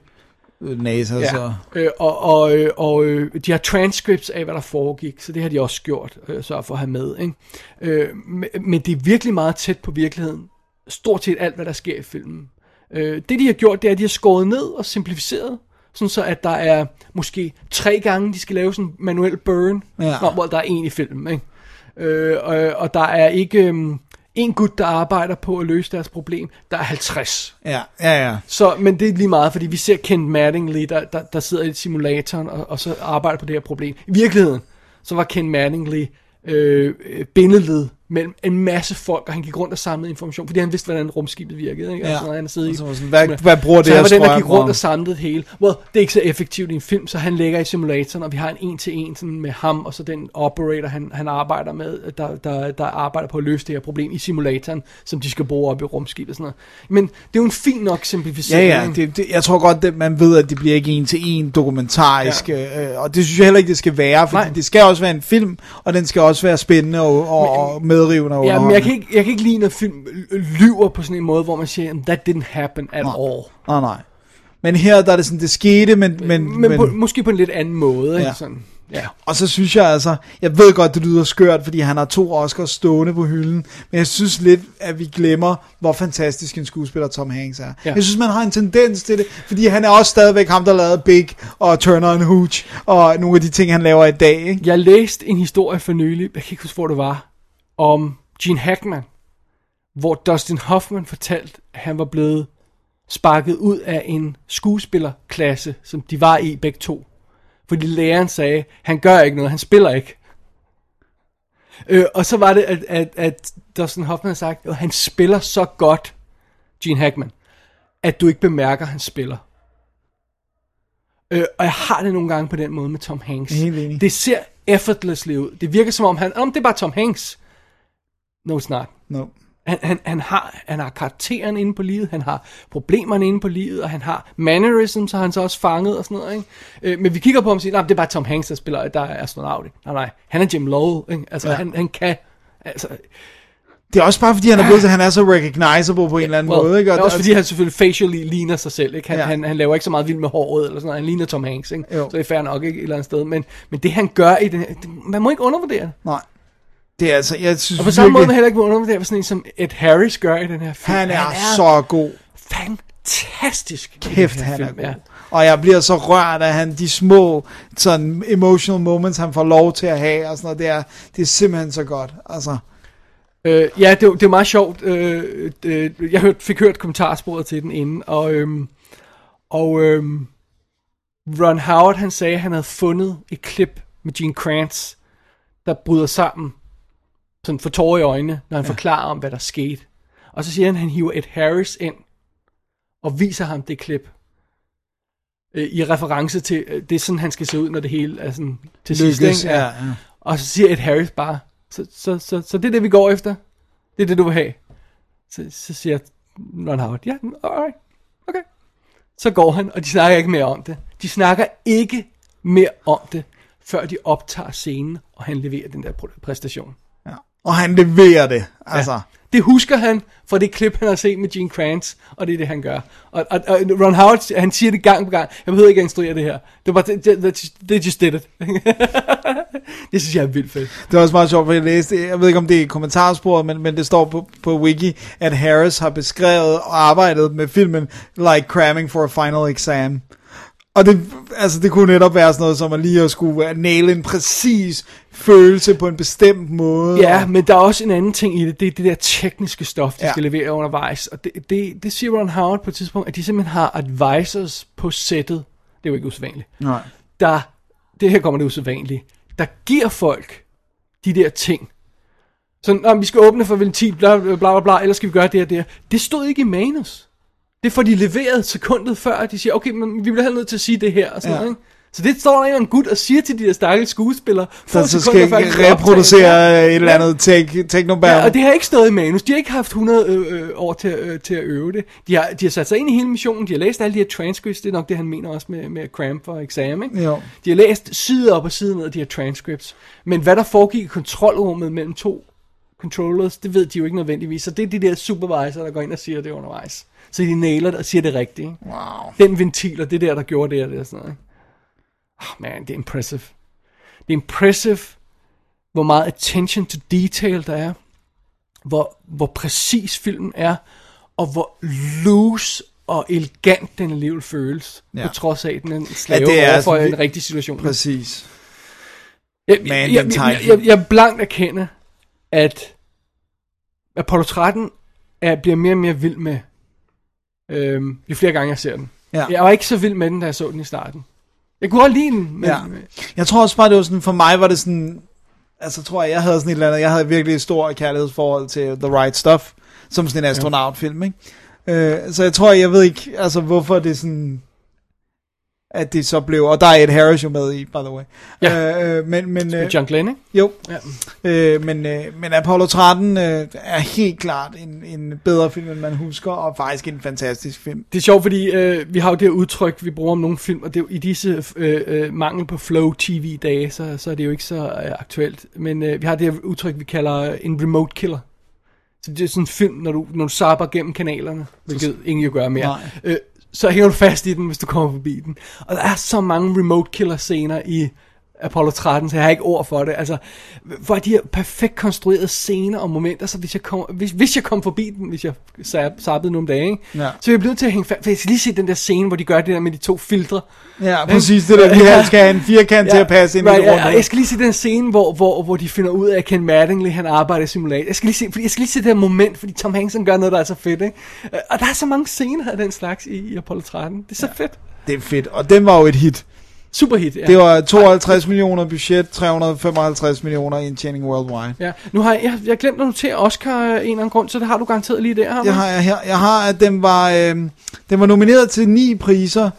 NASA, ja. så... Øh, og og, øh, og øh, de har transcripts af, hvad der foregik, så det har de også gjort, øh, så for at have med. Ikke? Øh, men, det er virkelig meget tæt på virkeligheden. Stort set alt, hvad der sker i filmen. Øh, det de har gjort, det er, at de har skåret ned og simplificeret, sådan så at der er måske tre gange, de skal lave sådan en manuel burn, Ja. Nå, hvor der er en i filmen. Ikke? Øh, og, og der er ikke øhm, en gut, der arbejder på at løse deres problem. Der er 50. Ja, ja, ja. Så, men det er lige meget, fordi vi ser Kent Mattingly, der, der, der sidder i simulatoren og, og så arbejder på det her problem. I virkeligheden, så var Kent Mattingly øh, øh, bindeled mellem en masse folk, og han gik rundt og samlede information, fordi han vidste, hvordan rumskibet virkede. Ikke? Ja. Altså, han sidder i, så sådan, hvad- hvad bruger det så han var den, der gik rundt og- samlede det hele. Well, det er ikke så effektivt i en film, så han ligger i simulatoren, og vi har en en-til-en sådan med ham, og så den operator, han, han arbejder med, der, der, der arbejder på at løse det her problem i simulatoren, som de skal bruge op i rumskibet og sådan noget. Men det er jo en fin nok Ja, simplificering. ja, ikke? det, det, jeg tror godt, at man ved, at det bliver ikke en til en dokumentarisk, ja. øh, og det synes jeg heller ikke, det skal være, Nej. det skal også være en film, og den skal også være spændende og, og, og medrivende og Ja, men jeg kan, ikke, jeg kan ikke lide, når film lyver på sådan en måde, hvor man siger, that didn't happen at Nej. all. Nej, nej. Men her, der er det sådan, det skete, men... men, Men, men på, måske på en lidt anden måde. Ikke? Ja. Sådan, ja. Og så synes jeg altså, jeg ved godt, det lyder skørt, fordi han har to Oscars stående på hylden, men jeg synes lidt, at vi glemmer, hvor fantastisk en skuespiller Tom Hanks er. Ja. Jeg synes, man har en tendens til det, fordi han er også stadigvæk ham, der lavede Big og Turner and Hooch, og nogle af de ting, han laver i dag, ikke? Jeg læste en historie for nylig, jeg kan ikke huske, hvor det var, om Gene Hackman, hvor Dustin Hoffman fortalte, at han var blevet sparket ud af en skuespillerklasse, som de var i begge to. Fordi læreren sagde, han gør ikke noget, han spiller ikke. Øh, og så var det, at, at, at Dustin Hoffman havde sagt, at han spiller så godt, Gene Hackman, at du ikke bemærker, at han spiller. Øh, og jeg har det nogle gange på den måde med Tom Hanks. Det ser effortlessly ud. Det virker som om han, om det er bare Tom Hanks. No, it's not. No. Han, han, han, har, han har karakteren inde på livet, han har problemerne inde på livet, og han har mannerisms, har han så også fanget og sådan noget. Ikke? Øh, men vi kigger på ham og siger, nej, det er bare Tom Hanks, der spiller, der er astronaut. ikke? Nej, nej, han er Jim Lowell. Ikke? Altså, Ja. han, han kan... Altså, Det er også bare, fordi han er blevet, så han er så recognizable på en eller anden well, måde, ikke? det er også og- fordi, han selvfølgelig facially ligner sig selv. Ikke? Han, Ja. han, han laver ikke så meget vild med håret, eller sådan noget. han ligner Tom Hanks. Ikke? Jo. Så det er fair nok ikke, et eller andet sted. Men, men det han gør i den det, man må ikke undervurdere det. Nej. Det er altså, jeg synes Og på samme måde virkelig, må heller ikke undervurdere, hvad sådan en som Ed Harris gør i den her film. han er så god. fantastisk. Kæft, han er film, god. ja. Og jeg bliver så rørt af han, de små sådan emotional moments, han får lov til at have, og sådan noget. Det er, det er simpelthen så godt. Altså, Øh, ja, det, det var meget sjovt. Øh, øh, jeg hørte, fik hørt kommentarsporet til den inden, og, øhm, og øhm, Ron Howard, han sagde, at han havde fundet et klip med Gene Kranz, der bryder sammen, sådan for tårer i øjnene, når han ja. forklarer om, hvad der skete. Og så siger han, at han hiver Ed Harris ind, og viser ham det klip. Øh, I reference til, øh, det er sådan, han skal se ud, når det hele er sådan til sidst. lykkes. ikke? Ja, ja. Og så siger Ed Harris bare, så, så, så, så det er det, vi går efter. Det er det, du vil have. Så, så siger Ron Howard, ja, alright, okay. Så går han, og de snakker ikke mere om det. De snakker ikke mere om det, før de optager scenen, og han leverer den der præ- præstation. Ja. Og han leverer det. Altså, Det husker han fra det klip, han har set med Gene Kranz, og det er det, han gør. Og, og, og Ron Howard, han siger det gang på gang. Jeg behøver ikke at instruere det her. Det var, det, det, det just did it. [LAUGHS] det synes jeg er vildt fedt. Det er også meget sjovt, for jeg læste, jeg ved ikke om det er kommentarsporet, men, men det står på, på wiki, at Harris har beskrevet og arbejdet med filmen like cramming for a final exam. Og det, altså det kunne netop være sådan noget som at lige at skulle nail en præcis følelse på en bestemt måde. Ja, og, men der er også en anden ting i det. Det er det der tekniske stof, de Ja. skal levere undervejs. Og det, det, det siger Ron Howard på et tidspunkt, at de simpelthen har advisors på sættet. Det er jo ikke usædvanligt. nej. Der, det her kommer det usædvanligt. Der giver folk de der ting. Sådan, vi skal åbne for ventil, bla bla bla, bla, eller skal vi gøre det og det her. Det stod ikke i manus. Det får de leveret sekundet før, at de siger, okay, men vi bliver helt nødt til at sige det her. Og sådan Ja. ja. noget, ikke? Så det står der en gut og siger til de der stakkels skuespillere. så sekunder skal optage. reproducere et eller Ja. andet take, technoband. Ja, og det har ikke stået i manus. De har ikke haft 100 øh, øh, år til, øh, til at øve det. De har, de har sat sig ind i hele missionen. De har læst alle de her transcripts. Det er nok det, han mener også med, med cramp for exam. Ikke? Jo. De har læst side op og side ned af de her transcripts. Men hvad der foregik i kontrolrummet mellem to controllers, det ved de jo ikke nødvendigvis. Så det er de der supervisor, der går ind og siger det undervejs. Så de nailer det og siger det rigtigt. Ikke? Wow. Den ventil, og det der, der gjorde det og det og sådan noget. Ikke? Oh, man, det er impressive. Det er impressive, hvor meget attention to detail der er. Hvor, hvor præcis filmen er. Og hvor loose og elegant den alligevel føles. Ja. På trods af, at den er en slave Ja, det er altså en rigtig situation. Præcis. Jeg, Man, jeg, jeg, jeg, jeg, jeg blankt erkende, at Apollo 13 er, bliver mere og mere vild med, øhm, jo flere gange jeg ser den. Ja. Jeg var ikke så vild med den, da jeg så den i starten. Jeg kunne godt lide den, men Ja. Jeg tror også bare, det var sådan, for mig var det sådan, altså tror jeg, jeg havde sådan et eller andet, jeg havde virkelig et stort kærlighedsforhold til The Right Stuff, som sådan en astronautfilm, ikke? Øh, så jeg tror, jeg ved ikke, altså hvorfor det er sådan, at det så blev, og der er Ed Harris jo med i, by the way. Ja. Øh, men, men, øh, John Glenn, ikke? jo, Ja. øh, men, øh, men Apollo 13 øh, er helt klart en, en bedre film, end man husker, og faktisk en fantastisk film. Det er sjovt, fordi øh, vi har jo det her udtryk, vi bruger om nogle film, og det er jo, i disse øh, øh, mangel på flow tv-dage, så, så er det jo ikke så øh, aktuelt. Men øh, vi har det her udtryk, vi kalder en remote killer. Så det er sådan en film, når du, når du zapper gennem kanalerne, hvilket ingen jo gør mere. Nej. Øh, så hænger du fast i den, hvis du kommer forbi den. Og der er så mange remote killer scener i Apollo 13, så jeg har ikke ord for det. Altså, hvor de her perfekt konstruerede scener og momenter, så hvis jeg kom, hvis, hvis jeg kom forbi den, hvis jeg zappede nogle dage, ikke? Ja. så jeg blevet til at hænge fast. For jeg skal lige se den der scene, hvor de gør det der med de to filtre. Ja, præcis det der, vi Ja. skal have en firkant til at passe ind i right, det ja, runde. og jeg skal lige se den scene, hvor, hvor, hvor de finder ud af, at Ken Mattingly, han arbejder i simulator. Jeg skal lige se, fordi jeg skal lige se det her moment, fordi Tom Hanks han gør noget, der er så fedt, ikke? Øh, Og der er så mange scener af den slags i, i Apollo 13. Det er så ja. fedt. Det er fedt, og den var jo et hit. Super hit, ja. Det var 52 millioner budget, 355 millioner indtjening worldwide. Ja, nu har jeg, jeg, jeg glemt at notere Oscar af en eller anden grund, så det har du garanteret lige der. Jeg har, jeg, her, jeg har, at den var, øh, den var nomineret til ni priser.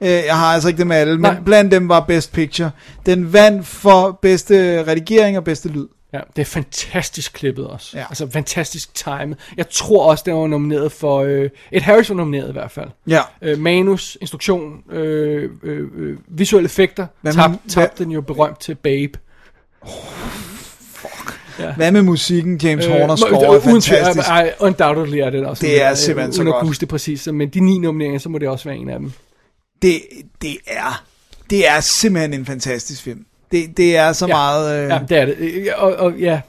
Øh, jeg har altså ikke dem alle, men Nej. blandt dem var Best Picture. Den vandt for bedste redigering og bedste lyd. Ja, det er fantastisk klippet også. Ja. Altså fantastisk timet. Jeg tror også, den var nomineret for... Øh, et Harris var nomineret i hvert fald. Ja. Øh, manus, instruktion, øh, øh, øh, visuelle effekter. Hvad Tab, med- tabte den jo berømt til Babe. Hvad med musikken? James Horner må- score er uden fantastisk. ej, undoubtedly er det også. Det er øh, simpelthen så uden at godt. huske det præcis. Men de ni nomineringer, så må det også være en af dem. Det, det er det er simpelthen en fantastisk film. Det, det er så Ja. meget... Øh, Ja, det er det. Og, og ja,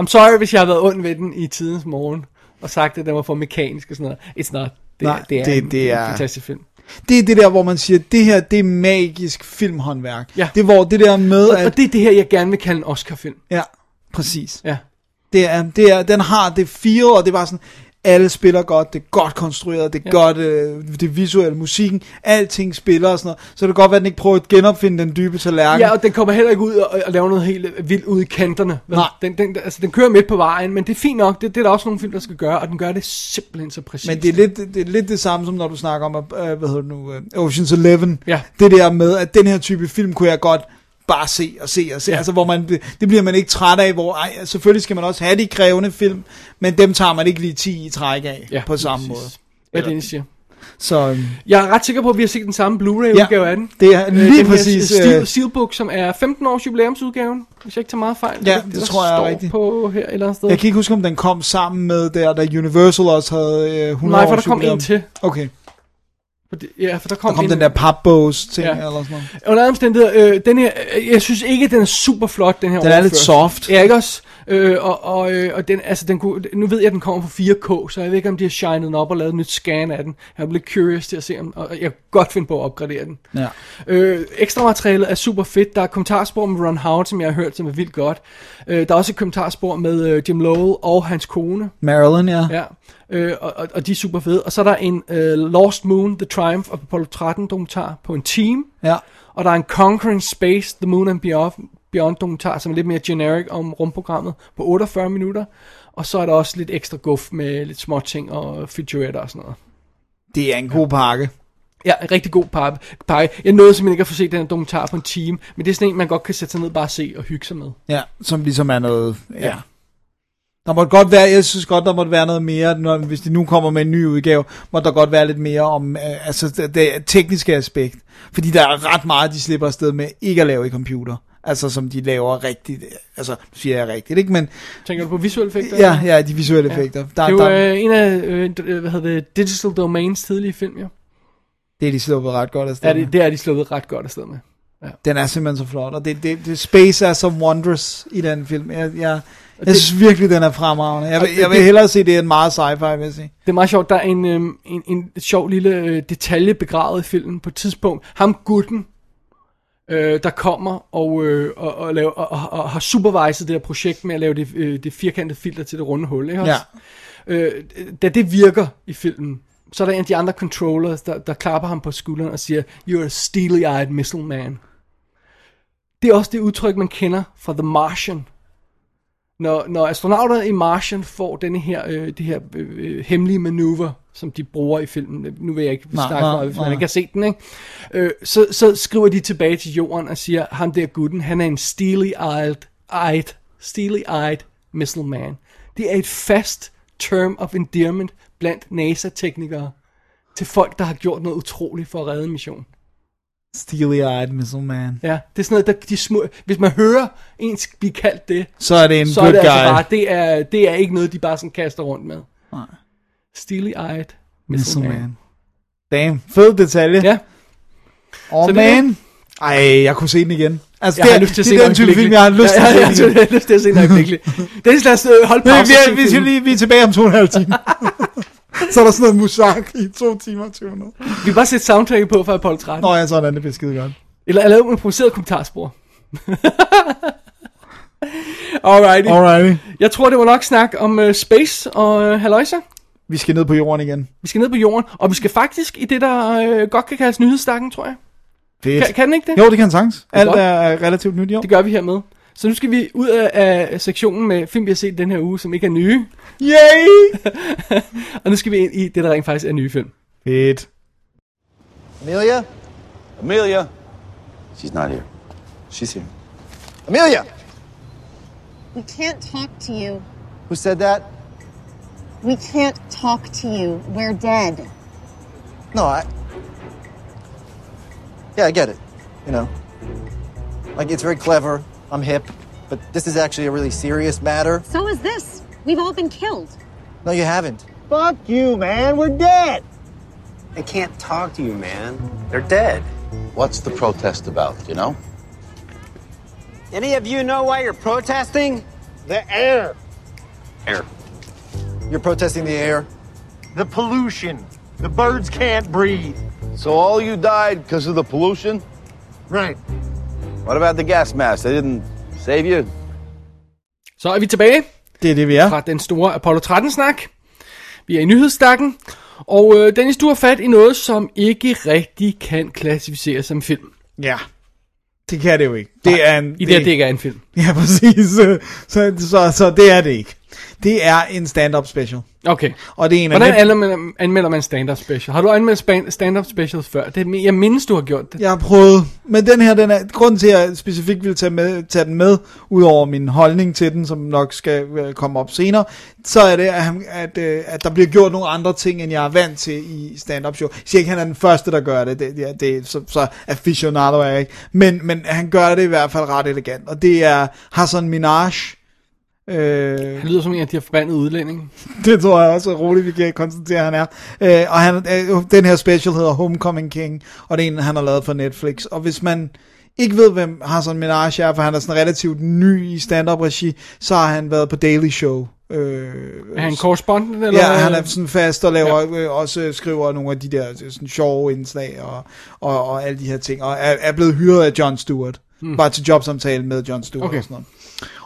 I'm sorry, hvis jeg har været ond ved den i tidens morgen, og sagt, at den var for mekanisk og sådan noget. It's not. Det, Nej, det er det- en, det er- en fantastisk film. Det er det der, hvor man siger, det her, det er magisk filmhåndværk. Ja. Det er hvor det der med, Og, at... og det er det her, jeg gerne vil kalde en Oscar-film. Ja, præcis. Ja. Det er, det er, den har det feel, og det var sådan, alle spiller godt, det er godt konstrueret, det er ja. Godt, øh, det visuelle, musikken, alting spiller og sådan noget. Så det kan godt være, at den ikke prøver at genopfinde den dybe tallerken. Ja, og den kommer heller ikke ud og, og laver noget helt vildt ud i kanterne. Vel? Nej. Den, den, altså, den kører midt på vejen, men det er fint nok. Det, det er der også nogle film, der skal gøre, og den gør det simpelthen så præcis. Men det er, lidt, det er lidt det samme, som når du snakker om, øh, hvad hedder det nu, øh, Ocean's Eleven. Ja. Det der med, at den her type film kunne jeg godt bare se og se og se. Ja. Ja. Altså, hvor man, det bliver man ikke træt af, hvor ej, selvfølgelig skal man også have de krævende film, men dem tager man ikke lige 10 i træk af ja, på samme måde. præcis. Hvad er det, siger? Så øhm, Jeg er ret sikker på, at vi har set den samme Blu-ray-udgave af den. det er Øh, lige den præcis... Steel, øh, Steelbook, som er 15 års jubilæumsudgaven, hvis jeg ikke tager meget fejl. Ja, er det der tror jeg er rigtigt. på her eller andet sted. Jeg kan ikke huske, om den kom sammen med der, da Universal også havde øh, 100 Nej, for der kom jubilæum. en til. Okay, det- Ja, for der kom, der kom en, den der papbogs ting, Ja. eller sådan noget. Under andre omstændigheder, øh, den her, øh, jeg synes ikke, den er super flot, den her Den er lidt overførsel. soft. Ja, ikke også? Øh, og, og, øh, og den, altså, den kunne, nu ved jeg, at den kommer på 4K, så jeg ved ikke, om de har shined den op og lavet et nyt scan af den. Jeg er lidt curious til at se, om, og jeg kan godt finde på at opgradere den. Ja. Øh, ekstra materialet er super fedt. Der er kommentarspor med Ron Howard, som jeg har hørt, som er vildt godt. Øh, der er også et kommentarspor med øh, Jim Lowell og hans kone. Marilyn, ja. Ja, øh, og, og, og de er super fede. Og så er der en øh, Lost Moon, The Triumph of Apollo 13 dokumentar på en team. ja. Og der er en Conquering Space, The Moon and Beyond, Beyond dokumentar, som er lidt mere generic om rumprogrammet på 48 minutter. Og så er der også lidt ekstra guf med lidt små ting og featuretter og sådan noget. Det er en god pakke. Ja, en rigtig god pakke. pakke. Jeg nåede simpelthen ikke at få set den her dokumentar på en time, men det er sådan en, man godt kan sætte sig ned og bare se og hygge sig med. Ja, som ligesom er noget... Ja. Ja. Der måtte godt være, jeg synes godt, der måtte være noget mere, når, hvis de nu kommer med en ny udgave, må der godt være lidt mere om øh, altså det, det tekniske aspekt. Fordi der er ret meget, de slipper afsted med ikke at lave i computer. Altså som de laver rigtigt, altså nu siger jeg rigtigt, ikke? Men Tænker du på visuelle effekter? ja, ja, de visuelle effekter. Der, Det er der, jo øh, en af, øh, d- hvad hedder det, Digital Domains tidlige film, jo. det er de sluppet ret godt afsted Ja, med. det, det er de sluppet ret godt afsted med. Den er simpelthen så flot, og det, det, det space er så wondrous i den film. Jeg, jeg, jeg det- synes virkelig, den er fremragende. Jeg, vil- jeg vil hellere se det end meget sci-fi, vil jeg sige. Det er meget sjovt, der er en, øh, en, en sjov lille øh, detalje begravet i filmen på et tidspunkt. Ham gutten, øh, der kommer og, øh, og, og, laver, og, og, og har superviset det her projekt med at lave det, øh, det firkantede filter til det runde hul. Ikke også? Øh, da det virker i filmen, så er der en af de andre controllers, der, der klapper ham på skulderen og siger, You're a steely-eyed missile man. Det er også det udtryk, man kender fra The Martian. Når, når astronauter i Martian får denne her, øh, det her øh, øh, hemmelige manøvre, som de bruger i filmen, nu vil jeg ikke Nej, snakke meget, hvis man ikke har set den, ikke? Øh, så, så skriver de tilbage til jorden og siger, ham der gutten, han er en steely-eyed, eyed, steely-eyed missile man. Det er et fast term of endearment blandt NASA-teknikere til folk, der har gjort noget utroligt for at redde en mission. Steely-eyed missile man. Ja, det er sådan noget, der de små... Hvis man hører en blive kaldt det, Så er det en så good er det guy. altså bare, det er, det er ikke noget, de bare sådan kaster rundt med. Nej. Steely-eyed Missile missile man. man. Damn, fed detalje. Ja, Oh Så det man. Ej, jeg kunne se den igen. Altså, jeg det, har lyst til at se det den type film, jeg har lyst til at se [LAUGHS] den igen. jeg har lyst til at se den øjeblikkeligt. [LAUGHS] Dennis, lad os øh, holde Vi, pause. vi, er, vi, lige, vi er tilbage om to og en halv time. [LAUGHS] så er der sådan noget musak i to timer og 20 minutter. Vi kan bare sætte soundtracket på fra Apollo 13. Nå ja, sådan det bliver skide godt. Eller er lavet med improviseret kommentarspor. [LAUGHS] Alrighty. Alrighty. Jeg tror, det var nok snak om uh, space og uh, haløjser. Vi skal ned på jorden igen. Vi skal ned på jorden, og vi skal faktisk i det, der uh, godt kan kaldes nyhedsstakken, tror jeg. Fedt. Kan, kan den ikke det? Jo, det kan sagtens. Alt er relativt nyt, jo. Det gør vi hermed. Så nu skal vi ud af, af sektionen med film, vi har set den her uge, som ikke er nye. Yay! [LAUGHS] Og nu skal vi ind i det, der rent faktisk er nye film. Fedt. Amelia? Amelia. She's not here. She's here. Amelia! We can't talk to you. Who said that? We can't talk to you. We're dead. No, I. Yeah, I get it. You know. Like, it's very clever. I'm hip. But this is actually a really serious matter. So is this. We've all been killed. No, you haven't. Fuck you, man. We're dead. I can't talk to you, man. They're dead. What's the protest about, you know? Any of you know why you're protesting? The air. Air. You're protesting the air. The pollution. The birds can't breathe. So all you died because of the pollution? Right. What about the gas mask? They didn't save you? Så er vi tilbage Det er det, vi er. fra den store Apollo 13-snak. Vi er i nyhedsstakken. Og øh, Dennis, du har fat i noget, som ikke rigtig kan klassificeres som film. Ja. Det kan det jo ikke. Det er en, I det, her, det ikke er en film. Ja, præcis. [LAUGHS] Så, så, så, så det er det ikke. Det er en stand-up special. Okay. Og det er en af Hvordan dem- anmelder man, anmelder man stand-up special? Har du anmeldt stand-up specials før? Det, jeg mindes, du har gjort det. Jeg har prøvet, men den her, den er, grunden til, at jeg specifikt vil tage, med, tage den med, udover min holdning til den, som nok skal øh, komme op senere, så er det, at, at, øh, at der bliver gjort nogle andre ting, end jeg er vant til i stand-up show. Jeg siger ikke, at han er den første, der gør det, det, ja, det er så, så aficionado er jeg ikke, men, men han gør det i hvert fald ret elegant, og det er Hassan Minaj, øh, Han lyder som en af de her forbandede udlændinge. [LAUGHS] det tror jeg også er roligt, vi kan konstatere, at han er. Øh, og han, øh, den her special hedder Homecoming King, og det er en, han har lavet for Netflix. Og hvis man ikke ved, hvem Hassan Minaj er, for han er sådan relativt ny i stand-up-regi, så har han været på Daily Show. Øh, Er han correspondent? Eller? Ja, han er sådan fast og laver ja. øh, også skriver nogle af de der øh, sådan sjove indslag og, og, og alle de her ting, og er, er blevet hyret af John Stewart. Mm. Bare til jobsamtale med John Stewart Okay. og sådan noget.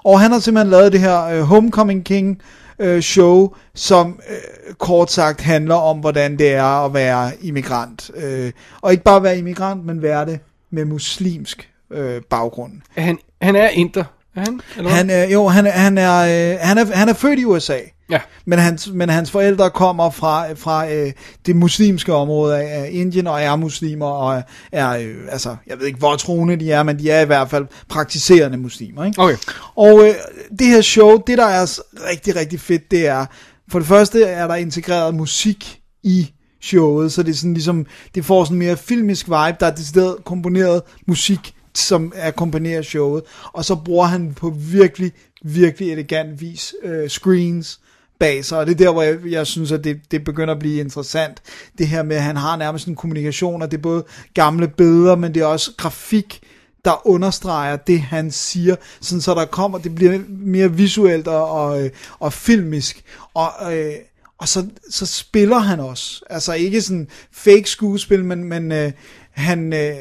Og han har simpelthen lavet det her øh, Homecoming King øh, show, som øh, kort sagt handler om, hvordan det er at være immigrant. Øh, og ikke bare være immigrant, men være det med muslimsk øh, baggrund. Han, han er inter. Er han? Eller hvad? Han er, jo, han han er, øh, han er, han er født i USA. Ja. Men hans, men hans forældre kommer fra, fra øh, det muslimske område af, af Indien, og er muslimer, og er, øh, altså, jeg ved ikke, hvor troende de er, men de er i hvert fald praktiserende muslimer. Ikke? Okay. Og øh, det her show, det der er rigtig, rigtig fedt, det er, for det første er der integreret musik i showet, så det er sådan ligesom, det får sådan mere filmisk vibe, der er decideret komponeret musik, som akkompagnerer showet, og så bruger han på virkelig, virkelig elegant vis øh, screens bag sig, og det er der, hvor jeg, jeg synes, at det, det begynder at blive interessant. Det her med, at han har nærmest en kommunikation, og det er både gamle billeder, men det er også grafik, der understreger det, han siger, sådan så der kommer, det bliver mere visuelt og, og, øh, og filmisk, og, øh, og så, så spiller han også, altså ikke sådan fake skuespil, men, men øh, han, øh,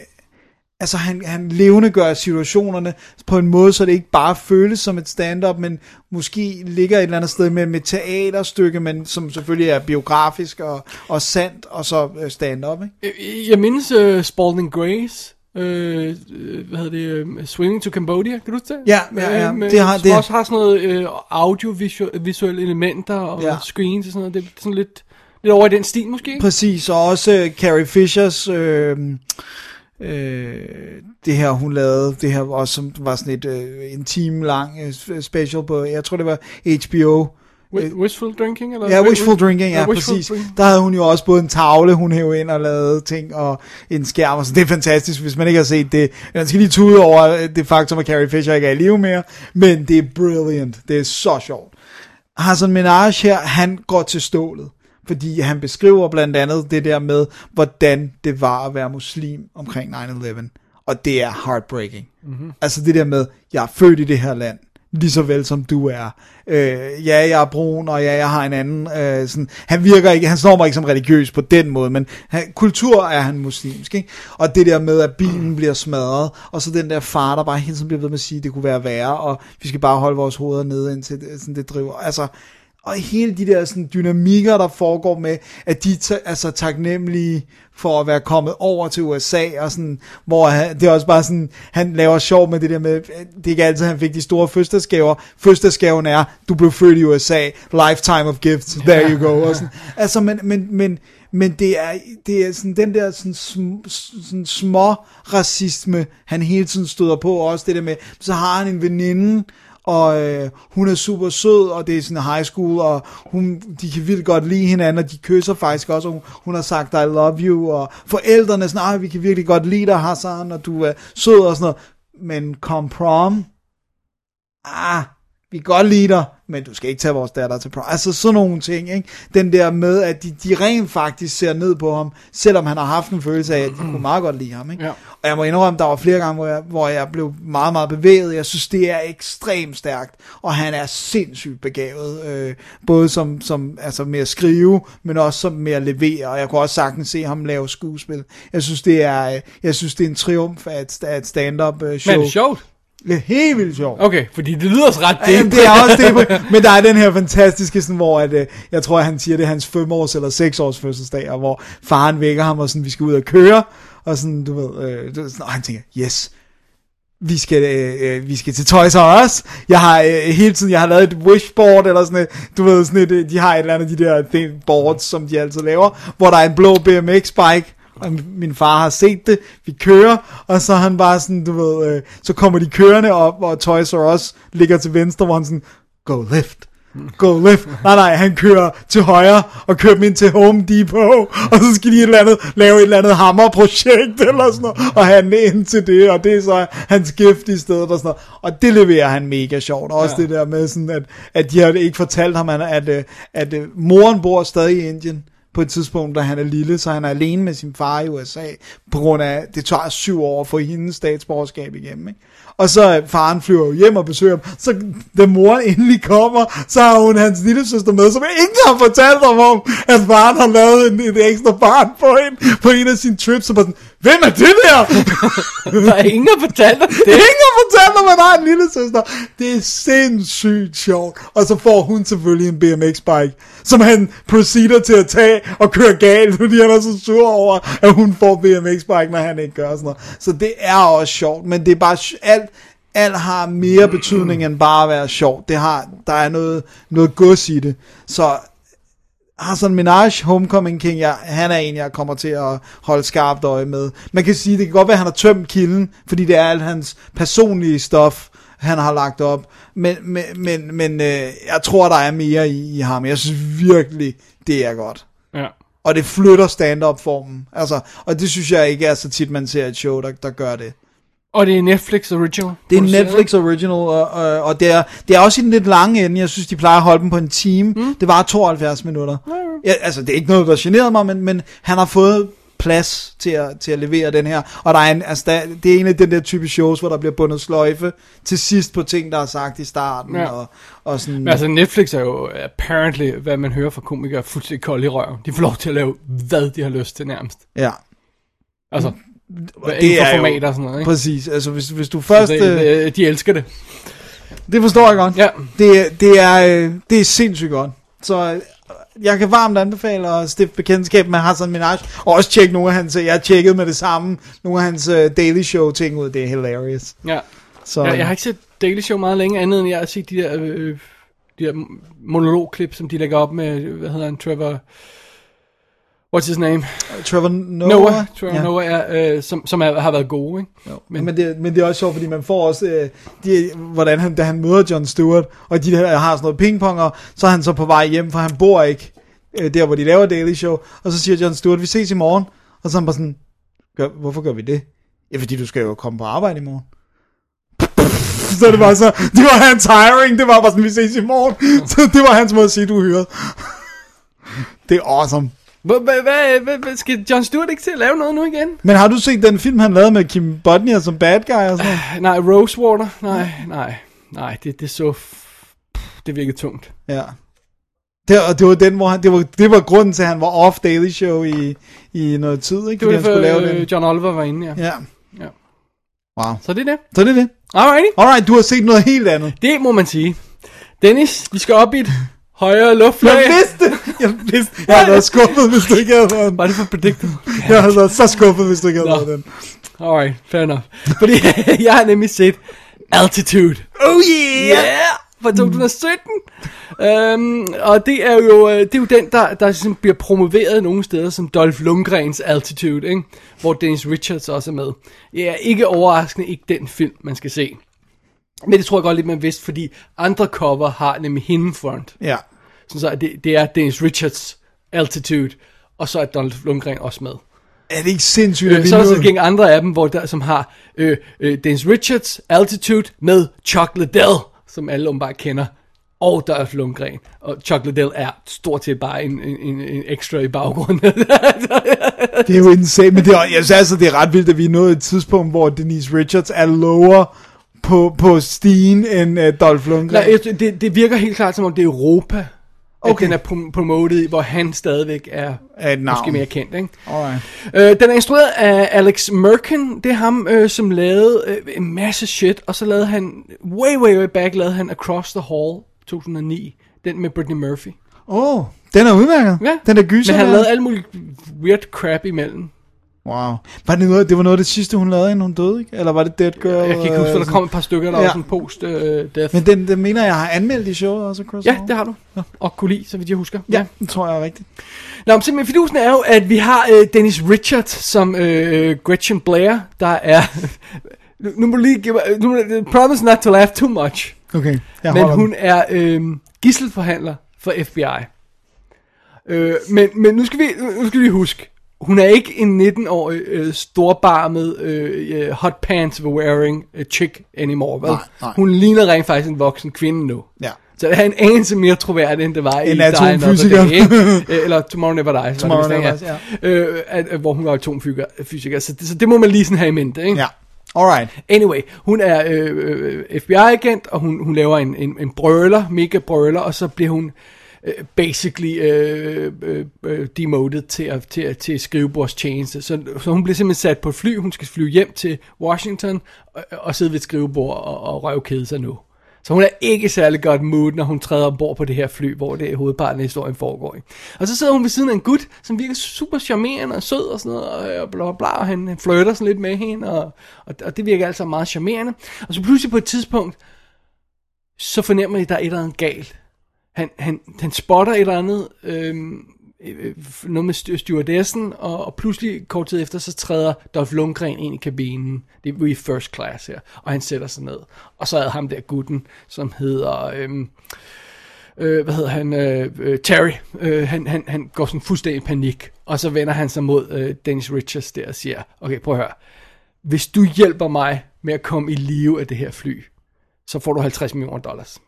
altså han, han levende gør situationerne på en måde, så det ikke bare føles som et stand-up, men måske ligger et eller andet sted mellem et teaterstykke, men som selvfølgelig er biografisk og, og sandt, og så øh, stand-up, ikke? Jeg- Jeg mindes uh, Spalding Grace. Øh, øh, hvad hedder det? Uh, Swimming to Cambodia, kan du huske det? Ja, ja, ja. Øh, med, Det har- det- også har sådan noget øh, audiovisuelle elementer og Ja. screens og sådan noget. Det er sådan lidt, lidt over i den stil måske. Præcis, og også øh, Carrie Fishers, øh, øh, det her hun lavede, det her også som var sådan et øh, en time lang øh, special på, jeg tror det var HBO. Wi- Wishful drinking? Eller Ja, wishful drinking, ja, wishful præcis. drinking. Der havde hun jo også både en tavle, hun hævde ind og lavede ting, og en skærm, og så det er fantastisk, hvis man ikke har set det. Man skal lige tude over øh, det faktum, at Carrie Fisher ikke er i live mere, men det er brilliant. Det er så sjovt. Hassan Minaj her, han går til stålet, fordi han beskriver blandt andet det der med, hvordan det var at være muslim omkring 9-11. Og det er heartbreaking. Mhm. Altså det der med, jeg er født i det her land, lige så vel som du er. Øh, ja, jeg er brun, og ja, jeg har en anden. Øh, sådan, han virker ikke, han står mig ikke som religiøs på den måde, men han, kultur er han muslimsk, ikke? Og det der med, at bilen bliver smadret, og så den der far, der bare hele tiden bliver ved med at sige, at det kunne være værre, og vi skal bare holde vores hoveder nede, indtil det, sådan det driver. Altså, og hele de der sådan, dynamikker, der foregår med, at de er altså, taknemmelige for at være kommet over til USA, og sådan, hvor han, det er også bare sådan, han laver sjov med det der med, det er ikke altid, han fik de store fødselsdagsgaver. Fødselsdagsgaven er, du blev født i USA, lifetime of gifts, there you go. Og sådan. [LAUGHS] Altså, men, men, men, men det er, det er sådan den der sådan, sm, sådan små racisme, han hele tiden støder på, og også det der med, så har han en veninde, og øh, hun er super sød, og det er sådan high school, og hun, de kan vildt godt lide hinanden, og de kysser faktisk også, og hun, hun har sagt, I love you, og forældrene er sådan, vi kan virkelig godt lide dig, Hassan, og du er sød, og sådan noget, men kom prom, ah, vi kan godt lide dig, men du skal ikke tage vores datter til prom. Altså sådan nogle ting, ikke? Den der med, at de, de rent faktisk ser ned på ham, selvom han har haft en følelse af, at de kunne meget godt lide ham, ikke? Ja. Og jeg må indrømme, der var flere gange, hvor jeg, hvor jeg blev meget, meget bevæget. Jeg synes, det er ekstremt stærkt, og han er sindssygt begavet, øh, både som, som altså med at skrive, men også som med at levere, og jeg kunne også sagtens se ham lave skuespil. Jeg synes, det er, øh, jeg synes, det er en triumf af et, af et stand-up øh, show. Men sjovt? Det er helt vildt sjovt. Okay, fordi det lyder også ret jamen, det er også det, [LAUGHS] men der er den her fantastiske, sådan, hvor at, øh, jeg tror, at han siger, det er hans 5 års eller 6 års fødselsdag, og hvor faren vækker ham, og sådan, vi skal ud og køre, og sådan, du ved, øh, sådan, og han tænker, yes, vi skal, øh, øh, vi skal til Toys R Us. Jeg har øh, hele tiden, jeg har lavet et wishboard, eller sådan et, du ved, sådan et, øh, de har et eller andet de der boards, som de altid laver, hvor der er en blå BMX bike, og min far har set det, vi kører, og så er han bare sådan, du ved, øh, så kommer de kørende op, og Toys R Us ligger til venstre, hvor han sådan, go left, go left. Nej, nej, han kører til højre og kører dem ind til Home Depot, og så skal de et eller andet, lave et eller andet hammerprojekt eller sådan noget, og han ind til det, og det er så hans gift i stedet og sådan noget. Og det leverer han mega sjovt. Og også ja. det der med sådan, at, at de har ikke fortalt ham, at, at, at, at moren bor stadig i Indien på et tidspunkt, da han er lille, så han er alene med sin far i USA, på grund af, det tager syv år for hendes statsborgerskab igennem, ikke? Og så øh, faren flyver jo hjem og besøger ham. Så da moren endelig kommer, så har hun hans lille søster med, som ingen har fortalt ham om, at faren har lavet en, et ekstra barn på en, på en af sine trips. Så bare sådan, hvem er det der? Der er ingen, der fortæller det. Ingen har fortalt ham, at der er en lille søster. Det er sindssygt sjovt. Og så får hun selvfølgelig en BMX-bike, som han proceeder til at tage og køre galt, fordi han er så sur over, at hun får BMX-bike, når han ikke gør sådan noget. Så det er også sjovt, men det er bare alt, alt har mere betydning end bare at være sjovt. Det har, der er noget, noget gods i det. Så Hassan Minaj, Homecoming King, ja, han er en, jeg kommer til at holde skarpt øje med. Man kan sige, det kan godt være, at han har tømt kilden, fordi det er alt hans personlige stof, han har lagt op. Men, men, men, men øh, jeg tror, der er mere i, i ham. Jeg synes virkelig, det er godt. Ja. Og det flytter stand-up-formen. Altså, og det synes jeg ikke er så tit, man ser et show, der, der gør det. Og det er Netflix original. Det er. Netflix original, og, og, og det, er, det er også i den lidt lange ende. Jeg synes, de plejer at holde dem på en time. Mm. Det var 72 minutter. Ja, altså, det er ikke noget, der generede mig, men, men han har fået plads til at, til at levere den her. Og der er en, altså, der, det er en af den der type shows, hvor der bliver bundet sløjfe til sidst på ting, der er sagt i starten. Ja. Og, og sådan, Men altså Netflix er jo apparently, hvad man hører fra komikere, fuldstændig kold i røven. De får lov til at lave, hvad de har lyst til nærmest. ja. Altså, Og inden for format og sådan noget, ikke? Præcis, altså hvis, hvis du først... det, øh, det, de elsker det. Det forstår jeg godt. Ja. Det, det, er, øh, det er sindssygt godt. Så øh, jeg kan varmt anbefale at stifte bekendtskab med Hassan Minaj, og også tjekke nogle af hans, jeg har tjekket med det samme, nogle af hans uh, Daily Show ting ud, det er hilarious. Ja. Så, Jeg, jeg har ikke set Daily Show meget længe, andet end jeg har set de der, øh, de der monologklip, som de lægger op med, hvad hedder han, Trevor... What's his name? Trevor Noah. Noah. Trevor Ja. Noah, er, øh, som, som er, har været gode, ikke? Jo. Men, men, det, men det er også sjovt, fordi man får også, øh, de, hvordan han, da han møder John Stewart, og de der har sådan noget pingpong, og så er han så på vej hjem, for han bor ikke øh, der, hvor de laver Daily Show, og så siger John Stewart, vi ses i morgen, og så er han bare sådan, gør, hvorfor gør vi det? Ja, fordi du skal jo komme på arbejde i morgen. [LAUGHS] Så det var så, det var hans hiring, det var bare sådan, vi ses i morgen. [LAUGHS] Så det var hans måde at sige, du er hyret. [LAUGHS] Det er awesome. Hvad, skal John Stewart ikke til at lave noget nu igen? Men har du set den film, han lavede med Kim Bodnia som bad guy og sådan noget? Nej, Rosewater? Nej, nej, nej, det, det så... Det virkede tungt. Ja. Det, og det var den, hvor han, det var, det var grunden til, at han var off Daily Show i, i noget tid, ikke? Det var han skulle lave for, den. øh, John Oliver var inde, ja. Ja. ja. Wow. Så det er det. Så det er det. Alrighty. Alright, du har set noget helt andet. Det må man sige. Dennis, vi skal op i et højere luftlag. Jeg vidste det. Jeg vidste Jeg havde været skuffet, hvis du ikke havde været den. Var det for predictable? Jeg havde været så skuffet, hvis du ikke havde Nå. været den. Alright, fair enough. Fordi [LAUGHS] jeg har nemlig set Altitude. Oh yeah! Yeah! Fra 2017. Um, og det er jo øh, det er jo den, der, der sådan bliver promoveret nogle steder som Dolph Lundgrens Altitude, ikke? hvor Dennis Richards også er med. Er ikke overraskende ikke den film, man skal se. Men det tror jeg godt lidt, man vidste, fordi andre cover har nemlig hende front. Ja. Sådan så det, det er Dennis Richards Altitude, og så er Dolph Lundgren også med. Er det ikke sindssygt, Øh, så er der så gæng andre af dem, hvor der, som har øh, øh, Dennis Richards Altitude med Chuck Liddell, som alle åbenbart kender, og Dolph Lundgren. Og Chuck Liddell er stort set bare en, en, en, ekstra i baggrunden. Det er jo insane, men det er, jeg synes altså, det er ret vildt, at vi er nået et tidspunkt, hvor Denise Richards er lower på, på stigen end uh, Dolph Lundgren. Nej, det, det virker helt klart som om det er Europa, okay. At den er prom- promoted i, hvor han stadigvæk er et navn. måske mere kendt. Ikke? Alright. Øh, den er instrueret af Alex Merkin. Det er ham, øh, som lavede øh, en masse shit. Og så lavede han, way, way, way back, lavede han Across the Hall 2009. Den med Britney Murphy. Åh, oh, den er udmærket. Ja. Den er gyser. Men han lavede alt muligt weird crap imellem. Wow. Var det, noget, det var noget af det sidste, hun lavede, inden hun døde, ikke? Eller var det Dead Girl? Jeg kan ikke huske, øh, der kom et par stykker, der Ja. var sådan post-death. Men den, den mener jeg har anmeldt i showet også, Chris Ja, Hall. det har du. Og kunne lide, så vidt jeg husker. Ja, det tror jeg er rigtigt. Nå, men simpelthen, fidusen er jo, at vi har øh, Dennis Richards som øh, Gretchen Blair, der er... [LAUGHS] nu må du lige give mig... Nu, må- promise not to laugh too much. Okay, jeg men hun den. er øh, gisselforhandler for FBI. Øh, men, men nu skal vi nu skal vi huske, hun er ikke en 19-årig øh, storbarmet øh, øh, hot pants wearing øh, chick anymore, vel? Nej, nej. Hun ligner rent faktisk en voksen kvinde nu. Ja. Så det er en anelse mere troværdigt, end det var i En Another atomfysiker. Day? Øh, Eller Tomorrow Never Dies. Tomorrow Never Dies, ja. Øh, at, at, hvor hun var atomfysiker. fysiker. Så, det, så det må man lige sådan have i mente, ikke? Ja, alright. Anyway, hun er øh, øh, FBI-agent, og hun, hun laver en, en, en brøler, mega brøler, og så bliver hun Øh, basically øh, øh, øh, demoted til, at, til, til skrivebordstjeneste. Så, så hun bliver simpelthen sat på et fly, hun skal flyve hjem til Washington, og, og sidde ved et skrivebord og, og røvkede sig nu. Så hun er ikke særlig godt mood, når hun træder ombord på det her fly, hvor det er hovedparten af historien foregår i. Og så sidder hun ved siden af en gut, som virker super charmerende og sød og sådan noget, og, og bla bla bla, og han, han flirter sådan lidt med hende, og, og, og det virker altså meget charmerende. Og så pludselig på et tidspunkt, så fornemmer jeg, at der er et eller andet galt. Han, han, han spotter et eller andet, øhm, øh, noget med stewardessen, og, og pludselig kort tid efter, så træder Dolph Lundgren ind i kabinen. Det er i first class her, og han sætter sig ned. Og så er ham der gutten, som hedder... Øh, øh, hvad hedder han, øh, øh, Terry, øh, han, han, han går sådan fuldstændig i panik, og så vender han sig mod øh, Dennis Richards der og siger, okay, prøv at høre, hvis du hjælper mig med at komme i live af det her fly, så får du 50 millioner dollars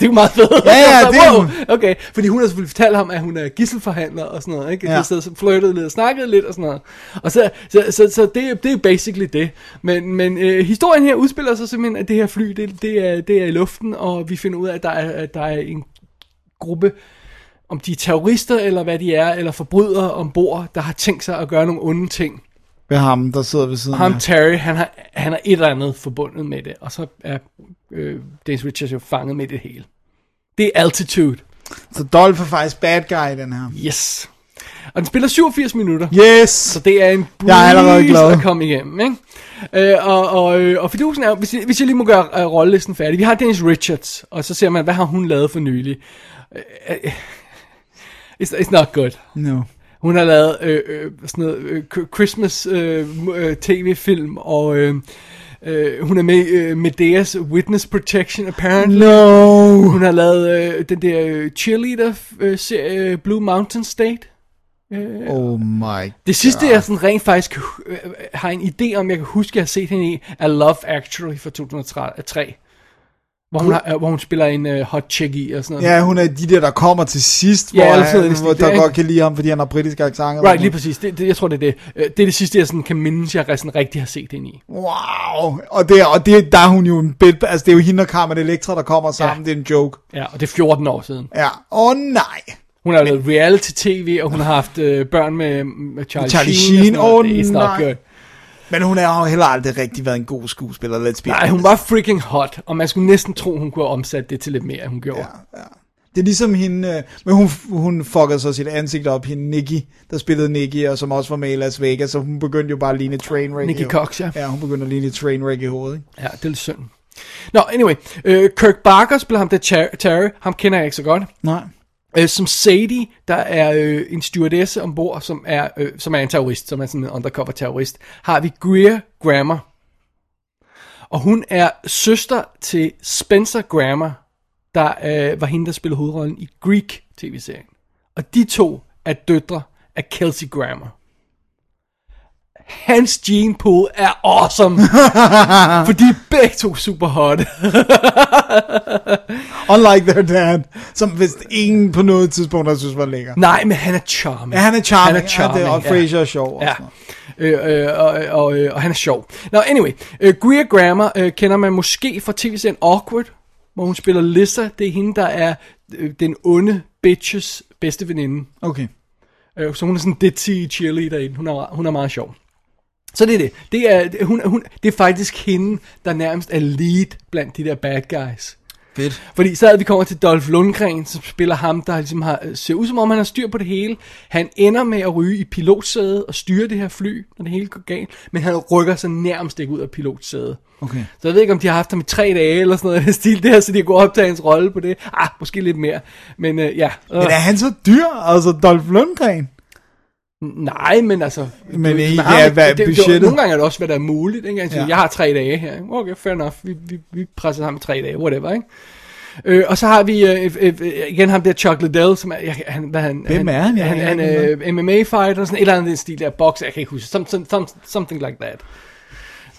det er jo meget fedt. Ja, ja, [LAUGHS] det er wow, Okay, fordi hun har selvfølgelig fortalt ham, at hun er gisselforhandler og sådan noget, ikke? Ja. Så, flirtede lidt og snakkede lidt og sådan noget. Og så, så, så, så det, det er basically det. Men, men øh, historien her udspiller sig simpelthen, at det her fly, det, det, er, det er i luften, og vi finder ud af, at der er, at der er en gruppe, om de er terrorister, eller hvad de er, eller forbrydere ombord, der har tænkt sig at gøre nogle onde ting. Ved ham, der sidder ved siden Ham af. Terry, han har, han har et eller andet forbundet med det, og så er øh, Dennis Richards jo fanget med det hele. Det er Altitude. Så Dolph er faktisk bad guy den her. Yes. Og den spiller 87 minutter. Yes! Så det er en Jeg er allerede breeze glad. at komme igennem, ikke? Øh, og, og, øh, og fidusen er, hvis jeg, hvis jeg lige må gøre uh, rollelisten færdig. Vi har Dennis Richards, og så ser man, hvad har hun lavet for nylig. Uh, uh, it's, it's not good. No. Hun har lavet øh, øh, sådan noget øh, Christmas øh, øh, tv-film, og øh, øh, hun er med i øh, Medeas Witness Protection, apparently. No. Hun har lavet øh, den der øh, cheerleader-serie øh, Blue Mountain State. Øh, Oh my det sidste, jeg sådan rent faktisk øh, har en idé om, jeg kan huske, jeg har set hende i, er Love Actually fra 2003. Hvor hun, har, øh, hvor hun spiller en uh, hot chick i og sådan noget. Ja, hun er de der, der kommer til sidst, Ja, hvor, i han, hvor der ikke? godt kan lide ham, fordi han har britisk accent. Right, lige præcis. Det, det, jeg tror, det er det. Øh, Det er det sidste, jeg sådan kan mindes, jeg sådan rigtig har set hende i. Wow. Og, det, og det, der er hun jo en bit, altså det er jo hende og Carmen Electra, der kommer sammen, ja. det er en joke. Ja, og det er 14 år siden. Ja, åh oh, nej. Hun har lavet reality-tv, og hun har haft øh, børn med, med Charlie, Charlie Sheen. Åh, Det er nej. good. Men hun har jo heller aldrig rigtig været en god skuespiller, let's be Nej, hun var freaking hot, og man skulle næsten tro, hun kunne have omsat det til lidt mere, end hun gjorde. Ja. Det er ligesom hende, øh, men hun, hun fuckede så sit ansigt op, hende Nikki, der spillede Nikki, og som også var med i Las Vegas, så hun begyndte jo bare at ligne trainwreck. Nikki Cox, ja. Ja, hun begyndte at ligne trainwreck i hovedet, ikke? Ja, det er lidt synd. Nå, anyway. Øh, Kirk Barker spiller ham der Ter- Terry. Ham kender jeg ikke så godt. Nej. Øh, som Sadie, der er øh, en stewardesse ombord, som er, øh, som er en terrorist, som er sådan en undercover terrorist, har vi Greer Grammer. Og hun er søster til Spencer Grammer, der øh, var hende, der spillede hovedrollen i Greek tv-serien. Og de to er døtre af Kelsey Grammer. Hans gene pool er awesome. for de er begge to super hot. [LAUGHS] Unlike their dad, som vist ingen på noget tidspunkt har synes var lækker. Nej, men han er charming. Ja, han er charming. Han er charming, Ja, det, og ja. Frasier er sjov. og Ja. Øh, øh, og, og, øh, og han er sjov. Nå, anyway. Øh, Greer Grammer øh, kender man måske fra tv-serien Awkward, hvor hun spiller Lissa. Det er hende, der er øh, den onde bitches bedste veninde. Okay. Øh, så hun er sådan ditzy cheerleader. Hun er, hun er meget sjov. Så det er det. Det er, hun, hun, det er faktisk hende, der nærmest er lead blandt de der bad guys. Fedt. Fordi så vi kommer til Dolph Lundgren, som spiller ham, der ligesom har, ser ud som om han har styr på det hele. Han ender med at ryge i pilotsædet og styre det her fly, når det hele går galt. Men han rykker sig nærmest ikke ud af pilotsædet. Okay. Så jeg ved ikke, om de har haft ham i tre dage eller sådan noget stil der, så de kunne optage hans rolle på det. Ah, måske lidt mere. Men øh, ja. Men er han så dyr? Altså Dolph Lundgren? Nej, men altså... Men du- ikke, man har- ja, hvad det, det, budgettet? Nogle gange er det også, hvad der er muligt. Ikke? Altså, Ja. Jeg har tre dage her. Okay, fair enough. Vi, vi, vi presser sammen tre dage, whatever. Ikke? Øh, og så har vi øh, øh, øh, igen ham der Chuck Liddell, som er, han, hvad han, Hvem er han? Han, har han, ikke øh, MMA-fighter, sådan et eller andet stil der, boxer, jeg kan ikke huske, some, some, some, something like that.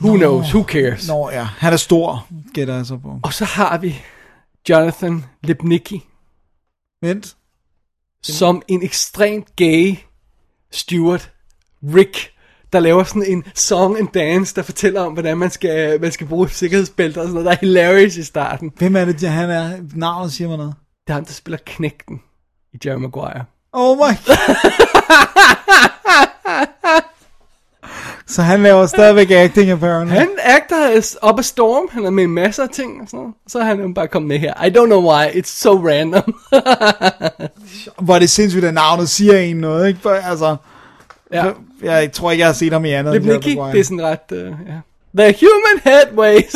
Who knows, who cares? Nå ja, han er stor, gætter jeg så på. Og så har vi Jonathan Lipnicki, Vent. som en ekstremt gay steward, Rick, der laver sådan en song and dance, der fortæller om, hvordan man skal, man skal bruge sikkerhedsbælter og sådan noget, der er hilarious i starten. Hvem er det, han er? Navnet siger mig noget. Det er ham, der spiller knægten i Jerry Maguire. Oh my [LAUGHS] Så han laver stadigvæk acting, apparently. Han actor up a storm, han er med i masser af ting og sådan noget. Så er han jo bare kommet med her. I don't know why, it's so random. [LAUGHS] Hvor det sindssygt, at navnet siger en noget, ikke? For, altså, ja. for, jeg tror ikke, jeg har set ham i andet. Lipnicki, det er sådan ret, uh, ja. The human head ways.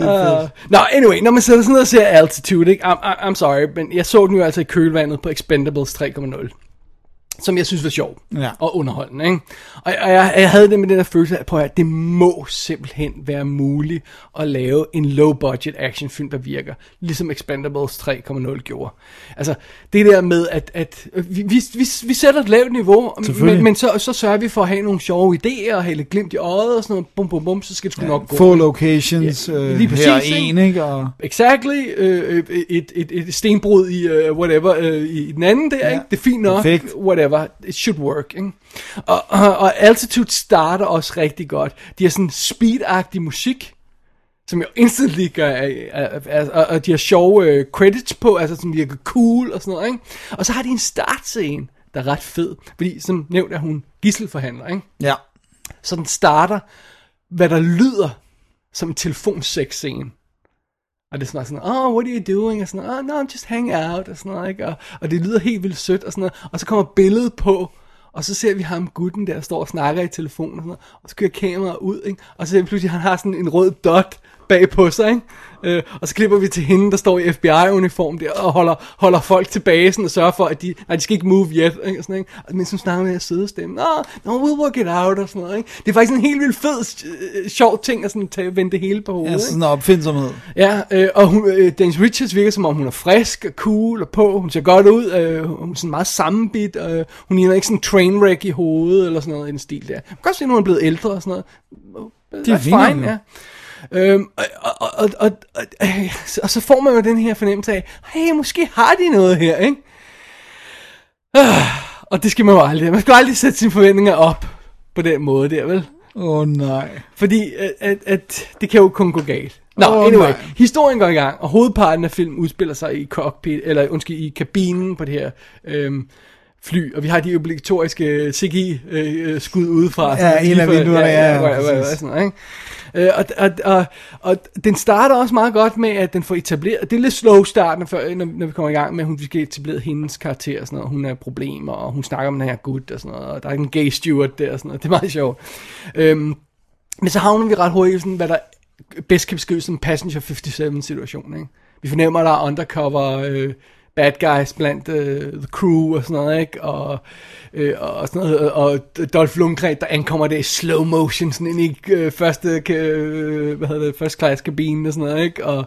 Uh, Nå, anyway, når man sidder sådan og ser Altitude, ikke? I'm, I'm, I'm sorry, men jeg så den jo altså i kølvandet på Expendables 3.0 som jeg synes var sjov Ja. og underholdende. Ikke? Og, og jeg, jeg havde det med den der følelse af, på, at det må simpelthen være muligt at lave en low-budget actionfilm, der virker, ligesom Expendables 3.0 gjorde. Altså, det der med, at, at vi, vi, vi, vi sætter et lavt niveau, men, men så, så sørger vi for at have nogle sjove idéer, og lidt glimt i øjet og sådan noget, bum bum bum, så skal det sgu nok gå. Få locations, Ja, øh, lige præcis, her er ikke? en, ikke? Og, Exactly. Øh, øh, et, et, et stenbrud i uh, whatever øh, i den anden der, ja. ikke? Det er fint nok. Perfekt. Whatever. It should work, ikke? Og, og, og Altitude starter også rigtig godt. De har sådan speed musik, som jo instantly gør, af- af- af- og, og de har sjove øh, credits på, altså som virker cool og sådan noget, ikke? Og så har de en startscene, der er ret fed, fordi som nævnt er hun gisselforhandler, ikke? ja. Så den starter, hvad der lyder som en telefonsex-scene. Og det er sådan, sådan, oh, what are you doing? Og sådan, oh, no, I'm just hanging out, og sådan noget, ikke? Og, og det lyder helt vildt sødt, og sådan noget. Og så kommer billedet på, og så ser vi ham, gutten der, står og snakker i telefonen, og, sådan noget, og så kører kameraet ud, ikke? Og så ser vi pludselig, at han har sådan en rød dot bag på sig, ikke? Øh, og så klipper vi til hende, der står i FBI-uniform der, og holder, holder folk tilbage, sådan, og sørger for, at de, nej, de skal ikke move yet, ikke? Og sådan, ikke? Og mens hun snakker med at søde stemme, no, no, we'll work it out, og sådan noget, ikke? Det er faktisk en helt vildt fed, øh, sjov ting, at sådan, tage, vende det hele på hovedet, ja, sådan en opfindsomhed. Ja, øh, og hun, øh, Dennis Richards virker som om hun er frisk og cool og på. Hun ser godt ud. Øh, hun er sådan meget sammenbit. Øh, hun ligner ikke sådan en trainwreck i hovedet eller sådan noget i den stil der. Man kan godt se, at hun er blevet ældre og sådan noget. Det er fine, ja. Øhm, og, og, og, og, og, øh, og så får man jo den her fornemmelse af, hey, måske har de noget her, ikke? Ah, og det skal man jo aldrig. Man skal aldrig sætte sine forventninger op på den måde der, vel? Åh oh, nej. Fordi at, at, at det kan jo kun gå galt. Nå, Åh, oh, anyway. nej. Historien går i gang, og hovedparten af filmen udspiller sig i cockpit, eller undskyld, i kabinen på det her øhm, fly, og vi har de obligatoriske CGI-skud udefra. Ja, en af vinduerne, ja, ja, ja, sådan ikke? Øh, og, og, og, og den starter også meget godt med, at den får etableret, det er lidt slow start, når, før- når, når vi kommer i gang med, at hun skal etablere hendes karakter og sådan noget, hun har problemer, og hun snakker om den her gut og sådan noget, og der er en gay steward der og sådan noget, det er meget sjovt. Øhm, men så havner vi ret hurtigt i sådan, hvad der bedst kan beskrives som en Passenger 57 situation, ikke? Vi fornemmer, at der er undercover øh, bad guys blandt øh, the crew og sådan noget, ikke? Og, øh, og sådan noget, og Dolph Lundgren, der ankommer det i slow motion, sådan ind i øh, første, øh, hvad hedder det, first class kabinen og sådan noget, ikke? Og,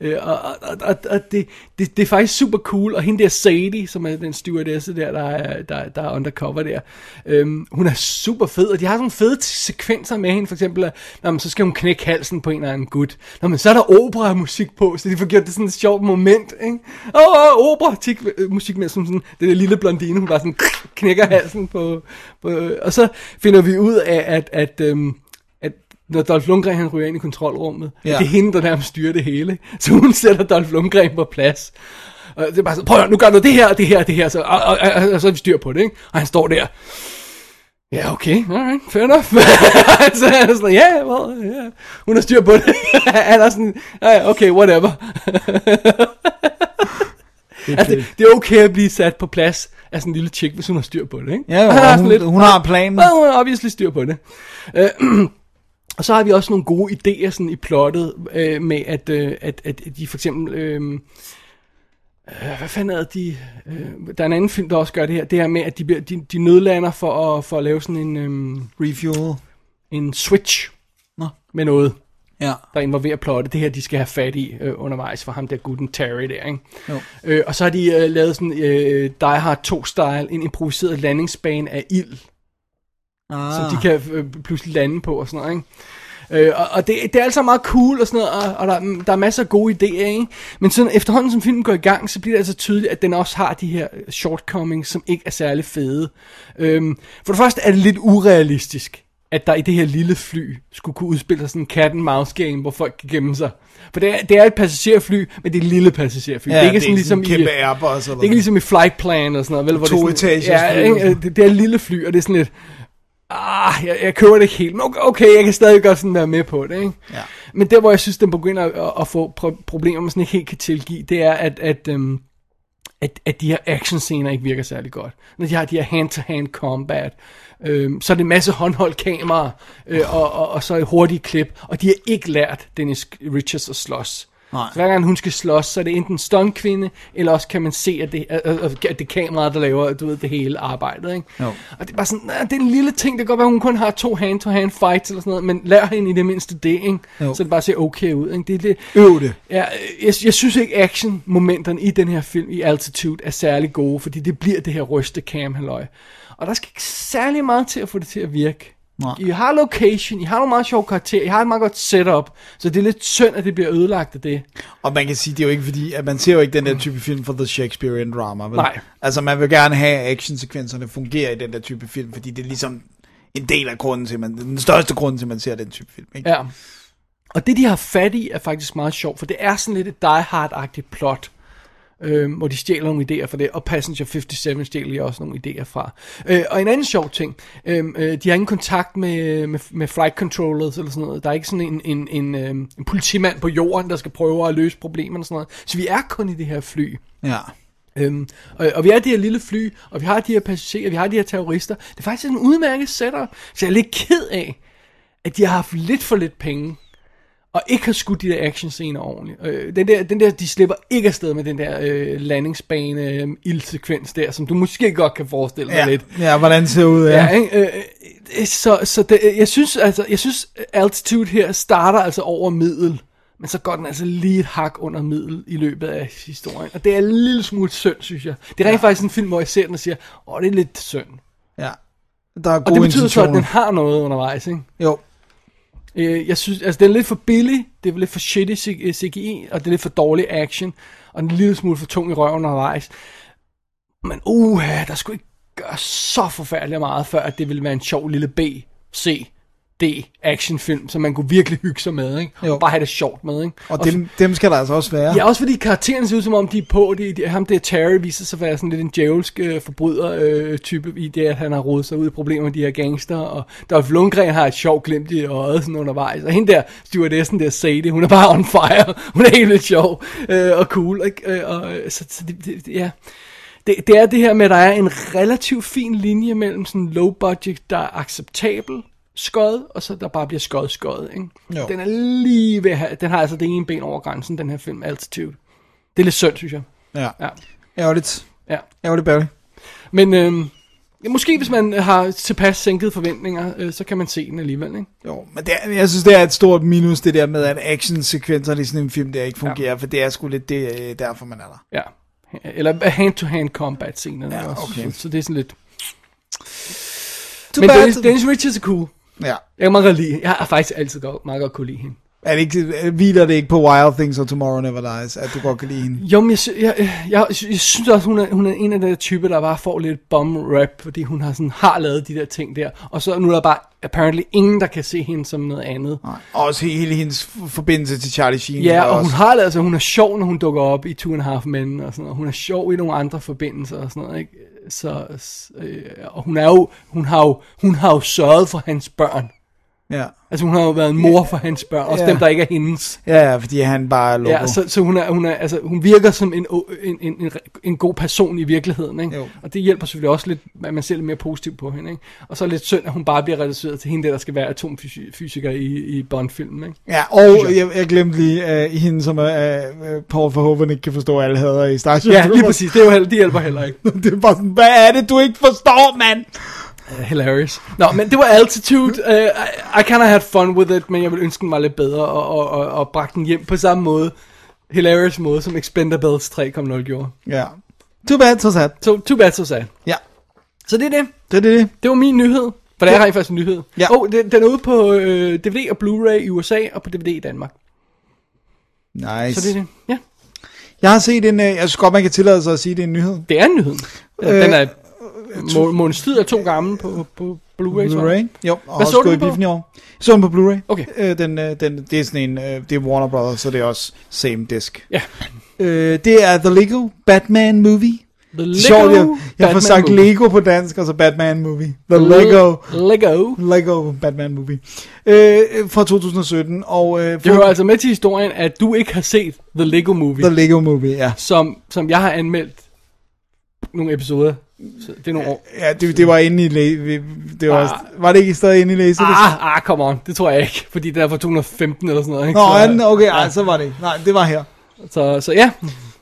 øh, og, og, og, og det, det, det, er faktisk super cool, og hende der Sadie, som er den stewardesse der, der er, der, der er undercover der, øhm, hun er super fed, og de har sådan nogle fede sekvenser med hende, for eksempel, at når man, så skal hun knække halsen på en eller anden gut. når man, så er der opera-musik på, så de får gjort det sådan et sjovt moment, ikke? Åh, oh, opera-musik med sådan, sådan, det der lille blondine, hun bare sådan knækker halsen på, på, og så finder vi ud af, at, at øhm, at når Dolph Lundgren han ryger ind i kontrolrummet, ja. Det er hende, der nærmest styrer det hele. Så hun sætter Dolph Lundgren på plads. Og det er bare sådan, prøv at, nu gør du det her, og det her, og det her, så, og, og, og, og, så er vi styr på det, ikke? Og han står der. Ja, okay, alright, fair enough. [LAUGHS] så er jeg sådan, ja, yeah, well, yeah. hun har styr på det. [LAUGHS] Han er sådan, okay, whatever. [LAUGHS] altså, det, det, er okay at blive sat på plads af sådan en lille chick, hvis hun har styr på det, ikke? Ja, hun- [LAUGHS] sådan hun har planen. Ja, hun har obviously styr på det. Øh, [CLEARS THROAT] og så har vi også nogle gode idéer sådan i plottet øh, med, at, øh, at, at de for eksempel... Øh, øh, hvad fanden er det, de... Øh, der er en anden film, der også gør det her. Det her med, at de, bliver- de, de nødlander for at, for at lave sådan en... Øh, Refuel. En switch. Nå. Med noget. Ja. Der involverer plottet. Det her, de skal have fat i øh, undervejs for ham der gutten Terry der, ikke? Jo. Øh, og så har de øh, lavet sådan øh, Die Hard 2-style, en improviseret landingsbane af ild, Ah. som de kan øh, pludselig lande på og sådan noget, ikke? Øh, og, og det, det er altså meget cool og sådan noget, og, og der, der er masser af gode idéer, ikke? Men sådan efterhånden som filmen går i gang, så bliver det altså tydeligt, at den også har de her shortcomings, som ikke er særlig fede. Øhm, for det første er det lidt urealistisk, at der i det her lille fly skulle kunne udspille sig sådan en cat and mouse game, hvor folk kan gemme sig. For det er, det er et passagerfly, men det er et lille passagerfly. Ja, det er ikke det er sådan ligesom sådan en kæmpe i, Airbus eller Det er ikke ligesom i Flight Plan eller sådan noget, vel? Hvor To det er sådan, etagers ja, fly. det, det er et lille fly, og det er sådan lidt, ah, jeg, jeg køber det ikke helt, men okay, okay, jeg kan stadig godt sådan være med på det, ikke? Ja. Men der, hvor jeg synes, den begynder at, at få pro- problemer, man sådan ikke helt kan tilgive, det er, at, at, øhm, at, at de her actionscener ikke virker særlig godt. Når de har de her hand-to-hand combat, øhm, så er det en masse håndholdt kamera, øh, og, og, og så et hurtige klip, og de har ikke lært Dennis Richards at slås. Nej. Så hver gang hun skal slås, så er det enten stuntkvinde, eller også kan man se, at det, at, at, at det er kameraet, der laver du ved, det hele arbejdet. Ikke? Jo. Og det er bare sådan, det er en lille ting, det kan godt være, hun kun har to hand-to-hand fights eller sådan noget, men lær hende i det mindste det, ikke? Jo. så det bare ser okay ud. Ikke? Det, er det, Øv det. Ja, jeg, jeg synes ikke action-momenterne i den her film, i Altitude, er særlig gode, fordi det bliver det her ryste cam halløj. Og der skal ikke særlig meget til at få det til at virke. Nej. I har location, I har nogle meget sjove karakterer, I har et meget godt setup, så det er lidt synd, at det bliver ødelagt af det. Og man kan sige, det er jo ikke fordi, at man ser jo ikke den der type film for the Shakespearean drama, vel? Nej. Altså, man vil gerne have, at actionsekvenserne fungerer i den der type film, fordi det er ligesom en del af grunden til, man, den største grund til, at man ser den type film, ikke? Ja. Og det, de har fat i, er faktisk meget sjovt, for det er sådan lidt et Die Hard-agtigt plot, øh, hvor de stjæler nogle idéer fra det, og Passenger 57 stjæler også nogle idéer fra. Øh, og en anden sjov ting, øh, øh, de har ingen kontakt med, med, med flight controllers eller sådan noget. Der er ikke sådan en, en, en, øh, en politimand på jorden, der skal prøve at løse problemerne og sådan noget. Så vi er kun i det her fly. Ja. Øhm, og, og vi har de her lille fly, og vi har de her passagerer, vi har de her terrorister. Det er faktisk en udmærket setup, så jeg er lidt ked af, at de har haft lidt for lidt penge, og ikke har skudt de der actionscener ordentligt. Øh, den, der, den der, de slipper ikke afsted med den der øh, landingsbane øh, ildsekvens der, som du måske godt kan forestille dig Ja, lidt. ja hvordan det ser ud, ja. Ja, ikke? Øh, øh, så så det, jeg synes altså, jeg synes Altitude her starter altså over middel, men så går den altså lige et hak under middel i løbet af historien. Og det er en lille smule synd, synes jeg. Det er rent Ja. faktisk en film, hvor jeg ser den og siger, åh, det er lidt synd. Ja. Der er Og gode det betyder så, at den har noget undervejs, ikke? Jo. Øh, jeg synes, altså den er lidt for billig, det er lidt for shitty CGI, øh, og det er lidt for dårlig action, og en lille smule for tung i røven undervejs. Men uha, der skulle ikke gøre så forfærdeligt meget, før at det ville være en sjov lille B, C, Actionfilm, som man kunne virkelig hygge sig med, ikke? Jo. Og bare have det sjovt med, ikke? Og dem, dem skal der altså også være. Ja, også fordi karaktererne ser ud som om, de er på. De, de, ham der Terry viser sig at være sådan lidt en djævelsk øh, forbryder-type i det, at han har rodet sig ud i problemer med de her gangster. Og Dolph Lundgren har et sjovt glimt i øjet sådan undervejs. Og hende der, stewardessen der, Sadie, hun er bare on fire. [LAUGHS] Hun er helt lidt sjov øh, og cool. Ikke? Øh, og, øh, så, så det, det, ja... Det, det er det her med, at der er en relativt fin linje mellem sådan low budget, der er acceptabel skød, og så der bare bliver skød skød, ikke? Jo. Den er lige ved at have, den har altså det ene ben over grænsen, den her film, Altitude. Det er lidt synd, synes jeg. Ja. Ja. Ærgerligt. Ja. Ærgerligt, Barry. Men øhm, ja, måske hvis man har tilpas sænket forventninger, øh, så kan man se den alligevel, ikke? Jo, men det er, jeg synes, det er et stort minus, det der med, at actionsekvenserne i sådan en film, der ikke fungerer, ja. for det er sgu lidt det, øh, derfor, man er der. Ja. Eller hand-to-hand combat scenerne Ja, også. okay. Så, så det er sådan lidt... Too Men bad. Dennis, Dennis Richards er cool. Ja. Jeg kan meget godt lide Jeg har faktisk altid godt, meget godt kunne lide hende. Er det ikke, hviler det ikke på Wild Things og Tomorrow Never Dies, at du godt kan lide hende? Jo, men jeg, sy- jeg, jeg, jeg, jeg synes også, hun er, hun er en af de der typer, der bare får lidt bum rap, fordi hun har, sådan, har lavet de der ting der. Og så nu er der bare apparently ingen, der kan se hende som noget andet. Nej. Og også hele hendes forbindelse til Charlie Sheen. Ja, og hun også- har lavet, altså hun er sjov, når hun dukker op i Two and a Half Men, og sådan noget. Hun er sjov i nogle andre forbindelser og sådan noget, ikke? Så, øh, og hun er jo, hun har jo, hun har jo sørget for hans børn. Ja. Altså hun har jo været en mor for hans børn, også Ja. dem, der ikke er hendes. Ja, ja, fordi han bare er logo. Ja, så, så hun, er, hun, er, altså, hun virker som en, en, en, en, en god person i virkeligheden, ikke? Jo. Og det hjælper selvfølgelig også lidt, at man ser lidt mere positivt på hende, ikke? Og så er lidt synd, at hun bare bliver reduceret til hende der, der skal være atomfysiker i, i Bond-filmen, ikke? Ja, og jeg, jeg glemte lige uh, hende, som er uh, Paul Verhoeven ikke kan forstå, alle hader i Starship Ja, lige præcis. Det, er jo, det hjælper heller ikke. [LAUGHS] det er bare sådan, hvad er det, du ikke forstår, mand? Uh, hilarious. Nå, men det var Altitude. Uh, I, I kind of had fun with it, men jeg ville ønske den var lidt bedre, og, og, og, og bragte den hjem på samme måde. Hilarious måde, som Expendables 3.0 gjorde. Ja. Too bad, so sad. So, too bad, so sad. Ja. Så det er det. Det er det. det. Var min nyhed. For det er rent faktisk en nyhed. Ja. Oh, den, den er ude på øh, DVD og Blu-ray i USA, og på DVD i Danmark. Nice. Så det er det. Ja, Jeg har set en, uh, jeg synes godt, man kan tillade sig at sige, det er en nyhed. det er en nyhed. Øh, Øh, den er må, måneds tid er to gammel på, på Blu-ray. Blu-ray. Jo, og Hvad så du på? i år. Så den på Blu-ray. Okay. Øh, den, øh, den, det er sådan en, øh, det er Warner Brothers, så det er også same disc. Ja. Øh, det er The Lego Batman Movie. The Lego Sjovt, jeg, jeg får sagt Movie. Lego på dansk, og så Batman Movie. The Lego, Lego. Lego Batman Movie. Øh, fra 2017, og øh, Det hører altså med til historien, at du ikke har set The Lego Movie, The Lego Movie, ja. som, som jeg har anmeldt nogle episoder. Så det er nogle år. Ja, det, det var inde i læ- det var, Ah. var det ikke stadig inde i læse? Ah, ah, come on. Det tror jeg ikke, fordi det er fra 2015 eller sådan noget. Ikke? Nå, så, er okay, ej, så var det ikke. Nej, det var her. så, så ja,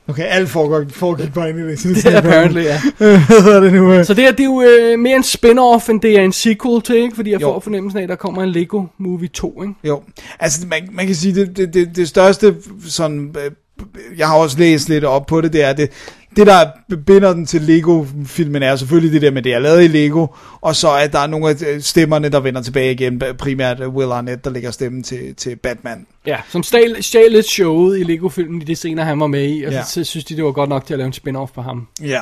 Okay, alt foregik, foregik bare inde i læse. [LAUGHS] det er apparently, ja. [LAUGHS] Hvad hedder det nu? Så det, her, det er jo øh, mere en spin-off, end det er en sequel til, ikke? Fordi jeg Jo. får fornemmelsen af, at der kommer en Lego Movie 2, ikke? Jo, altså man, man kan sige, det, det, det, det største sådan, øh, jeg har også læst lidt op på det, det er det, det der binder den til Lego-filmen er selvfølgelig det der med, det er lavet i Lego, og så at der er nogle af øh, stemmerne, der vender tilbage igen, primært øh, Will Arnett, der lægger stemmen til, til Batman. Ja, som stjal, stjal lidt showet i Lego-filmen i de scener, han var med i, og Ja. så, synes de, det var godt nok til at lave en spin-off på ham. Ja,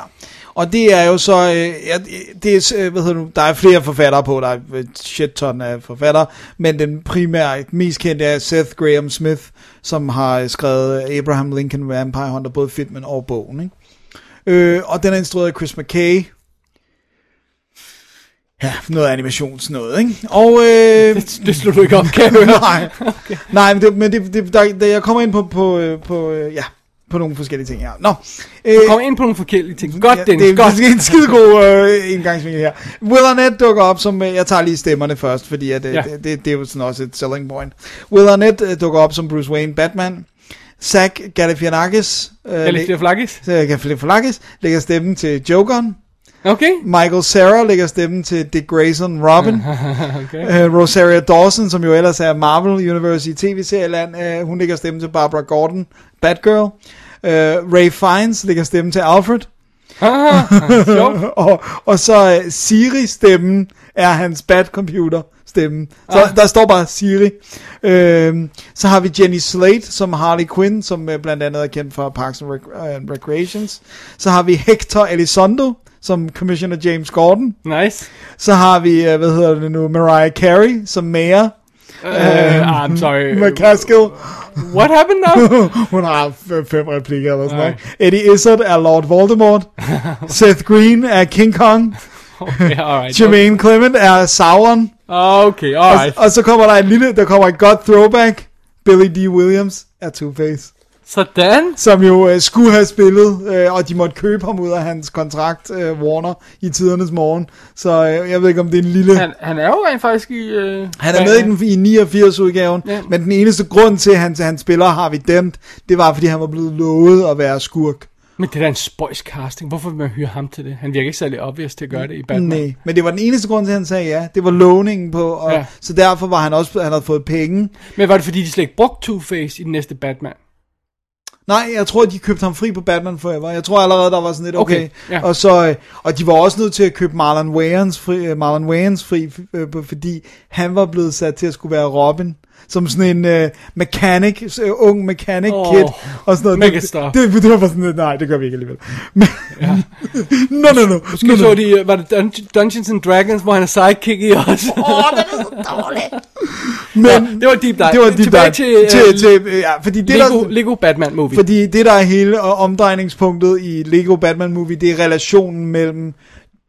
og det er jo så, øh, det er, øh, hvad hedder du, der er flere forfattere på, der er shit ton af forfattere, men den primære, mest kendte er Seth Graham Smith, som har skrevet Abraham Lincoln Vampire Hunter, både filmen og bogen, ikke? Øh, og den er instrueret af Chris McKay. Ja, noget animations noget, ikke? Og, øh, Det, [LAUGHS] det slog du ikke op, kan jeg høre. [LAUGHS] nej, okay. nej, men, det, men det, det, der, der, jeg kommer ind på, på, øh, på øh, ja, på nogle forskellige ting her. Nå, øh, Du kommer ind på nogle forskellige ting. Godt, Ja, Dennis, det godt. det er en skide god øh, indgangsvinkel her. Will Arnett dukker op som, øh, jeg tager lige stemmerne først, fordi at, Ja. det, det, det er jo sådan også et selling point. Will Arnett dukker op som Bruce Wayne Batman. Zach Galifianakis, øh, Galifianakis? Galifianakis lægger stemmen til Jokeren. Okay. Michael Cera lægger stemmen til Dick Grayson Robin. [LAUGHS] okay. Uh, Rosaria Dawson, som jo ellers er Marvel Universe i tv-serieland, uh, hun lægger stemme til Barbara Gordon, Batgirl. Uh, Ray Fiennes lægger stemme til Alfred. [LAUGHS] sjovt. og, og så uh, Siri-stemmen er hans Bat-computer stemme. Så Ah. der står bare Siri. Uh, så har vi Jenny Slate som Harley Quinn, som uh, blandt andet er kendt fra Parks and Rec- uh, Recreations. Så har vi Hector Elizondo som Commissioner James Gordon. Nice. Så har vi, uh, hvad hedder det nu, Mariah Carey som mayor. Uh, I'm sorry. [LAUGHS] McCaskill. What happened now? [LAUGHS] Hun har fem replikker eller sådan noget. Eddie Izzard er Lord Voldemort. [LAUGHS] Seth Green er King Kong. [LAUGHS] Okay, alright. Jermaine Clement er Sauron. Okay, alright. Og, og så kommer der en lille, der kommer et godt throwback. Billy D. Williams er Two-Face. Sådan. Som jo øh, skulle have spillet, øh, og de måtte købe ham ud af hans kontrakt, øh, Warner, i tidernes morgen. Så øh, jeg ved ikke, om det er en lille... Han, han er jo rent faktisk i... Øh, Han er med i den i 89 udgaven, Ja. ja. men den eneste grund til, at han, han spiller Harvey Dent, det var, fordi han var blevet lovet at være skurk. Men det er da en spøjs casting. Hvorfor vil man hyre ham til det? Han virker ikke særlig obvious til at gøre det i Batman. Nej, men det var den eneste grund til, at han sagde ja. Det var lovningen på, og Ja. så derfor var han også, han havde fået penge. Men var det fordi, de slet ikke brugte Two-Face i den næste Batman? Nej, jeg tror, de købte ham fri på Batman Forever. Jeg tror allerede, der var sådan lidt okay. Okay, ja. Og, så, øh, og de var også nødt til at købe Marlon Wayans fri, øh, Marlon Wayans fri øh, fordi han var blevet sat til at skulle være Robin. Som sådan en øh, mechanic, øh, ung mechanic Åh, kid, og sådan noget. Megastar. Det, det, det var bare sådan, nej, det gør vi ikke alligevel. Men, Ja. [LAUGHS] no, no, no. Måske no, no. så de, øh, var det Dun- Dungeons and Dragons, hvor han er sidekick i også. Åh, oh, den er så dårlig. Men, Ja, det var deep dive. Det var deep Tilbage dive. til, øh, til, til, ja, fordi det Lego, der, Lego Batman movie. Fordi det, der er hele øh, omdrejningspunktet i Lego Batman Movie, det er relationen mellem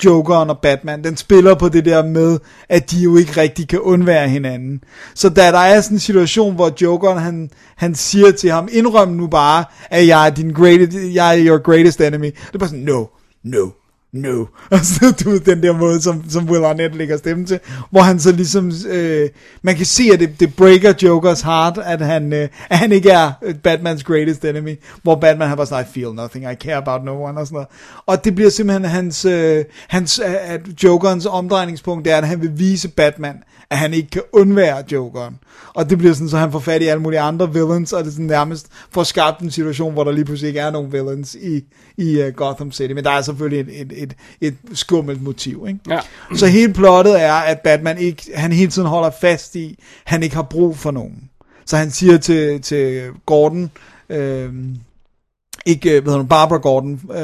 Jokeren og Batman. Den spiller på det der med, at de jo ikke rigtig kan undvære hinanden. Så da der er sådan en situation, hvor Jokeren, han, han siger til ham, indrøm nu bare, at jeg er, din greatest, jeg er your greatest enemy. Det er bare sådan, no, no, no. [LAUGHS] Altså, så du ved, den der måde, som, som Will Arnett lægger stemme til, hvor han så ligesom, øh, man kan se, at det, det breaker Jokers heart, at han, øh, at han ikke er øh, Batmans greatest enemy, hvor Batman har bare sådan, I feel nothing, I care about no one, og sådan noget. Og det bliver simpelthen hans, øh, hans øh, at Jokerens omdrejningspunkt, det er, at han vil vise Batman, at han ikke kan undvære Jokeren. Og det bliver sådan, så han får fat i alle mulige andre villains, og det er sådan nærmest får skabt en situation, hvor der lige pludselig ikke er nogen villains i, i uh, Gotham City. Men der er selvfølgelig et, et, et, et skummelt motiv. Ikke? Ja. Så hele plottet er, at Batman ikke, han hele tiden holder fast i, han ikke har brug for nogen. Så han siger til, til Gordon, øh, ikke, hvad hedder hun, Barbara Gordon, øh,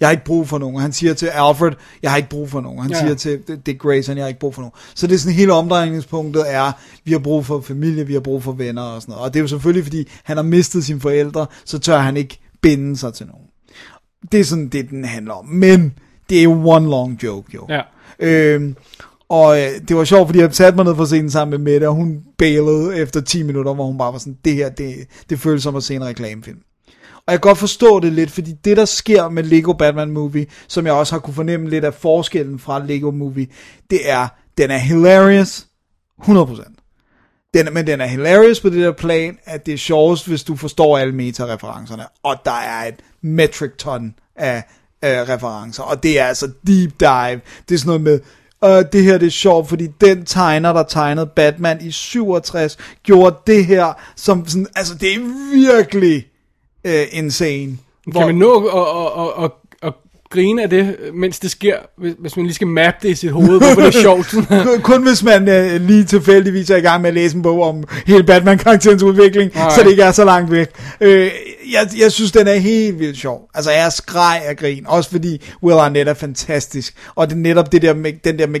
jeg har ikke brug for nogen. Han siger til Alfred, jeg har ikke brug for nogen. Han Ja. siger til Dick Grayson, jeg har ikke brug for nogen. Så det er sådan hele omdrejningspunktet er, vi har brug for familie, vi har brug for venner og sådan noget. Og det er jo selvfølgelig, fordi han har mistet sine forældre, så tør han ikke binde sig til nogen. Det er sådan det, den handler om. Men det er jo one long joke, jo. Ja. Øhm, og øh, det var sjovt, fordi jeg satte mig ned for at se den sammen med Mette, og hun bailede efter 10 minutter, hvor hun bare var sådan, det her, det, det føles som at se en reklamefilm. Og jeg kan godt forstå det lidt, fordi det der sker med Lego Batman Movie, som jeg også har kunne fornemme lidt af forskellen fra Lego Movie, det er, den er hilarious, 100%. Den, men den er hilarious på det der plan, at det er sjovest, hvis du forstår alle meta-referencerne. Og der er et metric ton af, af referencer. Og det er altså deep dive. Det er sådan noget med, øh, det her det er sjovt, fordi den tegner, der tegnede Batman i 67, gjorde det her, som sådan, altså det er virkelig øh, insane. Kan man nå at, at, at, at, at grine af det, mens det sker, hvis, hvis man lige skal mappe det i sit hoved, hvorfor det er [LAUGHS] sjovt? kun, kun hvis man øh, lige tilfældigvis er i gang med at læse en bog om hele Batman-karakterens udvikling, Nej. så det ikke er så langt væk. Øh, jeg, jeg synes, den er helt vildt sjov. Altså, jeg skreg af grin. Også fordi Will Arnett er fantastisk. Og det er netop det der den der med,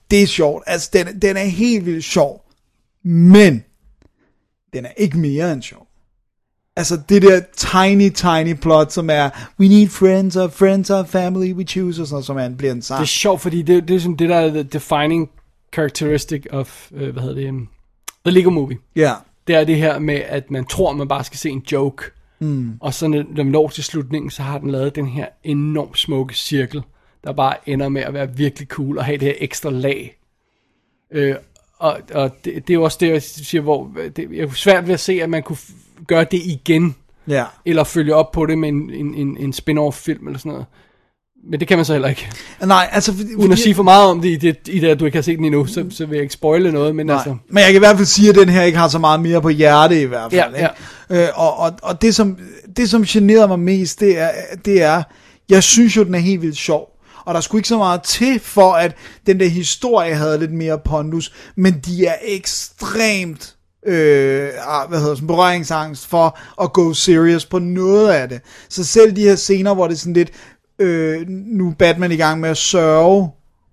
det er sjovt, altså den, den er helt vildt sjov, men den er ikke mere end sjov. Altså det der tiny, tiny plot, som er, we need friends, our friends, our family, we choose, og sådan noget, som er, bliver en sang. Det er sjovt, fordi det, det er sådan det, der er the defining characteristic of, øh, hvad hedder det, um, The Lego Movie. Ja. Det er det her med, at man tror, man bare skal se en joke. Mm. Og så når man når til slutningen, så har den lavet den her enormt smukke cirkel, der bare ender med at være virkelig cool, og have det her ekstra lag. Øh, og og det, det er jo også det, jeg siger, hvor det er svært ved at se, at man kunne gøre det igen, Ja. eller følge op på det med en, en, en, en spin-off film eller sådan noget. Men det kan man så heller ikke. Nej, altså... Fordi, Uden at sige for meget om det i det, i det at du ikke har set den endnu, så, så vil jeg ikke spoile noget, men Nej. altså... Men jeg kan i hvert fald sige, at den her ikke har så meget mere på hjerte i hvert fald. Ja, ikke? Øh, og og, og det, som, det, som generer mig mest, det er, det er, jeg synes jo, den er helt vildt sjov. Og der skulle ikke så meget til, for at den der historie havde lidt mere pondus. Men de er ekstremt øh, ah, hvad hedder det, berøringsangst for at gå serious på noget af det. Så selv de her scener, hvor det er sådan lidt, øh, nu er Batman i gang med at sørge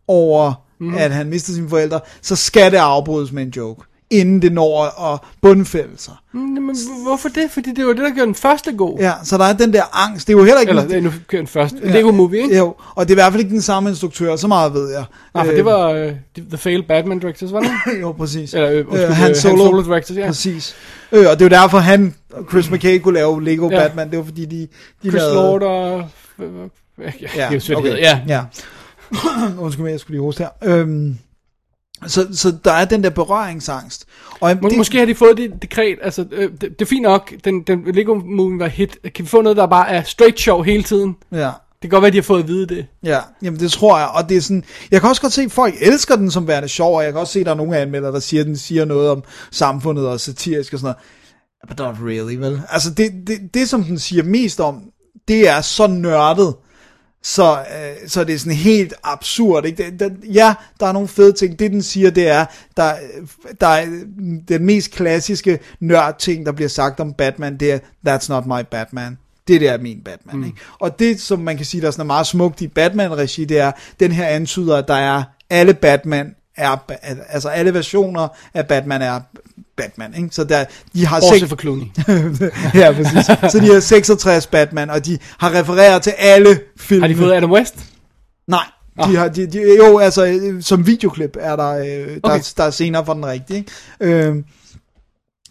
over, mm. at han mister sine forældre, så skal det afbrydes med en joke, inden det når at bundfælde sig. Mm, Men hvorfor det? Fordi det var det, der gjorde den første god. Ja, så der er den der angst. Det er jo heller ikke... Eller, det er nu kører den første. Ja. Lego Movie, ikke? Jo, og det er i hvert fald ikke den samme instruktør, så meget ved jeg. Nej, for Øh, det var uh, The Failed Batman Directors, var det? [LAUGHS] jo, præcis. Eller, øh, Øh, øh, Han Solo. Han Solo Directors, ja. Præcis. Øh, og det er jo derfor, han og Chris McKay kunne lave Lego Ja. Batman. Det var fordi, de, de Chris lavede... Lord og... Ja, ja, okay. ja. ja. [COUGHS] Undskyld mig, jeg skulle lige hoste her. Øhm, Så, så der er den der berøringsangst. Og Må, Måske har de fået det dekret, altså øh, det, det er fint nok, den, den Lego Movie var hit. Kan vi få noget, der bare er straight show hele tiden? Ja. Det kan godt være, de har fået at vide det. Ja, jamen det tror jeg, og det er sådan, jeg kan også godt se, at folk elsker den som værende sjov, og jeg kan også se, at der er nogle anmeldere, der siger, at den siger noget om samfundet og satirisk og sådan noget. But not really, vel? Altså det, det, det som den siger mest om, det er så nørdet, så, øh, så det er sådan helt absurd. Ikke? Det, det, ja, der er nogle fede ting. Det den siger, det er, der, der er den mest klassiske nørd ting, der bliver sagt om Batman, det er, that's not my Batman. Det der er min Batman. Mm. Ikke? Og det, som man kan sige, der er sådan meget smukt i Batman-regi, det er, den her antyder, at der er alle Batman er, altså alle versioner af Batman er Batman, ikke? Så der, de har Også for Clooney. ja, præcis. Så de har 66 Batman, og de har refereret til alle film. Har de fået Adam West? Nej. De har, de, de, jo, altså, som videoklip er der, øh, der, okay. der er scener for den rigtige. Ikke? Øh,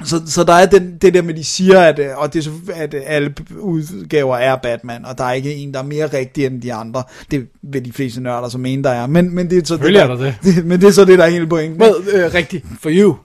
så, så der er den, det der med, de siger, at, øh, og det, at alle udgaver er Batman, og der er ikke en, der er mere rigtig end de andre. Det vil de fleste nørder så mene, der er. Men, men det er så det, der, er det. det. [LAUGHS] Men det er så det, der er hele pointen. Well, øh, rigtigt. For you.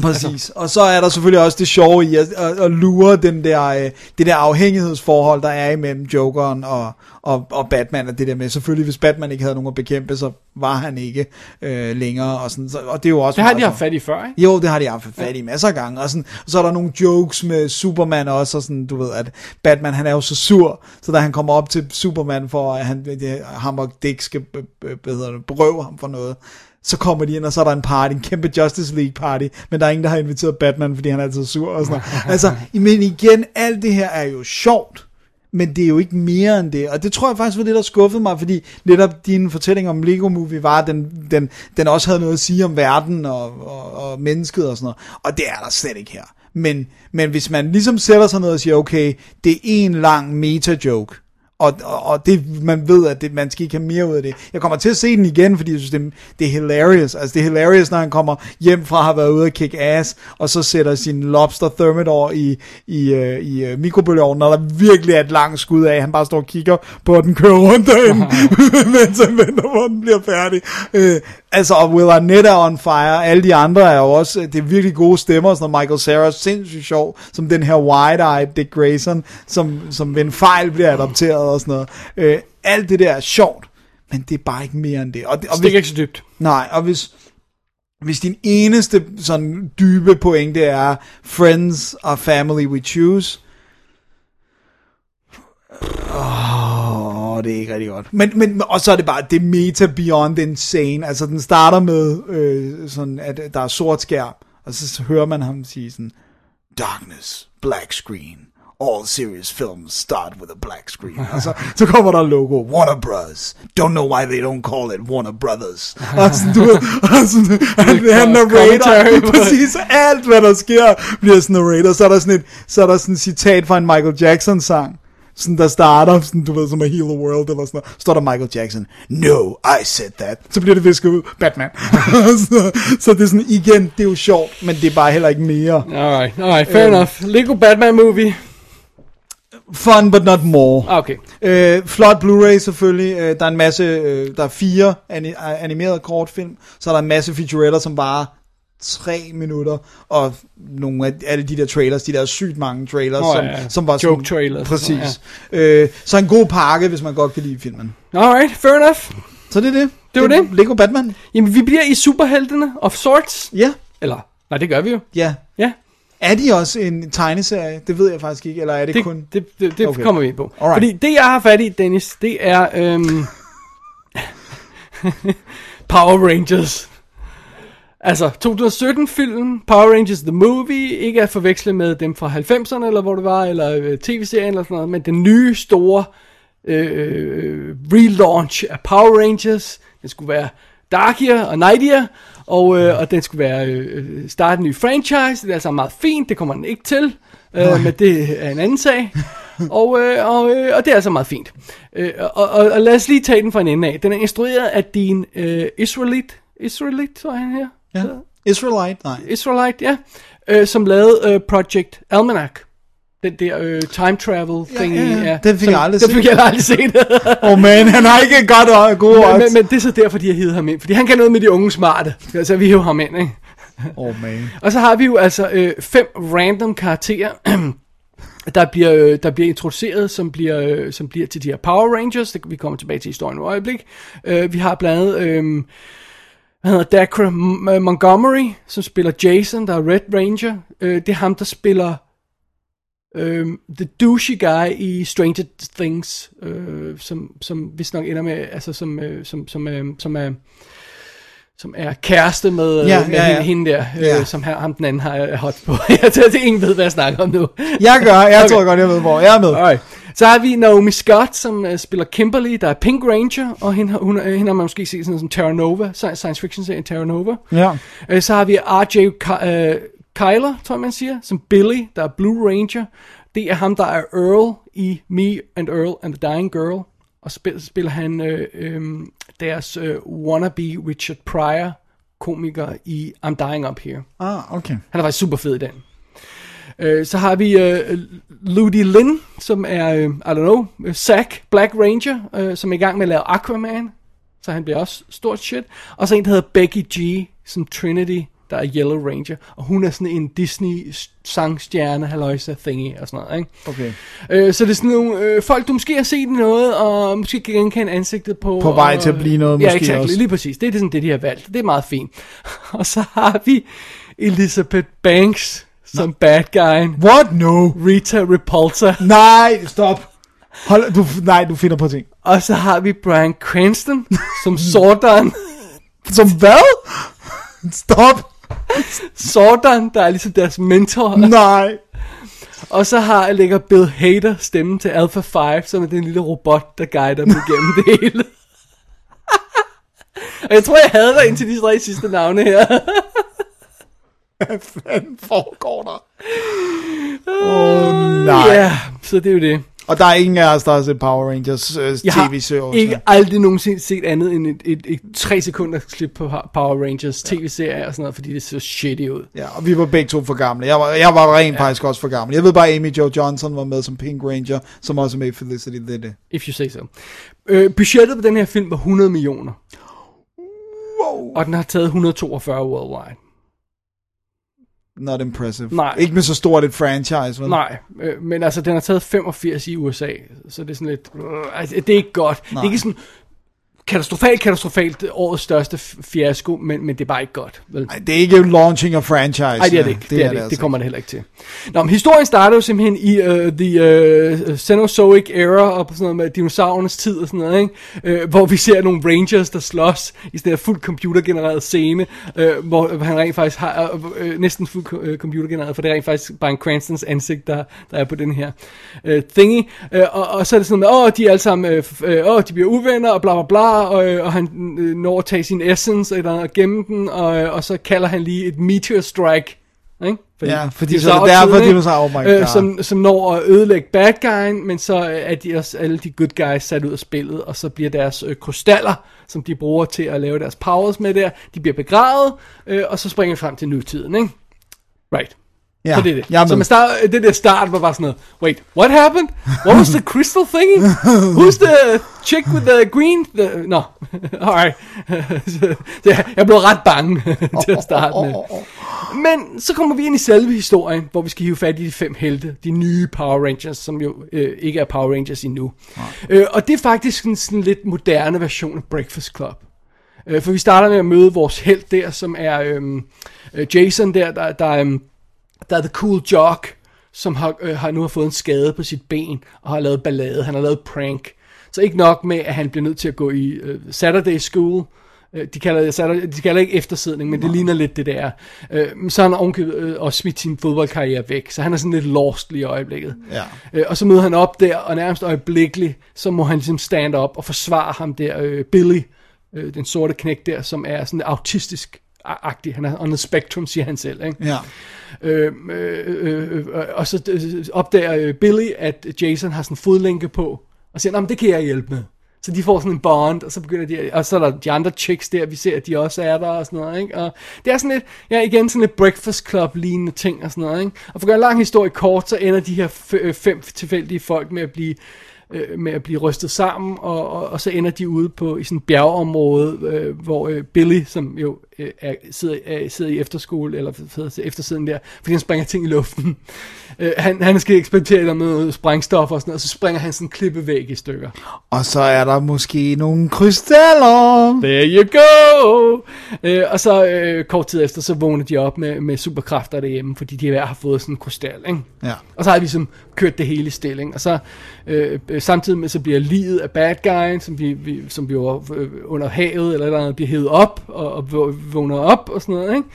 Præcis. Altså. Og så er der selvfølgelig også det sjove i at, at, at lure den der, øh, det der afhængighedsforhold, der er imellem Jokeren og, og, og Batman, og det der med, selvfølgelig hvis Batman ikke havde nogen at bekæmpe, så var han ikke øh, længere, og, sådan, så, og det er jo også... Det har de haft fat i før, ikke? Jo, det har de haft fat i masser af gange, og, sådan, og så er der nogle jokes med Superman også, og sådan, du ved, at Batman, han er jo så sur, så da han kommer op til Superman, for at han, det, ham og Dick skal, hvad hedder det, berøve ham for noget, så kommer de ind, og så er der en party, en kæmpe Justice League party, men der er ingen, der har inviteret Batman, fordi han er altid sur og sådan noget. [LAUGHS] Altså, men igen, alt det her er jo sjovt, men det er jo ikke mere end det, og det tror jeg faktisk var det, der skuffede mig, fordi netop din fortælling om Lego Movie var, at den, den, den også havde noget at sige om verden og, og, og mennesket og sådan noget, og det er der slet ikke her. Men, men hvis man ligesom sætter sig ned og siger, okay, det er en lang meta-joke, og, og, det, man ved, at det, man skal ikke have mere ud af det. Jeg kommer til at se den igen, fordi jeg synes, det, det er hilarious. Altså, det er hilarious, når han kommer hjem fra at have været ude og kick ass, og så sætter sin lobster thermidor i, i, uh, i uh, mikrobølgeovnen, og der virkelig er et langt skud af. Han bare står og kigger på, at den kører rundt derinde, [LAUGHS] [LAUGHS] mens han venter at den bliver færdig. Uh, altså, og Will Arnett er on fire. Alle de andre er jo også, det er virkelig gode stemmer, sådan Michael Cera sindssygt sjov, som den her wide-eyed Dick Grayson, som, som ved en fejl bliver adopteret og sådan noget. Øh, alt det der er sjovt, men det er bare ikke mere end det. Og, det, og hvis, ikke så dybt. Nej, og hvis, hvis din eneste sådan dybe pointe er friends or family we choose, Åh, oh, det er ikke rigtig godt. Men, men, og så er det bare, det er meta beyond insane. Altså, den starter med øh, sådan, at der er sort skærm, og så hører man ham sige sådan, darkness, black screen, all serious films start with a black screen. og [LAUGHS] så, kommer der logo, Warner Bros. Don't know why they don't call it Warner Brothers. [LAUGHS] altså, du ved, altså, han, han narrator, præcis alt, hvad der sker, bliver sådan narrator. Så er der sådan et, så er der sådan et citat fra en Michael Jackson sang, sådan der starter, sådan, du ved, som a heal the world, eller sådan noget. står der Michael Jackson, no, I said that. Så bliver det visket ud, Batman. [LAUGHS] så, så, det er sådan, igen, det er jo sjovt, men det er bare heller ikke mere. Alright, alright, fair uh, enough. Lego Batman movie. Fun, but not more. Okay. Øh, flot Blu-ray selvfølgelig. Øh, der er en masse, øh, der er fire animerede kortfilm. Så er der en masse featuretter, som bare tre minutter, og nogle af alle de der trailers, de der sygt mange trailers, oh, som, ja. som var Joke trailers. Præcis. Ja. Øh, så en god pakke, hvis man godt kan lide filmen. Alright, fair enough. Så det er det. Det var det. Lego Batman. Jamen, vi bliver i superheltene of sorts. Ja. Eller, nej, det gør vi jo. Ja. Er de også en tegneserie? Det ved jeg faktisk ikke, eller er det, det kun... Det, det, det okay. kommer vi ind på. Alright. Fordi det, jeg har fat i, Dennis, det er øhm, [LAUGHS] Power Rangers. Altså, 2017-filmen, Power Rangers The Movie, ikke at forveksle med dem fra 90'erne, eller hvor det var, eller øh, tv-serien, eller sådan noget, men den nye store øh, relaunch af Power Rangers. Den skulle være darkier og nightier, og, øh, og den skulle være øh, starte en ny franchise. Det er altså meget fint, det kommer den ikke til, øh, men det er en anden sag. [LAUGHS] og, øh, og, øh, og det er altså meget fint. Øh, og, og, og lad os lige tage den fra en ende af. Den er instrueret af din øh, Israelite, Israelite, så er han her? Ja. Israelite, nej. Israelite, ja. Øh, som lavede øh, Project Almanac. Den der øh, time travel thing. ja, ja. Den fik jeg aldrig Den fik set. jeg aldrig set. [LAUGHS] Åh oh man, han har ikke godt og gode men, men, men, det er så derfor, de har hivet ham ind. Fordi han kan noget med de unge smarte. Så vi hiver ham ind, ikke? Oh man. Og så har vi jo altså øh, fem random karakterer, [CLEARS THROAT] der bliver, øh, der bliver introduceret, som bliver, øh, som bliver til de her Power Rangers. Det, vi kommer tilbage til historien i et øjeblik. Øh, vi har blandt andet, øh, hedder Dacre Montgomery, som spiller Jason, der er Red Ranger. Øh, det er ham, der spiller øh, The Douchey Guy i Stranger Things, øh, som, som vist nok ender med, altså som, øh, som, som, øh, som er som er kæreste med, Ja, ja, med ja, ja, ja. hende der, øh, Ja. som her, ham den anden har er hot på. [LAUGHS] jeg tror, det ingen ved, hvad jeg snakker om nu. Jeg gør, jeg Okay. tror godt, jeg ved, hvor jeg er med. Alright. Så har vi Naomi Scott, som uh, spiller Kimberly, der er Pink Ranger, og hende, hun, hende har man måske set sådan som Terra Nova, sci- science fiction serien Terra Nova. Ja. Uh, så har vi R.J. Ky- uh, Kyler, tror jeg man siger, som Billy, der er Blue Ranger. Det er ham, der er Earl i Me and Earl and the Dying Girl. Og spil, spiller han øh, øh, deres øh, wannabe Richard Pryor komiker i I'm Dying Up Here. Ah, okay. Han er faktisk super fed i den. Øh, så har vi øh, Ludi Lin, som er, øh, I don't know, Zack Black Ranger, øh, som er i gang med at lave Aquaman. Så han bliver også stort shit. Og så en, der hedder Becky G, som Trinity, der er Yellow Ranger. Og hun er sådan en Disney sangstjerne, halløjsa thingy og sådan noget, ikke? Okay. Øh, så det er sådan nogle øh, folk, du måske har set noget, og måske kan genkende ansigtet på. På vej og, til at blive noget, Ja, måske exakt, også. lige præcis. Det er sådan det, de har valgt. Det er meget fint. [LAUGHS] og så har vi Elizabeth Banks som bad guy. What? No. Rita Repulsa. Nej, stop. Hold, du, nej, du finder på ting. Og så har vi Brian Cranston som Zordon. [LAUGHS] Som hvad? Stop. Zordon, der er ligesom deres mentor. Nej. Og så har lægger Bill Hader stemmen til Alpha 5, som er den lille robot, der guider dem igennem det hele. Og jeg tror, jeg havde dig indtil de tre sidste navne her. Hvad fanden foregår der? Åh, oh, nej. Ja, så det er jo det. Og der er ingen af os, der har set Power Rangers øh, Jeg har tv-serier. ikke aldrig nogensinde set andet end et, et, et, et 3 sekunder klip på Power Rangers tv-serie og sådan noget, fordi det så shitty ud. Ja, og vi var begge to for gamle. Jeg var, jeg var rent ja. faktisk også for gammel. Jeg ved bare, Amy Jo Johnson var med som Pink Ranger, som også er med i Felicity det, det. If you say so. Øh, budgettet på den her film var 100 millioner. Wow. Og den har taget 142 worldwide. Not impressive. Nej. Ikke med så stort et franchise, vel? Nej, øh, men altså den har taget 85 i USA, så det er sådan lidt, øh, altså, det er ikke godt. Nej. Det er ikke sådan katastrofalt, katastrofalt årets største fiasko, men, men det er bare ikke godt. Vel? Ej, det er ikke launching of franchise. Nej, det er det ikke. Det, det, er det, altså det kommer det heller ikke til. Nå, men historien starter jo simpelthen i uh, the uh, Cenozoic era, og på sådan noget med dinosaurernes tid og sådan noget, ikke? Uh, hvor vi ser nogle rangers, der slås i sådan en fuldt computergenereret scene, uh, hvor han rent faktisk har, uh, uh, næsten fuldt uh, computergenereret, for det er rent faktisk Brian Cranstons ansigt, der, der er på den her uh, thingy. Uh, og, og så er det sådan med, åh, de er alle sammen, uh, f- uh, åh, de bliver uvenner, og bla bla bla, og, øh, og han øh, når at tage sin essence, eller og gemme den, og, øh, og så kalder han lige et meteor strike, ikke? Ja, fordi så er det dinosaurer-tiden, derfor, ikke? dinosaurer, oh my øh, God. som, som når at ødelægge bad guyen, men så er de også alle de good guys sat ud af spillet, og så bliver deres øh, krystaller, som de bruger til at lave deres powers med der, de bliver begravet, øh, og så springer vi frem til nutiden, ikke? Right. Ja, så det er det. jeg er så man start, det der start var bare sådan noget, wait, what happened? What was the crystal thingy? [LAUGHS] Who's the chick with the green? The, no, [LAUGHS] alright. så, [LAUGHS] jeg, blev ret bange til at starte med. Men så kommer vi ind i selve historien, hvor vi skal hive fat i de fem helte, de nye Power Rangers, som jo øh, ikke er Power Rangers endnu. Øh, og det er faktisk en sådan lidt moderne version af Breakfast Club. Øh, for vi starter med at møde vores held der, som er øhm, øh, Jason der, der, der, øhm, der er The Cool Jock, som har, øh, har nu har fået en skade på sit ben, og har lavet ballade, han har lavet prank. Så ikke nok med, at han bliver nødt til at gå i øh, Saturday School, Øh, de kalder, det, Saturday- de kalder ikke eftersidning, men det ligner lidt det der. Øh, så har han ovenkøbet øh, også smidt sin fodboldkarriere væk, så han er sådan lidt lost lige i øjeblikket. Ja. Øh, og så møder han op der, og nærmest øjeblikkeligt, så må han ligesom stand op og forsvare ham der, øh, Billy, øh, den sorte knæk der, som er sådan autistisk agtig. Han er on the spectrum, siger han selv. Ikke? Ja. Øh, øh, øh, øh, og så øh, opdager øh, Billy, at Jason har sådan en fodlænke på, og siger, "Nå, men det kan jeg hjælpe med. Så de får sådan en bond, og så begynder de, og så er der de andre chicks der, vi ser, at de også er der og sådan noget, ikke? Og det er sådan lidt, ja igen, sådan lidt Breakfast Club lignende ting og sådan noget, ikke? Og for at gøre en lang historie kort, så ender de her fem tilfældige folk med at blive øh, med at blive rystet sammen, og, og, og så ender de ude på i sådan et bjergeområde, øh, hvor øh, Billy, som jo øh, er, sidder, er, sidder i efterskole, eller eftersiden der, fordi han springer ting i luften. Øh, han, han skal eksperimentere med noget sprængstof og sådan noget, og så springer han sådan en klippevæg i stykker. Og så er der måske nogle krystaller. There you go! Øh, og så øh, kort tid efter, så vågner de op med, med superkræfter derhjemme, fordi de hver har fået sådan en krystal, ikke? Ja. Og så har vi ligesom kørt det hele i stilling. Og så øh, øh, samtidig med, så bliver livet af bad guyen, som vi, vi, som vi var øh, under havet, eller eller andet, bliver hævet op, og, og vågner op, og sådan noget, ikke?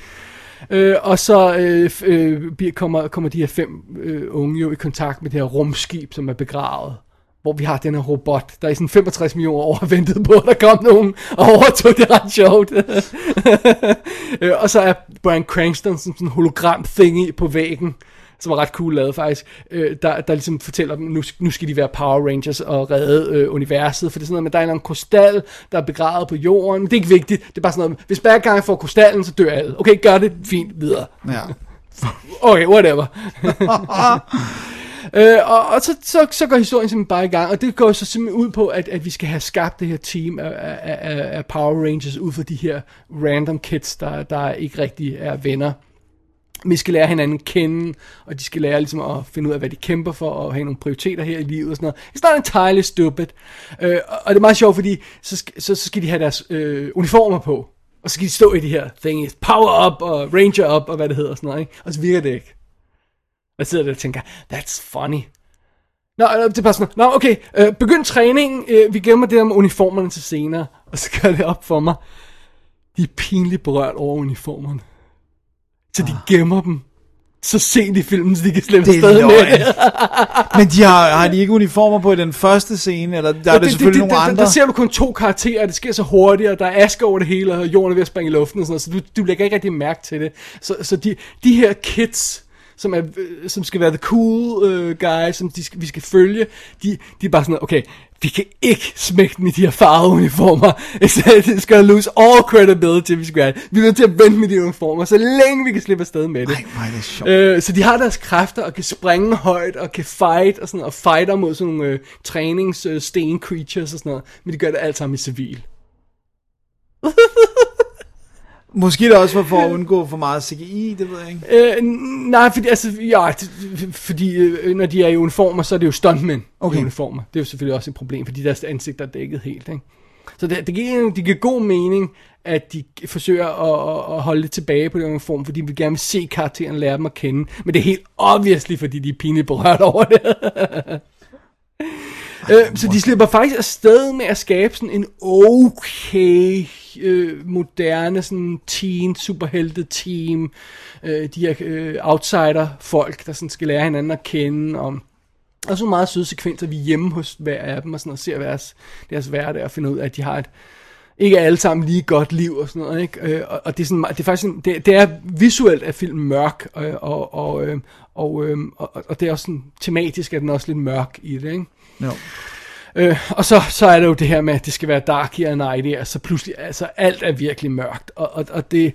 Øh, og så øh, øh, bliver- kommer, kommer de her fem øh, unge jo i kontakt med det her rumskib, som er begravet. Hvor vi har den her robot, der i sådan 65 millioner år har [LAUGHS] ventet på, at der kom nogen og overtog det ret sjovt. [LAUGHS] øh, og så er Brian Cranston som sådan en hologram thingy på væggen, som var ret cool lavet faktisk, øh, der, der ligesom fortæller dem, nu, nu skal de være Power Rangers og redde øh, universet, for det er sådan noget med, der er en eller anden krystal, der er begravet på jorden, men det er ikke vigtigt, det er bare sådan noget, hvis bad guy får krystallen, så dør alle. Okay, gør det, fint, videre. Ja. [LAUGHS] Okay, whatever. [LAUGHS] øh, og og så, så, så går historien simpelthen bare i gang, og det går så simpelthen ud på, at, at vi skal have skabt det her team af, af, af, af Power Rangers ud fra de her random kids, der, der ikke rigtig er venner. Vi skal lære hinanden at kende, og de skal lære ligesom at finde ud af, hvad de kæmper for, og have nogle prioriteter her i livet og sådan noget. It's not entirely stupid. Øh, og det er meget sjovt, fordi så, skal- så, så skal de have deres øh, uniformer på, og så skal de stå i de her things, power up og ranger up og hvad det hedder og sådan noget, ikke? og så virker det ikke. Og jeg sidder der og tænker, that's funny. Nå, øh, det er bare sådan, nå okay, øh, begynd træningen, øh, vi gemmer det der med uniformerne til senere, og så gør det op for mig. De er pinligt berørt over uniformerne. Så de gemmer dem så sent i filmen, så de kan slippe Det afsted med det. Men de har, har de ikke uniformer på i den første scene, eller der er Og det, selvfølgelig det, nogle der, andre? Der ser du kun to karakterer, det sker så hurtigt, og der er aske over det hele, og jorden er ved at springe i luften og sådan noget, så du, du lægger ikke rigtig mærke til det. Så, så de, de her kids, som, er, øh, som skal være the cool uh, guy, som de skal, vi skal følge, de, de er bare sådan, okay, vi kan ikke smække dem i de her farvede uniformer. [LAUGHS] Det skal lose all credibility, vi skal. Vi er nødt til at vente med de uniformer, så længe vi kan slippe afsted med det. Ej, hvor er det sjovt. Øh, så de har deres kræfter og kan springe højt og kan fight og sådan og fighter mod sådan nogle øh, trænings øh, creatures og sådan noget, men de gør det alt sammen i civil. [LAUGHS] Måske det også var for at undgå for meget CGI, det ved jeg ikke. Øh, nej, fordi, altså, ja, fordi øh, når de er i uniformer, så er det jo stuntmænd Okay. i uniformer. Det er jo selvfølgelig også et problem, fordi deres ansigt er dækket helt. Ikke? Så det, det, giver, det giver god mening, at de forsøger at, at- holde det tilbage på den uniform, fordi vi gerne vil se karakteren og lære dem at kende. Men det er helt obviously, fordi de er pinligt berørt over det. [LAUGHS] Øh, så de slipper faktisk afsted med at skabe sådan en okay øh, moderne sådan teen superhelte team. Øh, de her øh, outsider folk, der sådan skal lære hinanden at kende. Og, og så meget søde sekvenser, vi er hjemme hos hver af dem og sådan og ser deres, deres hverdag og finder ud af, at de har et ikke alle sammen lige godt liv og sådan noget, ikke? Øh, og, og det er sådan, det er faktisk sådan, det, det er visuelt af filmen mørk, øh, og, og, øh, og, og, og, og, og, og det er også sådan, tematisk er den også lidt mørk i det, ikke? Jo. Øh, og så, så er det jo det her med, at det skal være dark and night, og så pludselig, altså alt er virkelig mørkt, og, og, og det...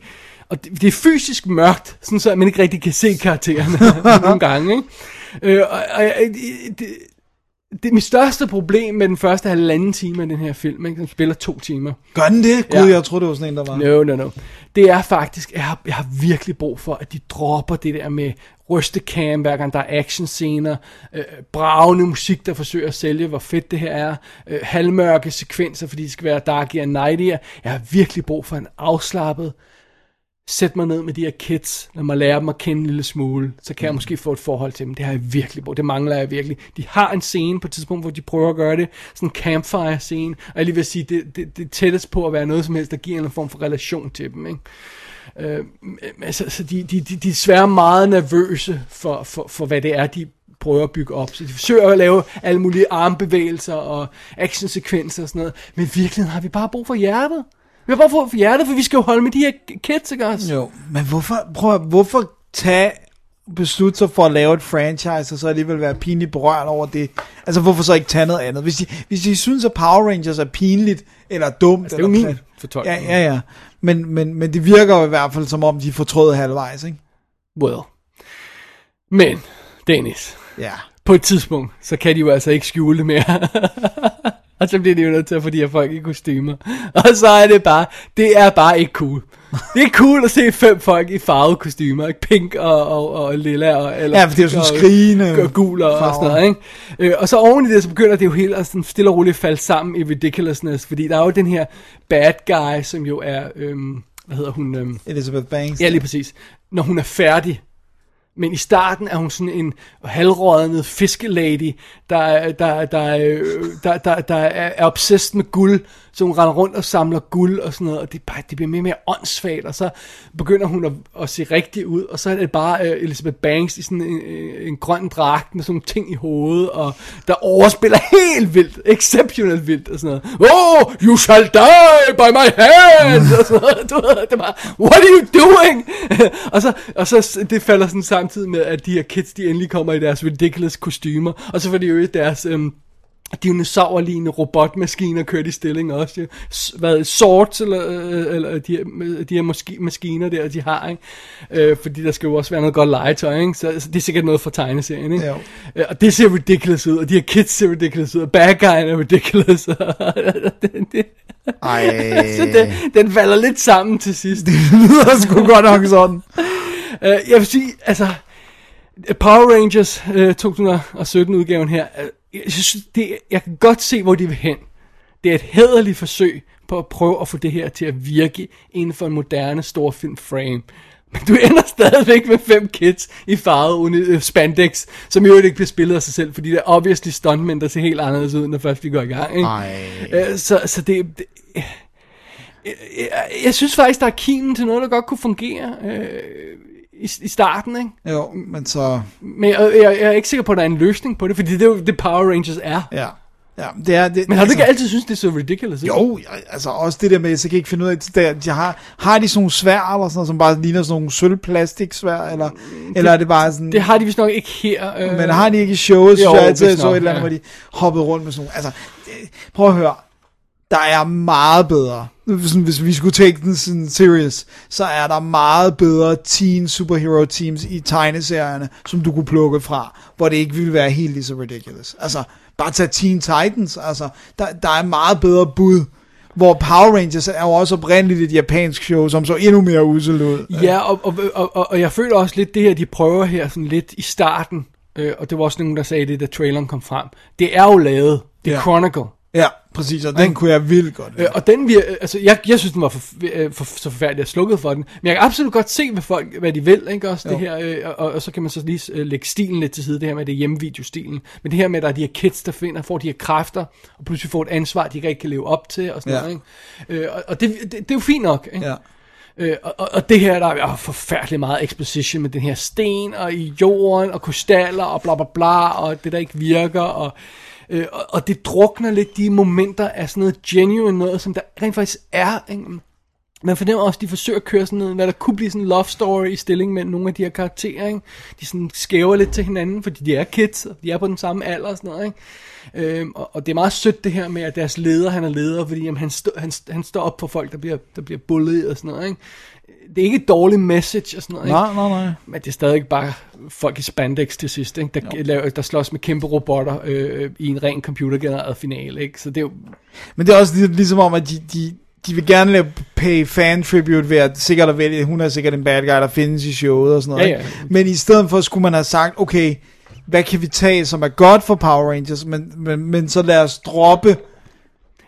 Og det, det er fysisk mørkt, sådan så man ikke rigtig kan se karaktererne [LAUGHS] nogle gange. Ikke? Øh, og, og, det, det, mit største problem med den første halvanden time af den her film, ikke? den spiller to timer. Gør den det? Gud, Ja. jeg troede, det var sådan en, der var. No, no, no. Det er faktisk, jeg har, jeg har virkelig brug for, at de dropper det der med rystekam, hver gang der er actionscener, øh, bravende musik, der forsøger at sælge, hvor fedt det her er, øh, halvmørke sekvenser, fordi det skal være dark and nightier. Jeg har virkelig brug for en afslappet, sæt mig ned med de her kids, lad mig lære dem at kende en lille smule, så kan jeg måske få et forhold til dem. Det har jeg virkelig brug. Det mangler jeg virkelig. De har en scene på et tidspunkt, hvor de prøver at gøre det, sådan en campfire scene, og jeg lige vil sige, det, det, det tættest på at være noget som helst, der giver en form for relation til dem, ikke? Øh, altså, så de, de, de, de er desværre meget nervøse for, for, for, hvad det er, de prøver at bygge op. Så de forsøger at lave alle mulige armbevægelser og actionsekvenser og sådan noget. Men i virkeligheden har vi bare brug for hjertet. Vi har bare for hjertet, for vi skal jo holde med de her kids, ikke også? Jo, men hvorfor, prøv hvorfor tage beslutte sig for at lave et franchise, og så alligevel være pinligt berørt over det. Altså, hvorfor så ikke tage noget andet? Hvis de, hvis de synes, at Power Rangers er pinligt, eller dumt, Altså, det er jo eller min plat- fortolkning. Ja, ja, ja. Men, men, men det virker jo i hvert fald, som om de fortrød halvvejs, ikke? Well. Men, Dennis, Ja. på et tidspunkt, så kan de jo altså ikke skjule det mere. [LAUGHS] og så bliver de jo nødt til at få de her folk i kostymer. Og så er det bare, det er bare ikke cool. Det er cool at se fem folk i farvede kostymer, ikke? Pink og, og, og lilla og, eller, Ja, for det er jo sådan og- skrigende og gul og, og sådan noget, ikke? Øh, og så oven i det, så begynder det jo helt at sådan stille og roligt falde sammen i ridiculousness, fordi der er jo den her bad guy, som jo er, øhm, hvad hedder hun? Øhm, Elizabeth Banks. Ja, lige præcis. Når hun er færdig. Men i starten er hun sådan en halvrådnet fiskelady, der, der, der, der, der, der, der er er obsessed med guld, så hun render rundt og samler guld og sådan noget, og det, bare, det bliver mere og mere åndssvagt, og så begynder hun at, at se rigtig ud, og så er det bare uh, Elizabeth Banks i sådan en, øh, en, grøn dragt med sådan nogle ting i hovedet, og der overspiller helt vildt, exceptionelt vildt, og sådan noget. Oh, you shall die by my hand! og sådan noget, du ved, det var, what are you doing? og, så, og så det falder sådan samtidig med, at de her kids, de endelig kommer i deres ridiculous kostymer, og så får de jo deres... Øhm, dinosaurlignende robotmaskiner kørt i stilling også. Ja. Hvad, swords, eller, øh, eller de, her, de her maski, maskiner der, de har, ikke? Øh, fordi der skal jo også være noget godt legetøj, ikke? Så, så det er sikkert noget fra tegneserien, ikke? Jo. Øh, og det ser ridiculous ud, og de her kids ser ridiculous ud, og bad guyen er ridiculous. og [LAUGHS] det, det, Ej. [LAUGHS] så den, den falder lidt sammen til sidst. Det lyder sgu godt nok sådan. [LAUGHS] Øh, jeg vil sige, altså, Power Rangers øh, 2017 udgaven her, øh, jeg, synes, det, jeg kan godt se, hvor de vil hen. Det er et hederligt forsøg på at prøve at få det her til at virke inden for en moderne storfilm frame. Men du ender stadigvæk med fem kids i farvet øh, spandex, som jo ikke bliver spillet af sig selv, fordi det er obviously stuntmen, der ser helt anderledes ud, når først vi går i gang. Ikke? Ej. Øh, så, så det, det jeg, jeg, jeg synes faktisk, der er kimen til noget, der godt kunne fungere øh, i, i starten, ikke? Jo, men så... Men jeg, jeg, jeg er ikke sikker på, at der er en løsning på det, fordi det er jo det Power Rangers er. Ja. Ja, det er, det, Men har du altså- ikke altid synes det er så ridiculous? ikke? Jo, altså også det der med, så kan jeg ikke finde ud af, der, de har, har de sådan nogle svær eller sådan noget, som bare ligner sådan nogle sølvplastiksvær, eller, eller er det bare sådan... Det har de vist nok ikke her. Øh, Men har de ikke i showet, Jo, jeg altid, så et eller andet, ja. hvor de hoppede rundt med sådan nogle... Altså, det- prøv at høre. Der er meget bedre. Hvis vi skulle take den sådan serious, så er der meget bedre teen superhero teams i tegneserierne, som du kunne plukke fra, hvor det ikke ville være helt lige så ridiculous. Altså, bare tag Teen Titans, altså, der, der er meget bedre bud. Hvor Power Rangers er jo også oprindeligt et japansk show, som så endnu mere usel ud. Ja, og, og, og, og, og jeg føler også lidt det her, de prøver her sådan lidt i starten, øh, og det var også nogen, der sagde det, da traileren kom frem. Det er jo lavet, det er Ja. Chronicle. Ja, præcis, og den kunne jeg vildt godt Øh, og den vir- altså jeg, jeg synes den var for, øh, for, så forfærdelig, jeg slukkede for den. Men jeg kan absolut godt se, hvad folk, hvad de vil, ikke også, det Jo. her, øh, og, og, så kan man så lige øh, lægge stilen lidt til side, det her med det hjemmevideostilen. Men det her med, at der er de her kids, der finder, får de her kræfter, og pludselig får et ansvar, de ikke rigtig kan leve op til, og sådan Ja. noget, ikke? Øh, og, og det, det, det, er jo fint nok, ikke? Ja. Øh, og, og- det her, der er forfærdeligt meget exposition med den her sten, og i jorden, og krystaller, og bla bla bla, og det der ikke virker, og, øh, og, og det drukner lidt de momenter af sådan noget genuine noget, som der rent faktisk er. Ikke? Man fornemmer også, at de forsøger at køre sådan noget, hvad der kunne blive sådan en love story i stilling med nogle af de her karakterer. Ikke? De sådan skæver lidt til hinanden, fordi de er kids, og de er på den samme alder og sådan noget. Ikke? Øhm, og, og det er meget sødt det her med, at deres leder, han er leder, fordi jamen, han, stå, han, han står op for folk, der bliver, der bliver bullet og sådan noget. Ikke? Det er ikke et dårligt message og sådan noget. Nej, ikke? nej, nej. Men det er stadig bare folk i spandex til sidst, ikke? Der, laver, der slås med kæmpe robotter øh, i en ren computergenereret finale. Ikke? Så det er jo, Men det er også ligesom om, at de, de, de vil gerne lave pay fan tribute ved at sikkert at vælge, hun er sikkert en bad guy, der findes i showet og sådan noget. Ja, ikke? ja. Men i stedet for skulle man have sagt, okay, hvad kan vi tage, som er godt for Power Rangers, men, men, men så lad os droppe...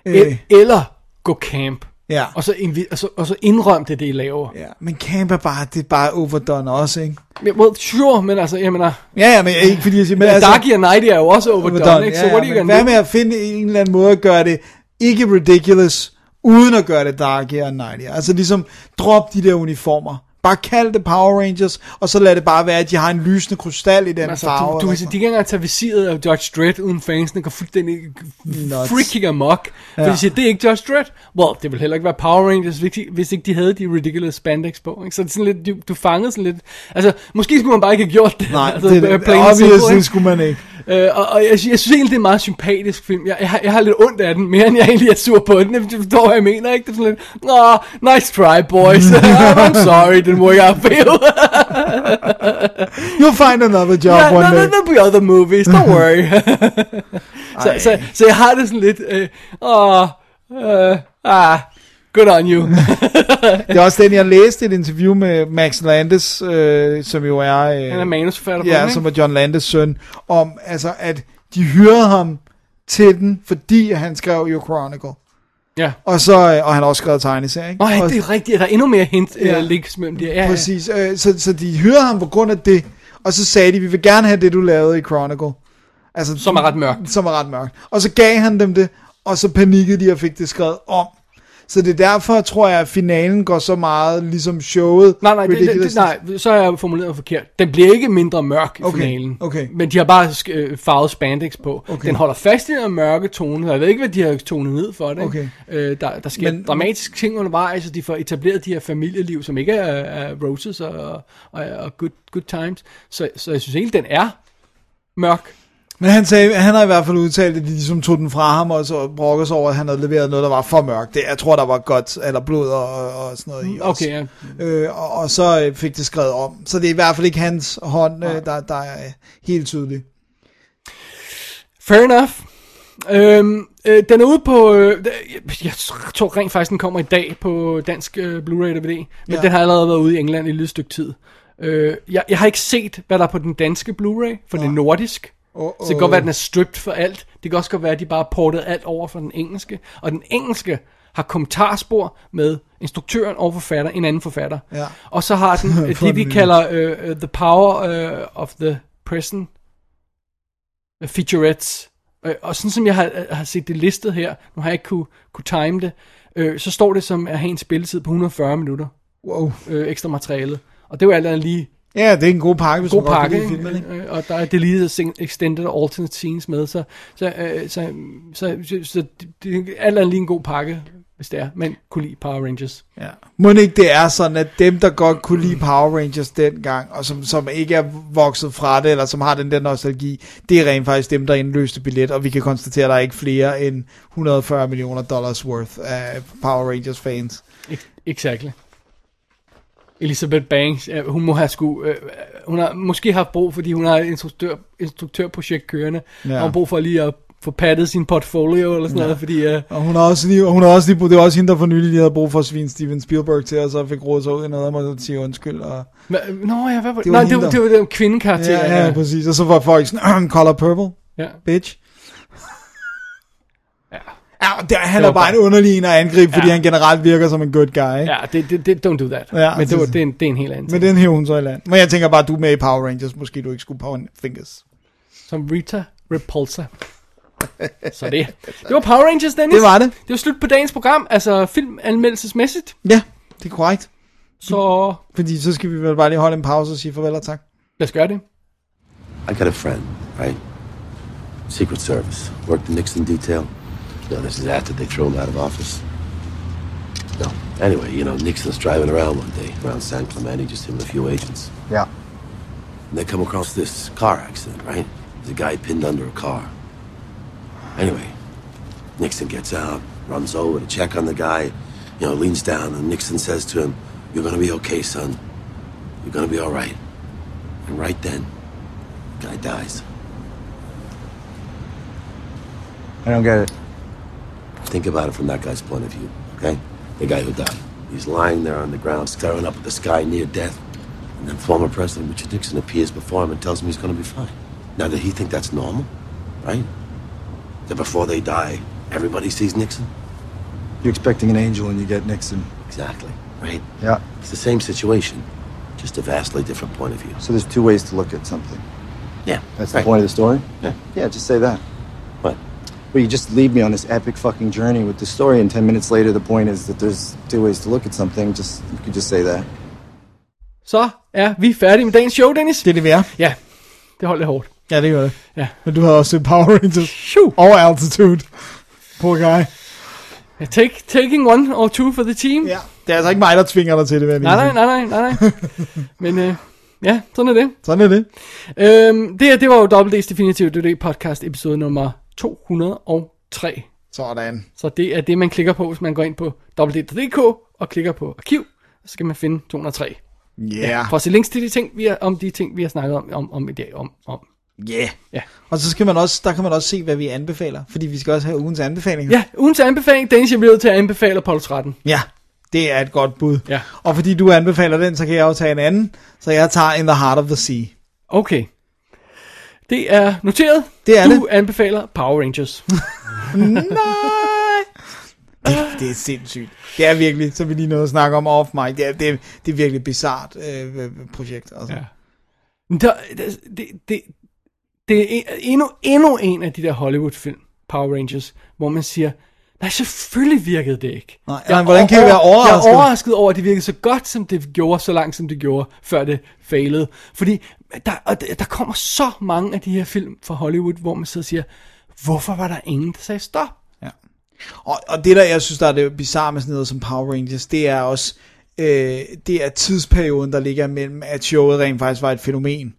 øh. Eller gå camp. Ja. Og så, invi- og så, og så indrøm det, det I laver. Ja, men camp er bare, det er bare overdone også, ikke? Men, well, sure, men altså, jeg mener... Ja, ja, men ikke fordi jeg siger, men altså... Darky og Nighty er jo også overdone, ikke? Så ja, what are ja, you hvad med at finde en eller anden måde at gøre det ikke ridiculous, uden at gøre det dark og nighty? Altså ligesom, drop de der uniformer. Bare kald det Power Rangers, og så lad det bare være, at de har en lysende krystal i den Altså, farve. du, du de kan ikke engang tage visiret af Judge Dredd, uden fansene går fuldstændig Nuts. freaking amok. Ja. For de siger, det er ikke Judge Dredd. Well, det vil heller ikke være Power Rangers, hvis ikke, hvis ikke de havde de ridiculous spandex på. Ikke? Så det er sådan lidt, du, du fangede sådan lidt... Altså, måske skulle man bare ikke have gjort det. Nej, altså, det, det, obviously skulle man ikke. Øh, og, og jeg, jeg synes egentlig, det er en meget sympatisk film. Jeg, jeg, har, jeg har lidt ondt af den, mere end jeg egentlig er sur på den. Du forstår, hvad jeg mener, ikke? Det er sådan lidt, oh, nice try, boys. [LAUGHS] I'm sorry, it didn't work out for you. You'll find another job yeah, one no, day. no, there'll be other movies, don't [LAUGHS] worry. [LAUGHS] så, så, så jeg har det sådan lidt, øh, åh, øh, ah, good on you. [LAUGHS] Det er også den, jeg læste et interview med Max Landis, øh, som jo er... Øh, Han er manusforfatter Ja, den, som er John Landis søn, om altså, at de hyrede ham til den, fordi han skrev jo Chronicle. Ja. Og så, øh, og han har også skrevet tegneserier, ikke? Åh, ja, det er rigtigt, der er endnu mere hint, Ja. ja. uh, links mellem de her. Ja, ja. Præcis, øh, så, så de hyrede ham på grund af det, og så sagde de, vi vil gerne have det, du lavede i Chronicle. Altså, Som er ret mørkt. Som er ret mørkt. Og så gav han dem det, og så panikkede de og fik det skrevet om. Så det er derfor, tror jeg, at finalen går så meget ligesom showet. Nej, nej, det, det, nej, så er jeg formuleret forkert. Den bliver ikke mindre mørk i Okay, finalen. okay. Men de har bare øh, farvet spandex på. Okay. Den holder fast i den mørke tone. Jeg ved ikke, hvad de har tonet ned for det. Okay. Øh, der, der sker Men, dramatiske ting undervejs, og de får etableret de her familieliv, som ikke er, er roses og, og, og good, good times. Så, så jeg synes egentlig, den er mørk. Men han, sagde, han har i hvert fald udtalt, at de ligesom tog den fra ham, og så brokkede sig over, at han havde leveret noget, der var for mørkt. Det, jeg tror, der var godt, eller blod og, og sådan noget i også. Okay, ja. Øh, og, og så øh, fik det skrevet om. Så det er i hvert fald ikke hans hånd, øh, der, der er helt tydelig. Fair enough. Øhm, øh, den er ude på, øh, jeg tror rent faktisk, den kommer i dag på dansk øh, Blu-ray DVD, men Ja. ja. den har allerede været ude i England i et lille stykke tid. Øh, jeg, jeg har ikke set, hvad der er på den danske Blu-ray, for det er nordisk. Oh, Så det kan godt være, at den er stripped for alt. Det kan også godt være, at de bare portet alt over for den engelske. Og den engelske har kommentarspor med instruktøren og forfatter, en anden forfatter. Ja. Og så har den [LAUGHS] øh, det, vi nylig. kalder uh, uh, The Power uh, of the Present uh, Featurettes. Uh, og sådan som jeg har, har set det listet her, nu har jeg ikke kunne, kunne time det, uh, så står det som at have en spilletid på 140 minutter. Wow. Uh, ekstra materialet. Og det jo alt andet lige Ja, det er en god pakke, hvis god man godt pakke, ikke? filmen. Ikke? Og der er deleted extended og alternate scenes med, så, så, øh, så, så, så, så det, er alt lige en god pakke, hvis det er, men kunne lide Power Rangers. Ja. Må det ikke det er sådan, at dem, der godt kunne lide Power Rangers dengang, og som, som ikke er vokset fra det, eller som har den der nostalgi, det er rent faktisk dem, der indløste billet, og vi kan konstatere, at der er ikke flere end 140 millioner dollars worth af Power Rangers fans. Ex- Exactly. Elizabeth Banks, øh, hun må have sku, øh, hun har måske haft brug, fordi hun har et instruktør, instruktørprojekt kørende, Ja. ja. og hun har brug for lige at få pattet sin portfolio eller sådan Ja. noget, fordi øh, Og hun har også lige, hun har også lige, det var også hende, der for nylig lige havde brug for at svine Steven Spielberg til, og så fik rådet sig ud i noget, og måtte sige undskyld. Og, hva- Nå ja, hvad var Det det? var Nej, det var, det var den kvindekarakter. ja, ja, præcis. Og så var folk sådan, [CLEARS THROAT] color purple, ja. bitch. Ja. Det, han Det er bare en underlig en at angribe, fordi Ja. han generelt virker som en good guy. Ikke? Ja, det, det, det, don't do that. Ja, Men det, var, det- det, er en, det er en helt anden Men ting. den hiver hun så i land. Men jeg tænker bare, du er med i Power Rangers. Måske du ikke skulle Power Fingers. Som Rita Repulsa. [LAUGHS] Så det, det var Power Rangers, Dennis. Det var det. Det var slut på dagens program, altså filmanmeldelsesmæssigt. Ja, det er korrekt. Så Fordi så skal vi vel bare lige holde en pause og sige farvel og tak. lad os gøre det. I got a friend, right? Secret Service. Worked the Nixon detail. No, this is after they threw him out of office. No. Anyway, you know, Nixon's driving around one day around San Clemente, just him and a few agents. Yeah. And they come across this car accident, right? There's a guy pinned under a car. Anyway, Nixon gets out, runs over to check on the guy, you know, leans down, and Nixon says to him, You're gonna be okay, son. You're gonna be all right. And right then, the guy dies. I don't get it. Think about it from that guy's point of view, okay? The guy who died. He's lying there on the ground, staring up at the sky near death. And then former President Richard Nixon appears before him and tells him he's going to be fine. Now, did he think that's normal? Right? That before they die, everybody sees Nixon? You're expecting an angel and you get Nixon. Exactly, right? Yeah. It's the same situation, just a vastly different point of view. So there's two ways to look at something. Yeah. That's right. the point of the story? Yeah. Yeah, just say that. Well, you just lead me on this epic fucking journey with the story, and 10 minutes later, the point is that there's two ways to look at something. Just, you could just say that. så er vi færdige med dagens show, Dennis. Det er det, vi er. Ja, det holdt lidt hårdt. Ja, det gør det. Ja. Men du har også Power Rangers. Shoo. Og Altitude. Poor guy. Ja, Take, taking one or two for the team. Ja. Det er altså ikke mig, der tvinger dig til det, Nej, nej, nej, nej, nej. [LAUGHS] Men øh, ja, sådan er det. Sådan er det. Øhm, det her, det var jo WD's Definitive DD podcast episode nummer 203. Sådan. Så det er det, man klikker på, hvis man går ind på www.dk og klikker på arkiv. Så skal man finde 203. Yeah. For at se links til de ting, vi har, om de ting, vi har snakket om, om, om i dag. Om, om. Yeah. Ja. Og så skal man også, der kan man også se, hvad vi anbefaler. Fordi vi skal også have ugens anbefalinger. Ja, ugens anbefaling, Dennis, jeg bliver nødt til at anbefale Apollo 13. Ja, det er et godt bud. Ja. Og fordi du anbefaler den, så kan jeg jo tage en anden. Så jeg tager In the Heart of the Sea. Okay. Det er noteret. Det er du det. anbefaler Power Rangers. [LAUGHS] Nej! Det, det er sindssygt. Det er virkelig, så vi lige nåede at snakke om off mic. Det er, det er, det er virkelig bizart øh, projekt. Altså. Ja. Der, det, det, det, det er endnu, endnu en af de der Hollywood-film, Power Rangers, hvor man siger, nej, selvfølgelig virkede det ikke. Nej, ja, hvordan kan I være overrasket? Jeg er overrasket over, at det virkede så godt, som det gjorde, så langt som det gjorde, før det failede. Fordi der, og der der kommer så mange af de her film fra Hollywood, hvor man sidder og siger, hvorfor var der ingen, der sagde stop? Ja. Og, og det der, jeg synes, der er det bizarre med sådan noget som Power Rangers, det er også, øh, det er tidsperioden, der ligger mellem, at showet rent faktisk var et fænomen,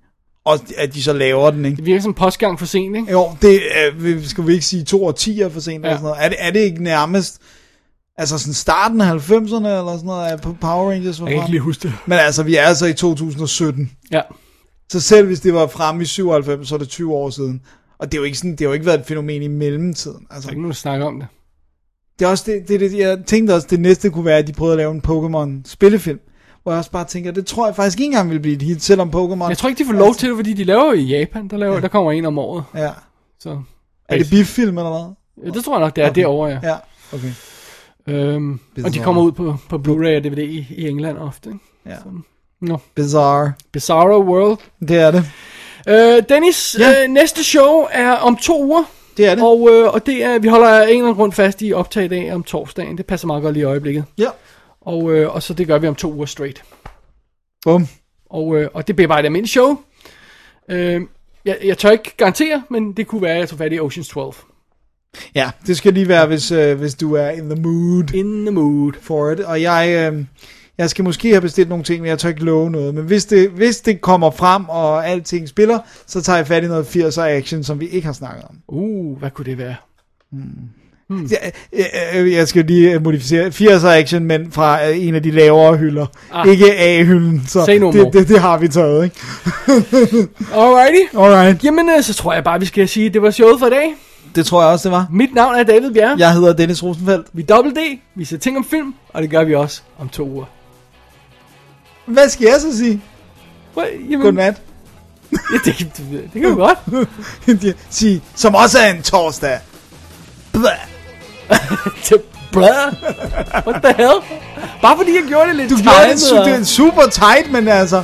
og at de så laver den, ikke? Det virker som postgang for sent, ikke? Jo, det er, vi- skal vi ikke sige to årtier for sent, ja. eller sådan noget. Er det, er det ikke nærmest, altså sådan starten af 90'erne, eller sådan noget, af Power Rangers var Jeg kan ikke frem? lige huske det. Men altså, vi er altså i 2017. Ja. Så selv hvis det var fremme i 97, så er det 20 år siden. Og det er jo ikke sådan, det har jo ikke været et fænomen i mellemtiden. Altså, Der er ikke nogen, der snakker om det. det er også det, det, det, jeg tænkte også, det næste kunne være, at de prøvede at lave en Pokémon spillefilm. Hvor jeg også bare tænker, det tror jeg faktisk ikke engang vil blive et hit, selvom Pokémon... Jeg tror ikke, de får lov til det, fordi de laver i Japan, der, laver, der kommer en om året. Ja. Så, Er det biff-film eller hvad? Ja, det tror jeg nok, det er Okay. derovre, ja. Ja, okay. Øhm, og de Bizarre. kommer ud på, på Blu-ray og DVD i, i England ofte. Ikke? Ja. Så, no. Bizarre. Bizarro World. Det er det. Øh, Dennis, Ja. øh, næste show er om to uger. Det er det. Og, øh, og det er, vi holder en eller anden grund fast i optag i dag om torsdagen. Det passer meget godt lige i øjeblikket. Ja. Og, øh, og så det gør vi om to uger straight. Bum. Og, øh, og det bliver bare et almindeligt show. Øh, jeg, jeg tør ikke garantere, men det kunne være, at jeg tog fat i Ocean's 12. Ja, det skal lige være, hvis, øh, hvis du er in the mood. In the mood. For it. Og jeg, øh, jeg skal måske have bestilt nogle ting, men jeg tør ikke love noget. Men hvis det, hvis det kommer frem, og alting spiller, så tager jeg fat i noget 80'er action, som vi ikke har snakket om. Uh, hvad kunne det være? Jeg, jeg, jeg skal lige modificere 80'er action, men fra øh, en af de lavere hylder. Ah. Ikke A-hylden, så no det, det, det har vi taget, ikke? [LAUGHS] Alrighty. Alright. Jamen, øh, så tror jeg bare, vi skal sige, at det var showet for i dag. Det tror jeg også, det var. Mit navn er David Bjerre. Jeg hedder Dennis Rosenfeldt. Vi er Double D. Vi ser ting om film, og det gør vi også om to uger. Hvad skal jeg så sige? Well, jamen, Godnat. [LAUGHS] Ja, det, det, det kan vi godt. [LAUGHS] Sige, som også er en torsdag. Blah. [LAUGHS] Til blah. What the hell? Bare fordi jeg gjorde det lidt Du gjorde det, su- det er super tight, men altså...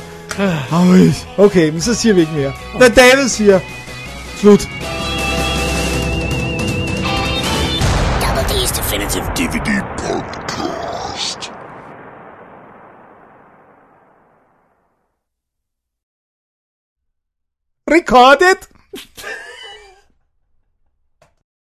Okay, men så siger vi ikke mere. Hvad David siger, slut. Double D's Definitive DVD podcast. Record it!